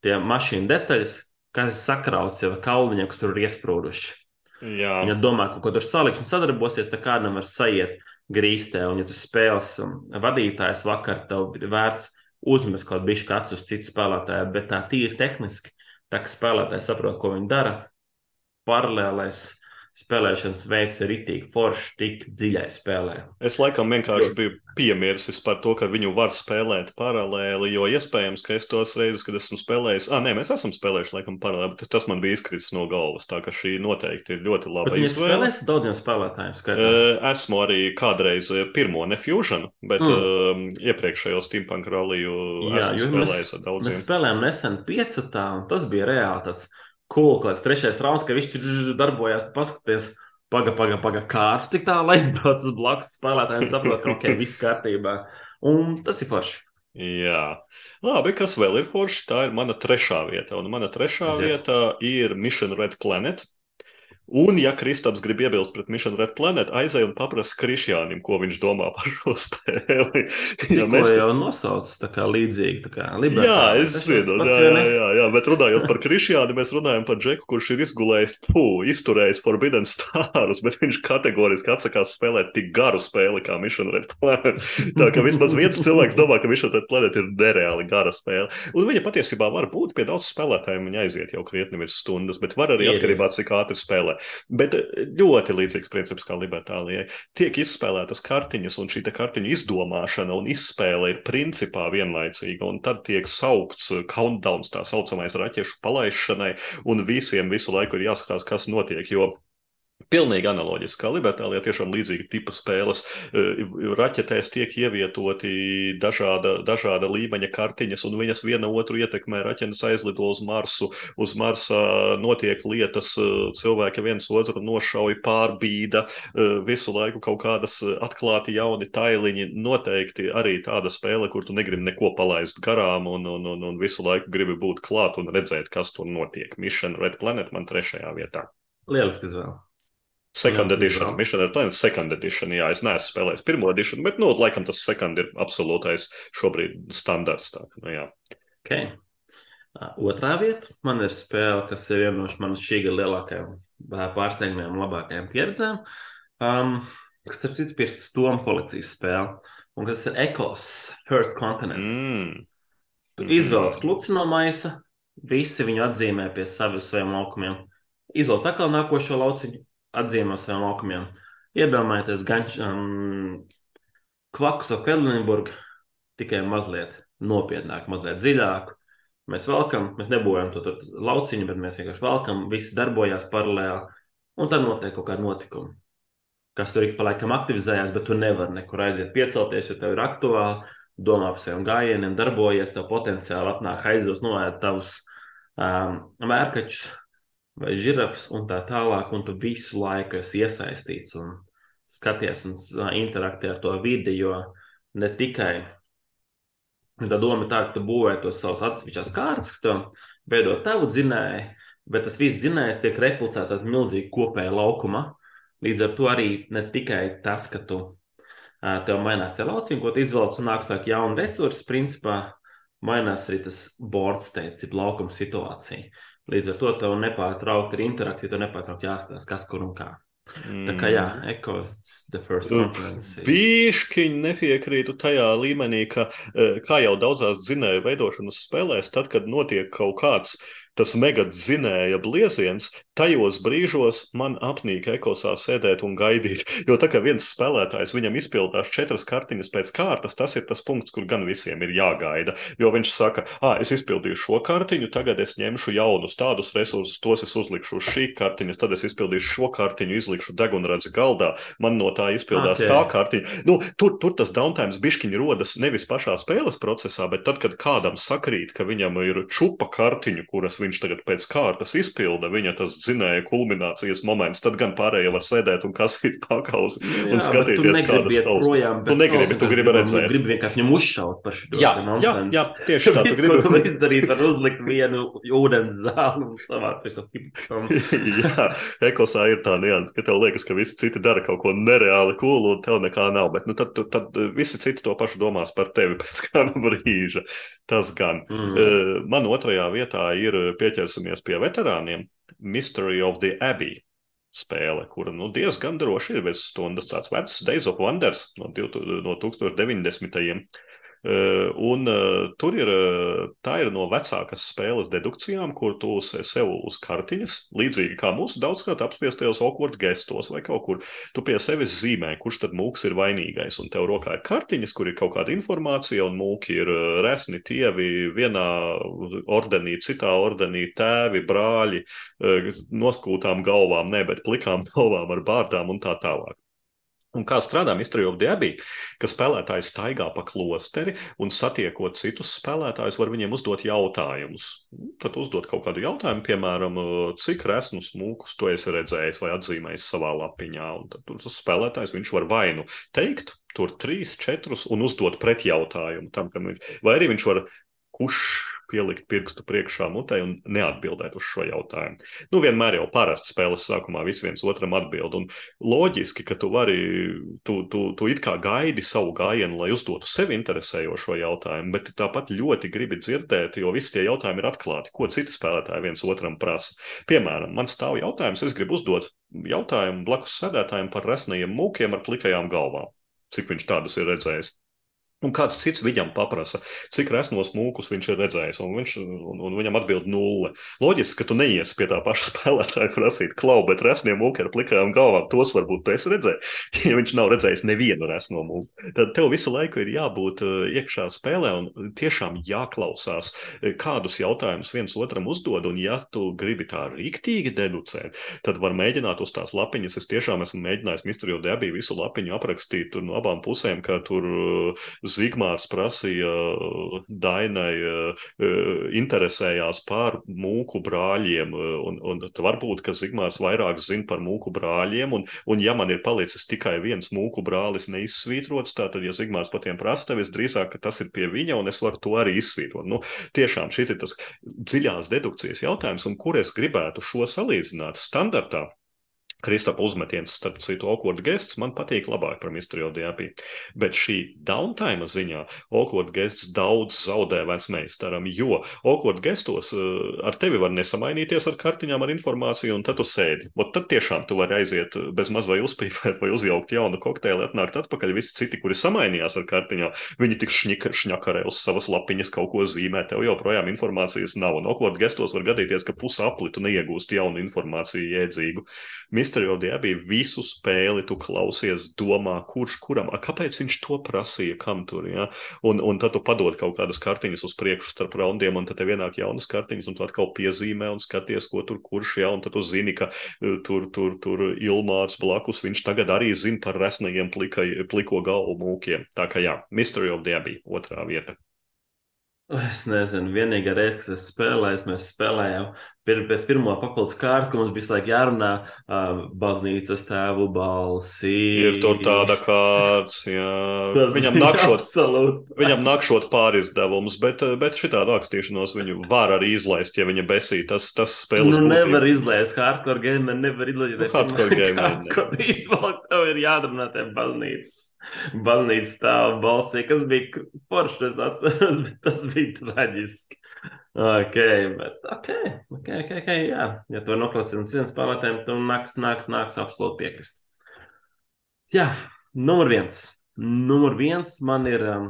tie mašīnu detaļas, kas sakrauts jau kauliņā, kas tur ir iesprūduši. Jā. Viņa domā, ka kaut kur saliks un sadarbosies, tad kādam var sajiet grīstē. Un, ja tu spēles um, vadītājs vakar, tev ir vērts uzmest kaut bišķi kāds uz citu spēlētāju, bet tā tīri tehniski, tā kā spēlētājs saprot, ko viņi dara, paralēlēs spēlēšanas veids ir itī foršs, tik dziļai spēlē. Es laikam vienkārši biju piemirsis par to, ka viņu var spēlēt paralēli, jo iespējams, ka es tos reizes, kad esmu spēlējis, ah, nē, mēs esam spēlējuši laikam paralēli, bet tas man bija izkritis no galvas, tā ka šī noteikti ir ļoti laba bet izvēle. Spēlēs daudziem spēlētājiem skaitā? Esmu arī kādreiz pirmo ne Fusion, bet mm. uh, iepriekšējo Steampunk ralliju Jā, esmu spēlējis ar daudziem. Mēs spēlējām nesen piecatā, un tas bija reāli tāds cool, kāds trešais rauns, ka viņš tur darbojās, paskaties, paga, paga, paga, kāds tik tālu aizbrauc uz blakus spēlētājiem, saprot, ka ok, viss kārtībā. Un tas ir forši. Jā, labi. Kas vēl ir forši? Tā ir mana trešā vieta. Un mana trešā Aiziet. vieta ir Mission Red Planet. Un, ja Kristaps grib iebilst pret Mission Red Planet, aizej un paprasti Krišjānam, ko viņš domā par šo spēli. ja mēs jau nosaucam tā kā līdzīgi, tā kā libertāli. Jā, es zinu, jā, jā, jā, jā, bet runājot par Krišjānu, mēs runājam par Džeku, kurš ir izgulējis, pū, izturējis Forbidden Stars, bet viņš kategoriski atsakās spēlēt tik garu spēli kā Mission Red Planet. Tā kā vismaz viens cilvēks domā, ka Mission Red Planet ir nereāli gara spēle. Un viņa patiesībā var būt pie daudz spēlētājiem, viņa aiziet jau krietni virs stundas, bet var arī atkarībā, cik ātri spēlē. Bet eh, ļoti līdzīgs princips kā Libertālijai. Tiek izspēlētas kartiņas, un šī kartiņu izdomāšana un izspēle ir principā vienlaicīga. Un tad tiek saukts eh, countdown, tā saucamais raķešu palaišanai, un visiem visu laiku ir jāskatās, kas notiek. Jo Pilnīgi analoģiski, kā Libertālijā, tiešām līdzīga tipa spēles. Eh, raķetēs tiek ievietoti dažāda, dažāda līmeņa kartiņas, un viņas viena otru ietekmē. Raķenes aizlido uz Marsu, uz Marsa notiek lietas, eh, cilvēki viens otru nošauj, pārbīda, eh, visu laiku kaut kādas atklāti jauni tailiņi. Noteikti arī tāda spēle, kur tu negribi neko palaist garām, un, un, un, un visu laiku gribi būt klāt un redzēt, kas tur notiek. Mission Red Planet man trešajā vietā. Lielisks izvēle. Second jā, edition, Mission ar Planet Second edition, jā, es neesmu spēlējis pirmo edition, bet, nu, laikam tas second ir absolūtais šobrīd standarts. Tā, nu, jā. okay. Otrā vieta man ir spēle, kas ir viena no manas šī gada lielākajām pārsteigumiem labākajām pieredzēm. Um, kas, starp citu, ir Stoma kolekcijas spēle, un kas ir Ekos First Continent. Mm. Tur mm. izvēlas kluci no maisa, visi viņu atzīmē pie saviem, laukumiem. Izvēlas atkal nākošo lauciņu, atzīmē saviem laukumiem. Iedomājieties, gan um, Kvakus ap Kedlinburgu tikai mazliet nopietnāk, mazliet dziļāk. Mēs velkam, mēs nebojam to lauciņu, bet mēs vienkārši velkam, visi darbojās paralēli, un tad notiek kaut kāda notikuma. kas tur ik pa laikam aktivizējās, bet tu nevari nekur aiziet piecelties, jo tev ir aktuāli, domā par saviem gājieniem, darbojies, tev potenciāli atnāk aizdos noēst tavus um, vērkačus vai žirafs un tā tālāk, un tu visu laiku esi iesaistīts un skaties un interaktē ar to vidi, jo ne tikai tā doma tā, ka tu būvē tos savus atsevišķās kārtas, kas tev veido tavu dzinēju, bet tas viss dzinējs tiek replicēts tādā milzīgā kopējā laukumā. Līdz ar to arī ne tikai tas, ka tu tev mainās tie lauciņi, ko tu izvēlējies, un nāks tālāk jauni resursi, principā mainās arī tas board state, jeb laukuma situācija. Līdz ar to tev nepārtraukti ir interakcija, tev nepārtraukti jāstāsta, kas kur un kā. Tā kā jā, Mm. ekos, the first confidence. Bišķiņi nepiekrītu tajā līmenī, ka, eh, kā jau daudzās dzinēju veidošanas spēlēs, tad, kad notiek kaut kāds tas mega dzinēja blieziens, tajos brīžos man apnīk ekosā sēdēt un gaidīt. Jo tā kā viens spēlētājs viņam izpildās četras kartiņas pēc kārtas, tas ir tas punkts, kur gan visiem ir jāgaida. Jo viņš saka, ah, es izpildīju šo kartiņu, tagad es ņemšu jaunus tādus resursus, tos es uzlikšu uz šī kartiņas, tad es izpildīšu šo kartiņu, izlikšu degunradzi galdā, man no tā izpildās Ok. okay. tā kartiņa. Nu, tur, tur tas downtime bišķiņi rodas nevis pašā spēles procesā, bet tad, kad kādam sakrīt, ka viņam ir čupa kartiņu, kuras viņš tagad pēc kārtas izpilda, viņa tas dzinēja kulminācijas moments, tad gan pārējie var sēdēt un kasīt pakausi un skatīties, kādas projām. Tu negribi, tu gribi redzēt. Gribu vienkārši viņam uzšaut par šo Jā, jā, jā, tieši tā, tu tu gribi. izdarīt, var uzlikt vienu ūdens savākt visu hipam. Jā, ekosā ir tā nianse, ka tev liekas, ka visi citi dara kaut ko nereāli kulu, un tev nekā nav. Bet nu, tad, tu- tad visi citi to pašu domās par tevi pēc kāda brīža. Tas gan. Mm. Uh, Man otrajā vietā ir pieķersimies pie veterāniem. Mystery of the Abbey spēle, kura nu, diezgan droši ir viens stundas tāds vecs Days of Wonders no, 2000 no 1090. Uh, un uh, tur ir, uh, tā ir no vecākas spēles dedukcijām, kur tu se- sev uz kartiņas, līdzīgi kā mūsu daudzkārt apspiestajos awkward gestos vai kaut kur, tu pie sevis zīmē, kurš tad mūks ir vainīgais. Un tev rokā ir kartiņas, kur ir kaut kāda informācija, un mūki ir resni, tievi vienā ordenī, citā ordenī, tēvi, brāļi, noskūtām galvām, ne, bet plikām galvām ar bārdām un tā tālāk. Un kā strādā Mystery of the Abbey, ka spēlētājs staigā pa klosteri un satiekot citus spēlētājus, var viņiem uzdot jautājumus. Tad uzdot kaut kādu jautājumu, piemēram, cik resnus mūkus tu esi redzējis vai atzīmējis savā lapiņā. Un tad tas spēlētājs viņš var vai nu teikt, tur trīs, četrus un uzdot pretjautājumu tam, kam viņš, vai arī viņš var kurš pielikt pirkstu priekšā mutē un neatbildēt uz šo jautājumu. Nu, vienmēr jau parasti spēles sākumā viss viens otram atbild. Un loģiski, ka tu vari, tu, tu, tu it kā gaidi savu gājienu, lai uzdotu sev interesējošo jautājumu, bet tāpat ļoti gribi dzirdēt, jo visi tie jautājumi ir atklāti, ko citi spēlētāji viens otram prasa. Piemēram, man stāv jautājums, es gribu uzdot jautājumu blakus sēdētājiem par resnajiem mūkiem ar plikajām galvām. Cik viņš tādus ir redzējis? Un kāds cits viņam paprasa, cik resnos mūkus viņš ir redzējis, un, viņš, un, un viņam atbild nulle. Loģiski, ka tu neiesi pie tā paša spēlētāja prasīt, klau, bet resnie mūki ar plikām galvām, tos varbūt tu esi redzējis. Ja viņš nav redzējis nevienu resno mūku, tad tev visu laiku ir jābūt uh, iekšā spēlē un tiešām jāklausās, eh, kādus jautājumus viens otram uzdod, un ja tu gribi tā rīktīgi deducēt, tad var mēģināt uz tās lapiņas. Es tiešām esmu mēģinājis the Abbey visu lapiņu aprakstīt no abām pusēm, ka tur uh, Zigmārs prasīja uh, Dainai, uh, uh, interesējās par mūku brāļiem, un, un varbūt, ka Zigmārs vairāk zina par mūku brāļiem, un, un ja man ir palicis tikai viens mūku brālis neizsvītrots, tātad, ja Zigmārs par tiem prasa, tad visdrīzāk, tas ir pie viņa, un es varu to arī izsvītrot. Nu, tiešām šī ir tas dziļās dedukcijas jautājums, un kur es gribētu šo salīdzināt standartā. Kristapa uzmetiens, starp citu, awkward guests man patīk labāk par the Abbey. Bet šī downtime ziņā awkward guests daudz zaudē vecmeistaram, jo awkward gestos uh, ar tevi var nesamainīties ar kartiņām, ar informāciju, un tad tu sēdi. Ot tad tiešām tu vari aiziet bez maz vai uzpīpēt vai uzjaukt jaunu kokteili, atnākt atpakaļ. Visi citi, kuri samainījās ar kartiņām, viņi tik šņika, šņakarē uz savas lapiņas kaut ko zīmē, tev joprojām informācijas nav. Un awkward gestos var gadīties, ka pusapli tu neiegūst jaunu informāciju jēdzīgu. Mystery the Abbey visu spēli tu klausies, domā, kurš kuram, a, kāpēc viņš to prasīja, kam tur, ja? Un, un tad tu padod kaut kādas kartiņas uz priekšu starp raundiem, un tad tev ienāk jaunas kartiņas, un tu atkal piezīmē un skaties, ko tur kurš, ja, un tad tu zini, ka uh, tur, tur, tur Ilmārs blakus, viņš tagad arī zina par resnajiem plikai, pliko galvu mūkiem. Tā kā jā, the Abbey, otrā vieta. Es nezinu, vienīgā reize, kad es spēlēju, mēs spēlējām pēc pirmā papildus kārta, ka mums visu laiku jārunā uh, baznīcas tēvu balsī. Ir tur tāda kārts, jā. Tas Viņam nakšot, viņam nakšot pārizdevums, bet, bet šitādu rakstīšanos viņu var arī izlaist, ja viņa besī. Tas, tas spēles Nu, būtība. nevar izlaist hardcore gamer, nevar izlaist. Nu, hardcore gamer. Hardcore izvēlēt, tev ir jādrunā tie baznīcas, baznīcas tēvu balsī, kas bija forši, es atceros, bet tas bija traģiski. Ok, bet ok, ok, ok, ok, jā. Ja tu noklausīt no citiem spēlētājiem, tad nāks, nāks, nāks absolūti piekrist. Jā, numur viens. Numur viens man ir um,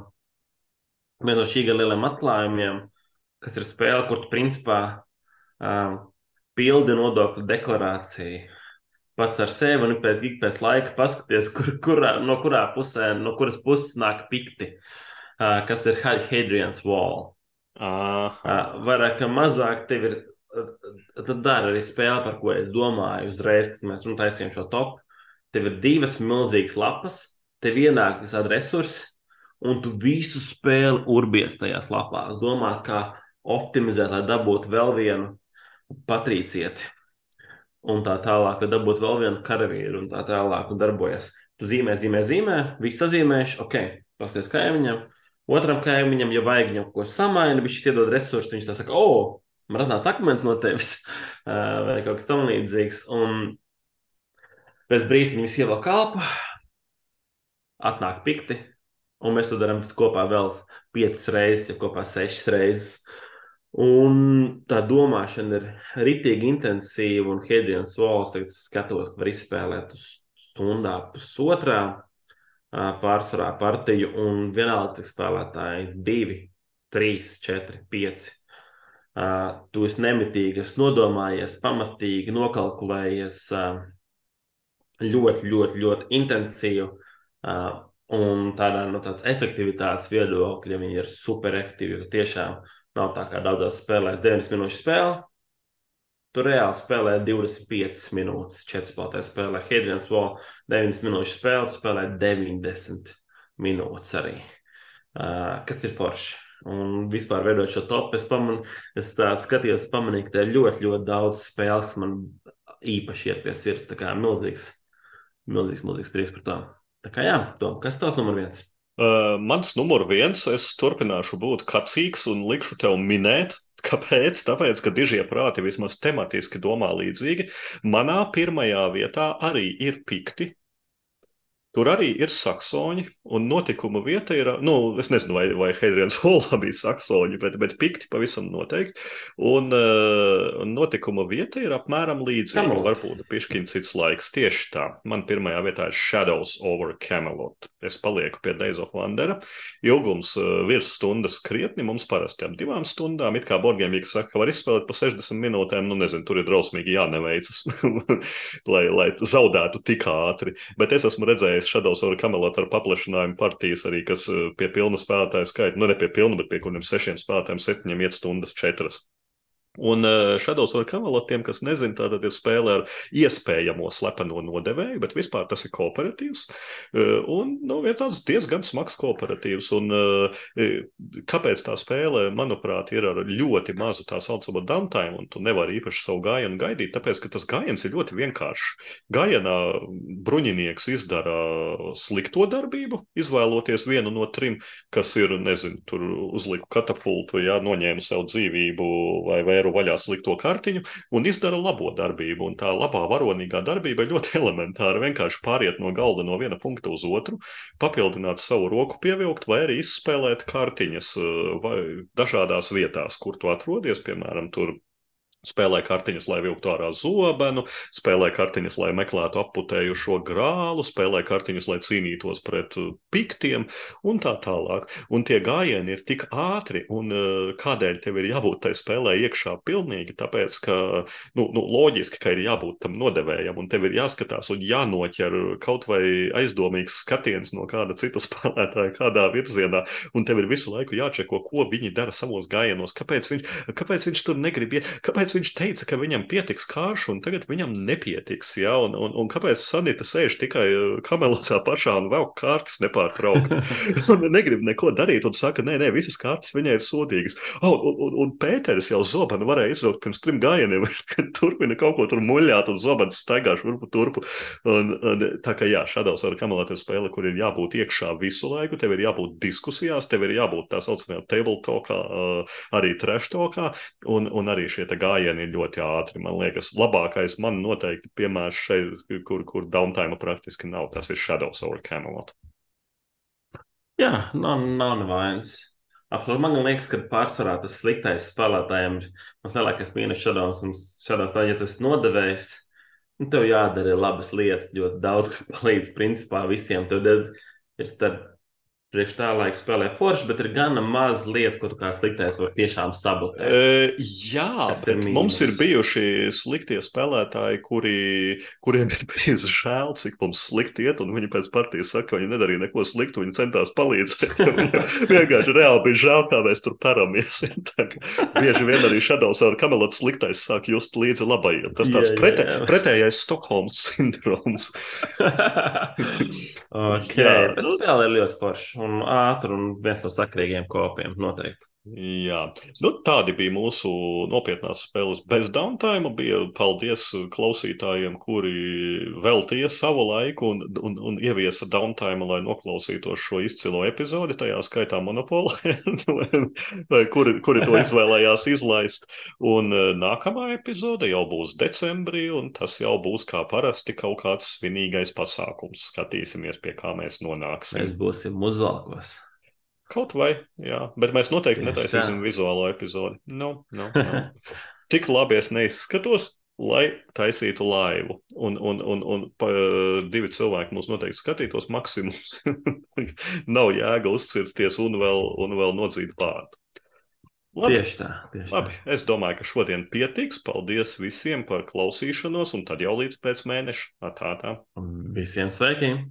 viena no šī gada lieliem atklājumiem, kas ir spēle, kur tu principā um, pildi nodokļu deklarāciju pats ar sevi un pēc, pēc laika paskaties, kur, kurā, no kurā pusē, no kuras puses nāk pikti, uh, kas ir Hadrian's Wall. Uh, vairāk vai mazāk tev ir. Tad dara arī spēle, par ko es domāju uzreiz, kad mēs runājam šo topu. Tev ir divas milzīgas lapas, tev ienāk visādi resursi, un tu visu spēli urbies tajās lapās. Domā, kā optimizēt, lai dabūtu vēl vienu patrīcieti. Un tā tālāk, kad dabūtu vēl vienu karavīru, un tā tālāk, un darbojas. Tu zīmē, zīmē, zīmē, visu sazīmēši, ok, pasties kaimiņam. Otram kaimiņam, ja vajag viņam ko samainīt, viņš iedod resursus, viņš tā saka, o, oh, man atnāca akmens no tevis, vai kaut kas tamlīdzīgs. Un pēc brīdi viņi visi ievelk kalpu, atnāk pikti, un mēs to darām kopā vēl piecas reizes, ja kopā sešas reizes. Un tā domāšana ir ritīgi intensīva, un Hedrians Vols tagad skatos, ka var izspēlēt stundā pusotrā pārsvarā partiju, un vienalga, spēlētāji - divi, trīs, četri, pieci. Uh, tu esi nemitīgi, esi nodomājies, pamatīgi, nokalkulējies uh, ļoti, ļoti, ļoti intensīvi. Uh, un tādā no tādas efektivitātes viedokļa viņi ir super efektīvi. Tiešām nav tā kā daudzās spēlēs 9 minūšu spēle. Tur reāli spēlē 25 minūtes, 4 spēlētāji spēlē Hedrians Wall, 9 minūšu spēle, spēlē 90 minūtes arī. Uh, kas ir forši? Un vispār veidot šo topu, es, paman, es skatījos, pamanīju, ka ir ļoti, ļoti daudz spēles, kas man īpaši iet pie sirds. Tā kā milzīgs, milzīgs, milzīgs prieks par to. Tā kā jā, Tom, kas tas numur viens? Uh, mans numur viens, es turpināšu būt kacīgs un likšu tev minēt, Kāpēc? Tāpēc, ka dižie prāti vismaz tematiski domā līdzīgi. Manā pirmajā vietā arī ir pikti. Tur arī ir saksoņi, un notikuma vieta ir, nu, es nezinu, vai, vai Heidrians Holā bija saksoņi, bet, bet pikti pavisam noteikti. Un uh, notikuma vieta ir apmēram līdzīga. Camelot. Varbūt pišķiņ cits laiks. Tieši tā. Man pirmajā vietā ir Shadows over Camelot. Es palieku pie Days of Wondera. Ilgums uh, virs stundas krietni, mums parasti ap divām stundām. It kā Borgēmīgi saka, ka var izspēlēt pa 60 minūtēm, nu nezinu, tur ir drausmīgi jāneveicas, lai, lai zaudētu tik ātri. Bet es esmu redzējis Shadows over Camelot ar paplašinājumu partijas arī, kas eh, pie pilna spēlētāju skaita, nu ne pie pilna, bet pie kādiem sešiem spēlētājiem septiņiem iet stundas četras. Un uh, Shadows of Camelot, tiem, kas nezina, tā tad ir spēle ar iespējamo slepeno nodevēju, bet vispār tas ir kooperatīvs. Uh, un, nu, ir tāds diezgan smags kooperatīvs. Un uh, kāpēc tā spēle, manuprāt, ir ar ļoti mazu tā saucamo downtime, un tu nevari īpaši savu gājienu gaidīt, tāpēc, ka tas gājiens ir ļoti vienkāršs. Gājienā bruņinieks izdara slikto darbību, izvēloties vienu no trim, kas ir, nezinu, tur uzliku katapultu, jā, noņēmu sev dzīvību vai vēru vaļā slikto kartiņu un izdara labo darbību. Un tā labā varonīgā darbība ir ļoti elementāra. Vienkārši pāriet no galda no viena punkta uz otru, papildināt savu roku pievilkt vai arī izspēlēt kartiņas vai dažādās vietās, kur tu atrodies, piemēram, tur Spēlē kartiņas, lai vilktu ārā zobenu, spēlē kartiņas, lai meklētu aputējušo grālu, spēlē kartiņas, lai cīnītos pret uh, piktiem un tā tālāk. Un tie gājieni ir tik ātri, un uh, kādēļ tev ir jābūt tai spēlē iekšā pilnīgi? Tāpēc, ka nu, nu, loģiski, ka ir jābūt tam nodevējam, un tev ir jāskatās un jānoķer kaut vai aizdomīgs skatiens no kāda cita spēlētāja kādā virzienā, un tev ir visu laiku jāčeko, ko viņi dara savos gājienos, kāpēc viņš, kāpēc viņš tur negrib iet, kāpēc kāpēc viņš teica, ka viņam pietiks kāršu, un tagad viņam nepietiks. Ja? Un, un, un kāpēc Sanita sēž tikai uh, kamelotā pašā un vēl kārtas nepārtraukti? un negrib neko darīt, un saka, nē, nē, visas kārtas viņai ir sodīgas. Oh, un, un, un Pēteris jau zobenu varēja izvilkt pirms trim gājieniem, kad turpina kaut ko tur muļāt, un zobens staigā šurpu turpu. Un, un, tā kā jā, Shadows ar kamelotā ir spēle, kur ir jābūt iekšā visu laiku, tev ir jābūt diskusijās, tev ir jābūt tā saucamajā table talkā, uh, arī trash talkā, un, un arī šie gājieni gājieni ir ļoti ātri. Man liekas, labākais man noteikti piemērs šeit, kur, kur downtime praktiski nav, tas ir Shadows over Camelot. Jā, nav, nav nevainas. Absolūti. Man liekas, ka pārsvarā tas sliktais spēlētājiem, mans lielākais mīnus un Shadows, tā, ja tu esi nodevējs, nu, tev jādara labas lietas, ļoti daudz, kas palīdz principā visiem. Tev ir tad priekš tā laika spēlē forši, bet ir gana maz lietas, ko tu kā sliktais var tiešām sabotēt. E, jā, Kas bet ir mums ir bijuši sliktie spēlētāji, kuri, kuriem ir bijis žēl, cik mums slikti iet, un viņi pēc partijas saka, ka viņi nedarīja neko sliktu, viņi centās palīdzēt. vienkārši reāli bija žēl, kā mēs tur paramies. bieži vien arī Shadows ar kamelotu sliktais sāk just līdzi labajiem. Tas tāds jā, pretē, jā, jā. pretējais Stokholmas sindroms. ok, jā, bet spēle ir ļoti forša un ātri un viens no sakrīgiem kopiem noteikti. Jā, nu, tādi bija mūsu nopietnās spēles bez downtime. Bija paldies klausītājiem, kuri veltīja savu laiku un, un, un ieviesa downtime, lai noklausītos šo izcilo epizodi, tajā skaitā monopolu, kuri, kuri to izvēlējās izlaist. Un e, nākamā epizode jau būs decembrī, un tas jau būs kā parasti kaut kāds svinīgais pasākums. Skatīsimies, pie kā mēs nonāksim. Mēs būsim uzvalkos. Kaut vai, jā, bet mēs noteikti netaisīsim vizuālo epizodi. No, no, no. Tik labi es neizskatos, lai taisītu laivu. Un, un, un, un pa, divi cilvēki mūs noteikti skatītos maksimums. Nav jēga uzcirties un vēl, un vēl nodzīt pārdu. Labi. Tieši tā. Tieši Labi. Tā. Es domāju, ka šodien pietiks. Paldies visiem par klausīšanos, un tad jau līdz pēc mēneša. Tā, tā. Visiem sveikiem!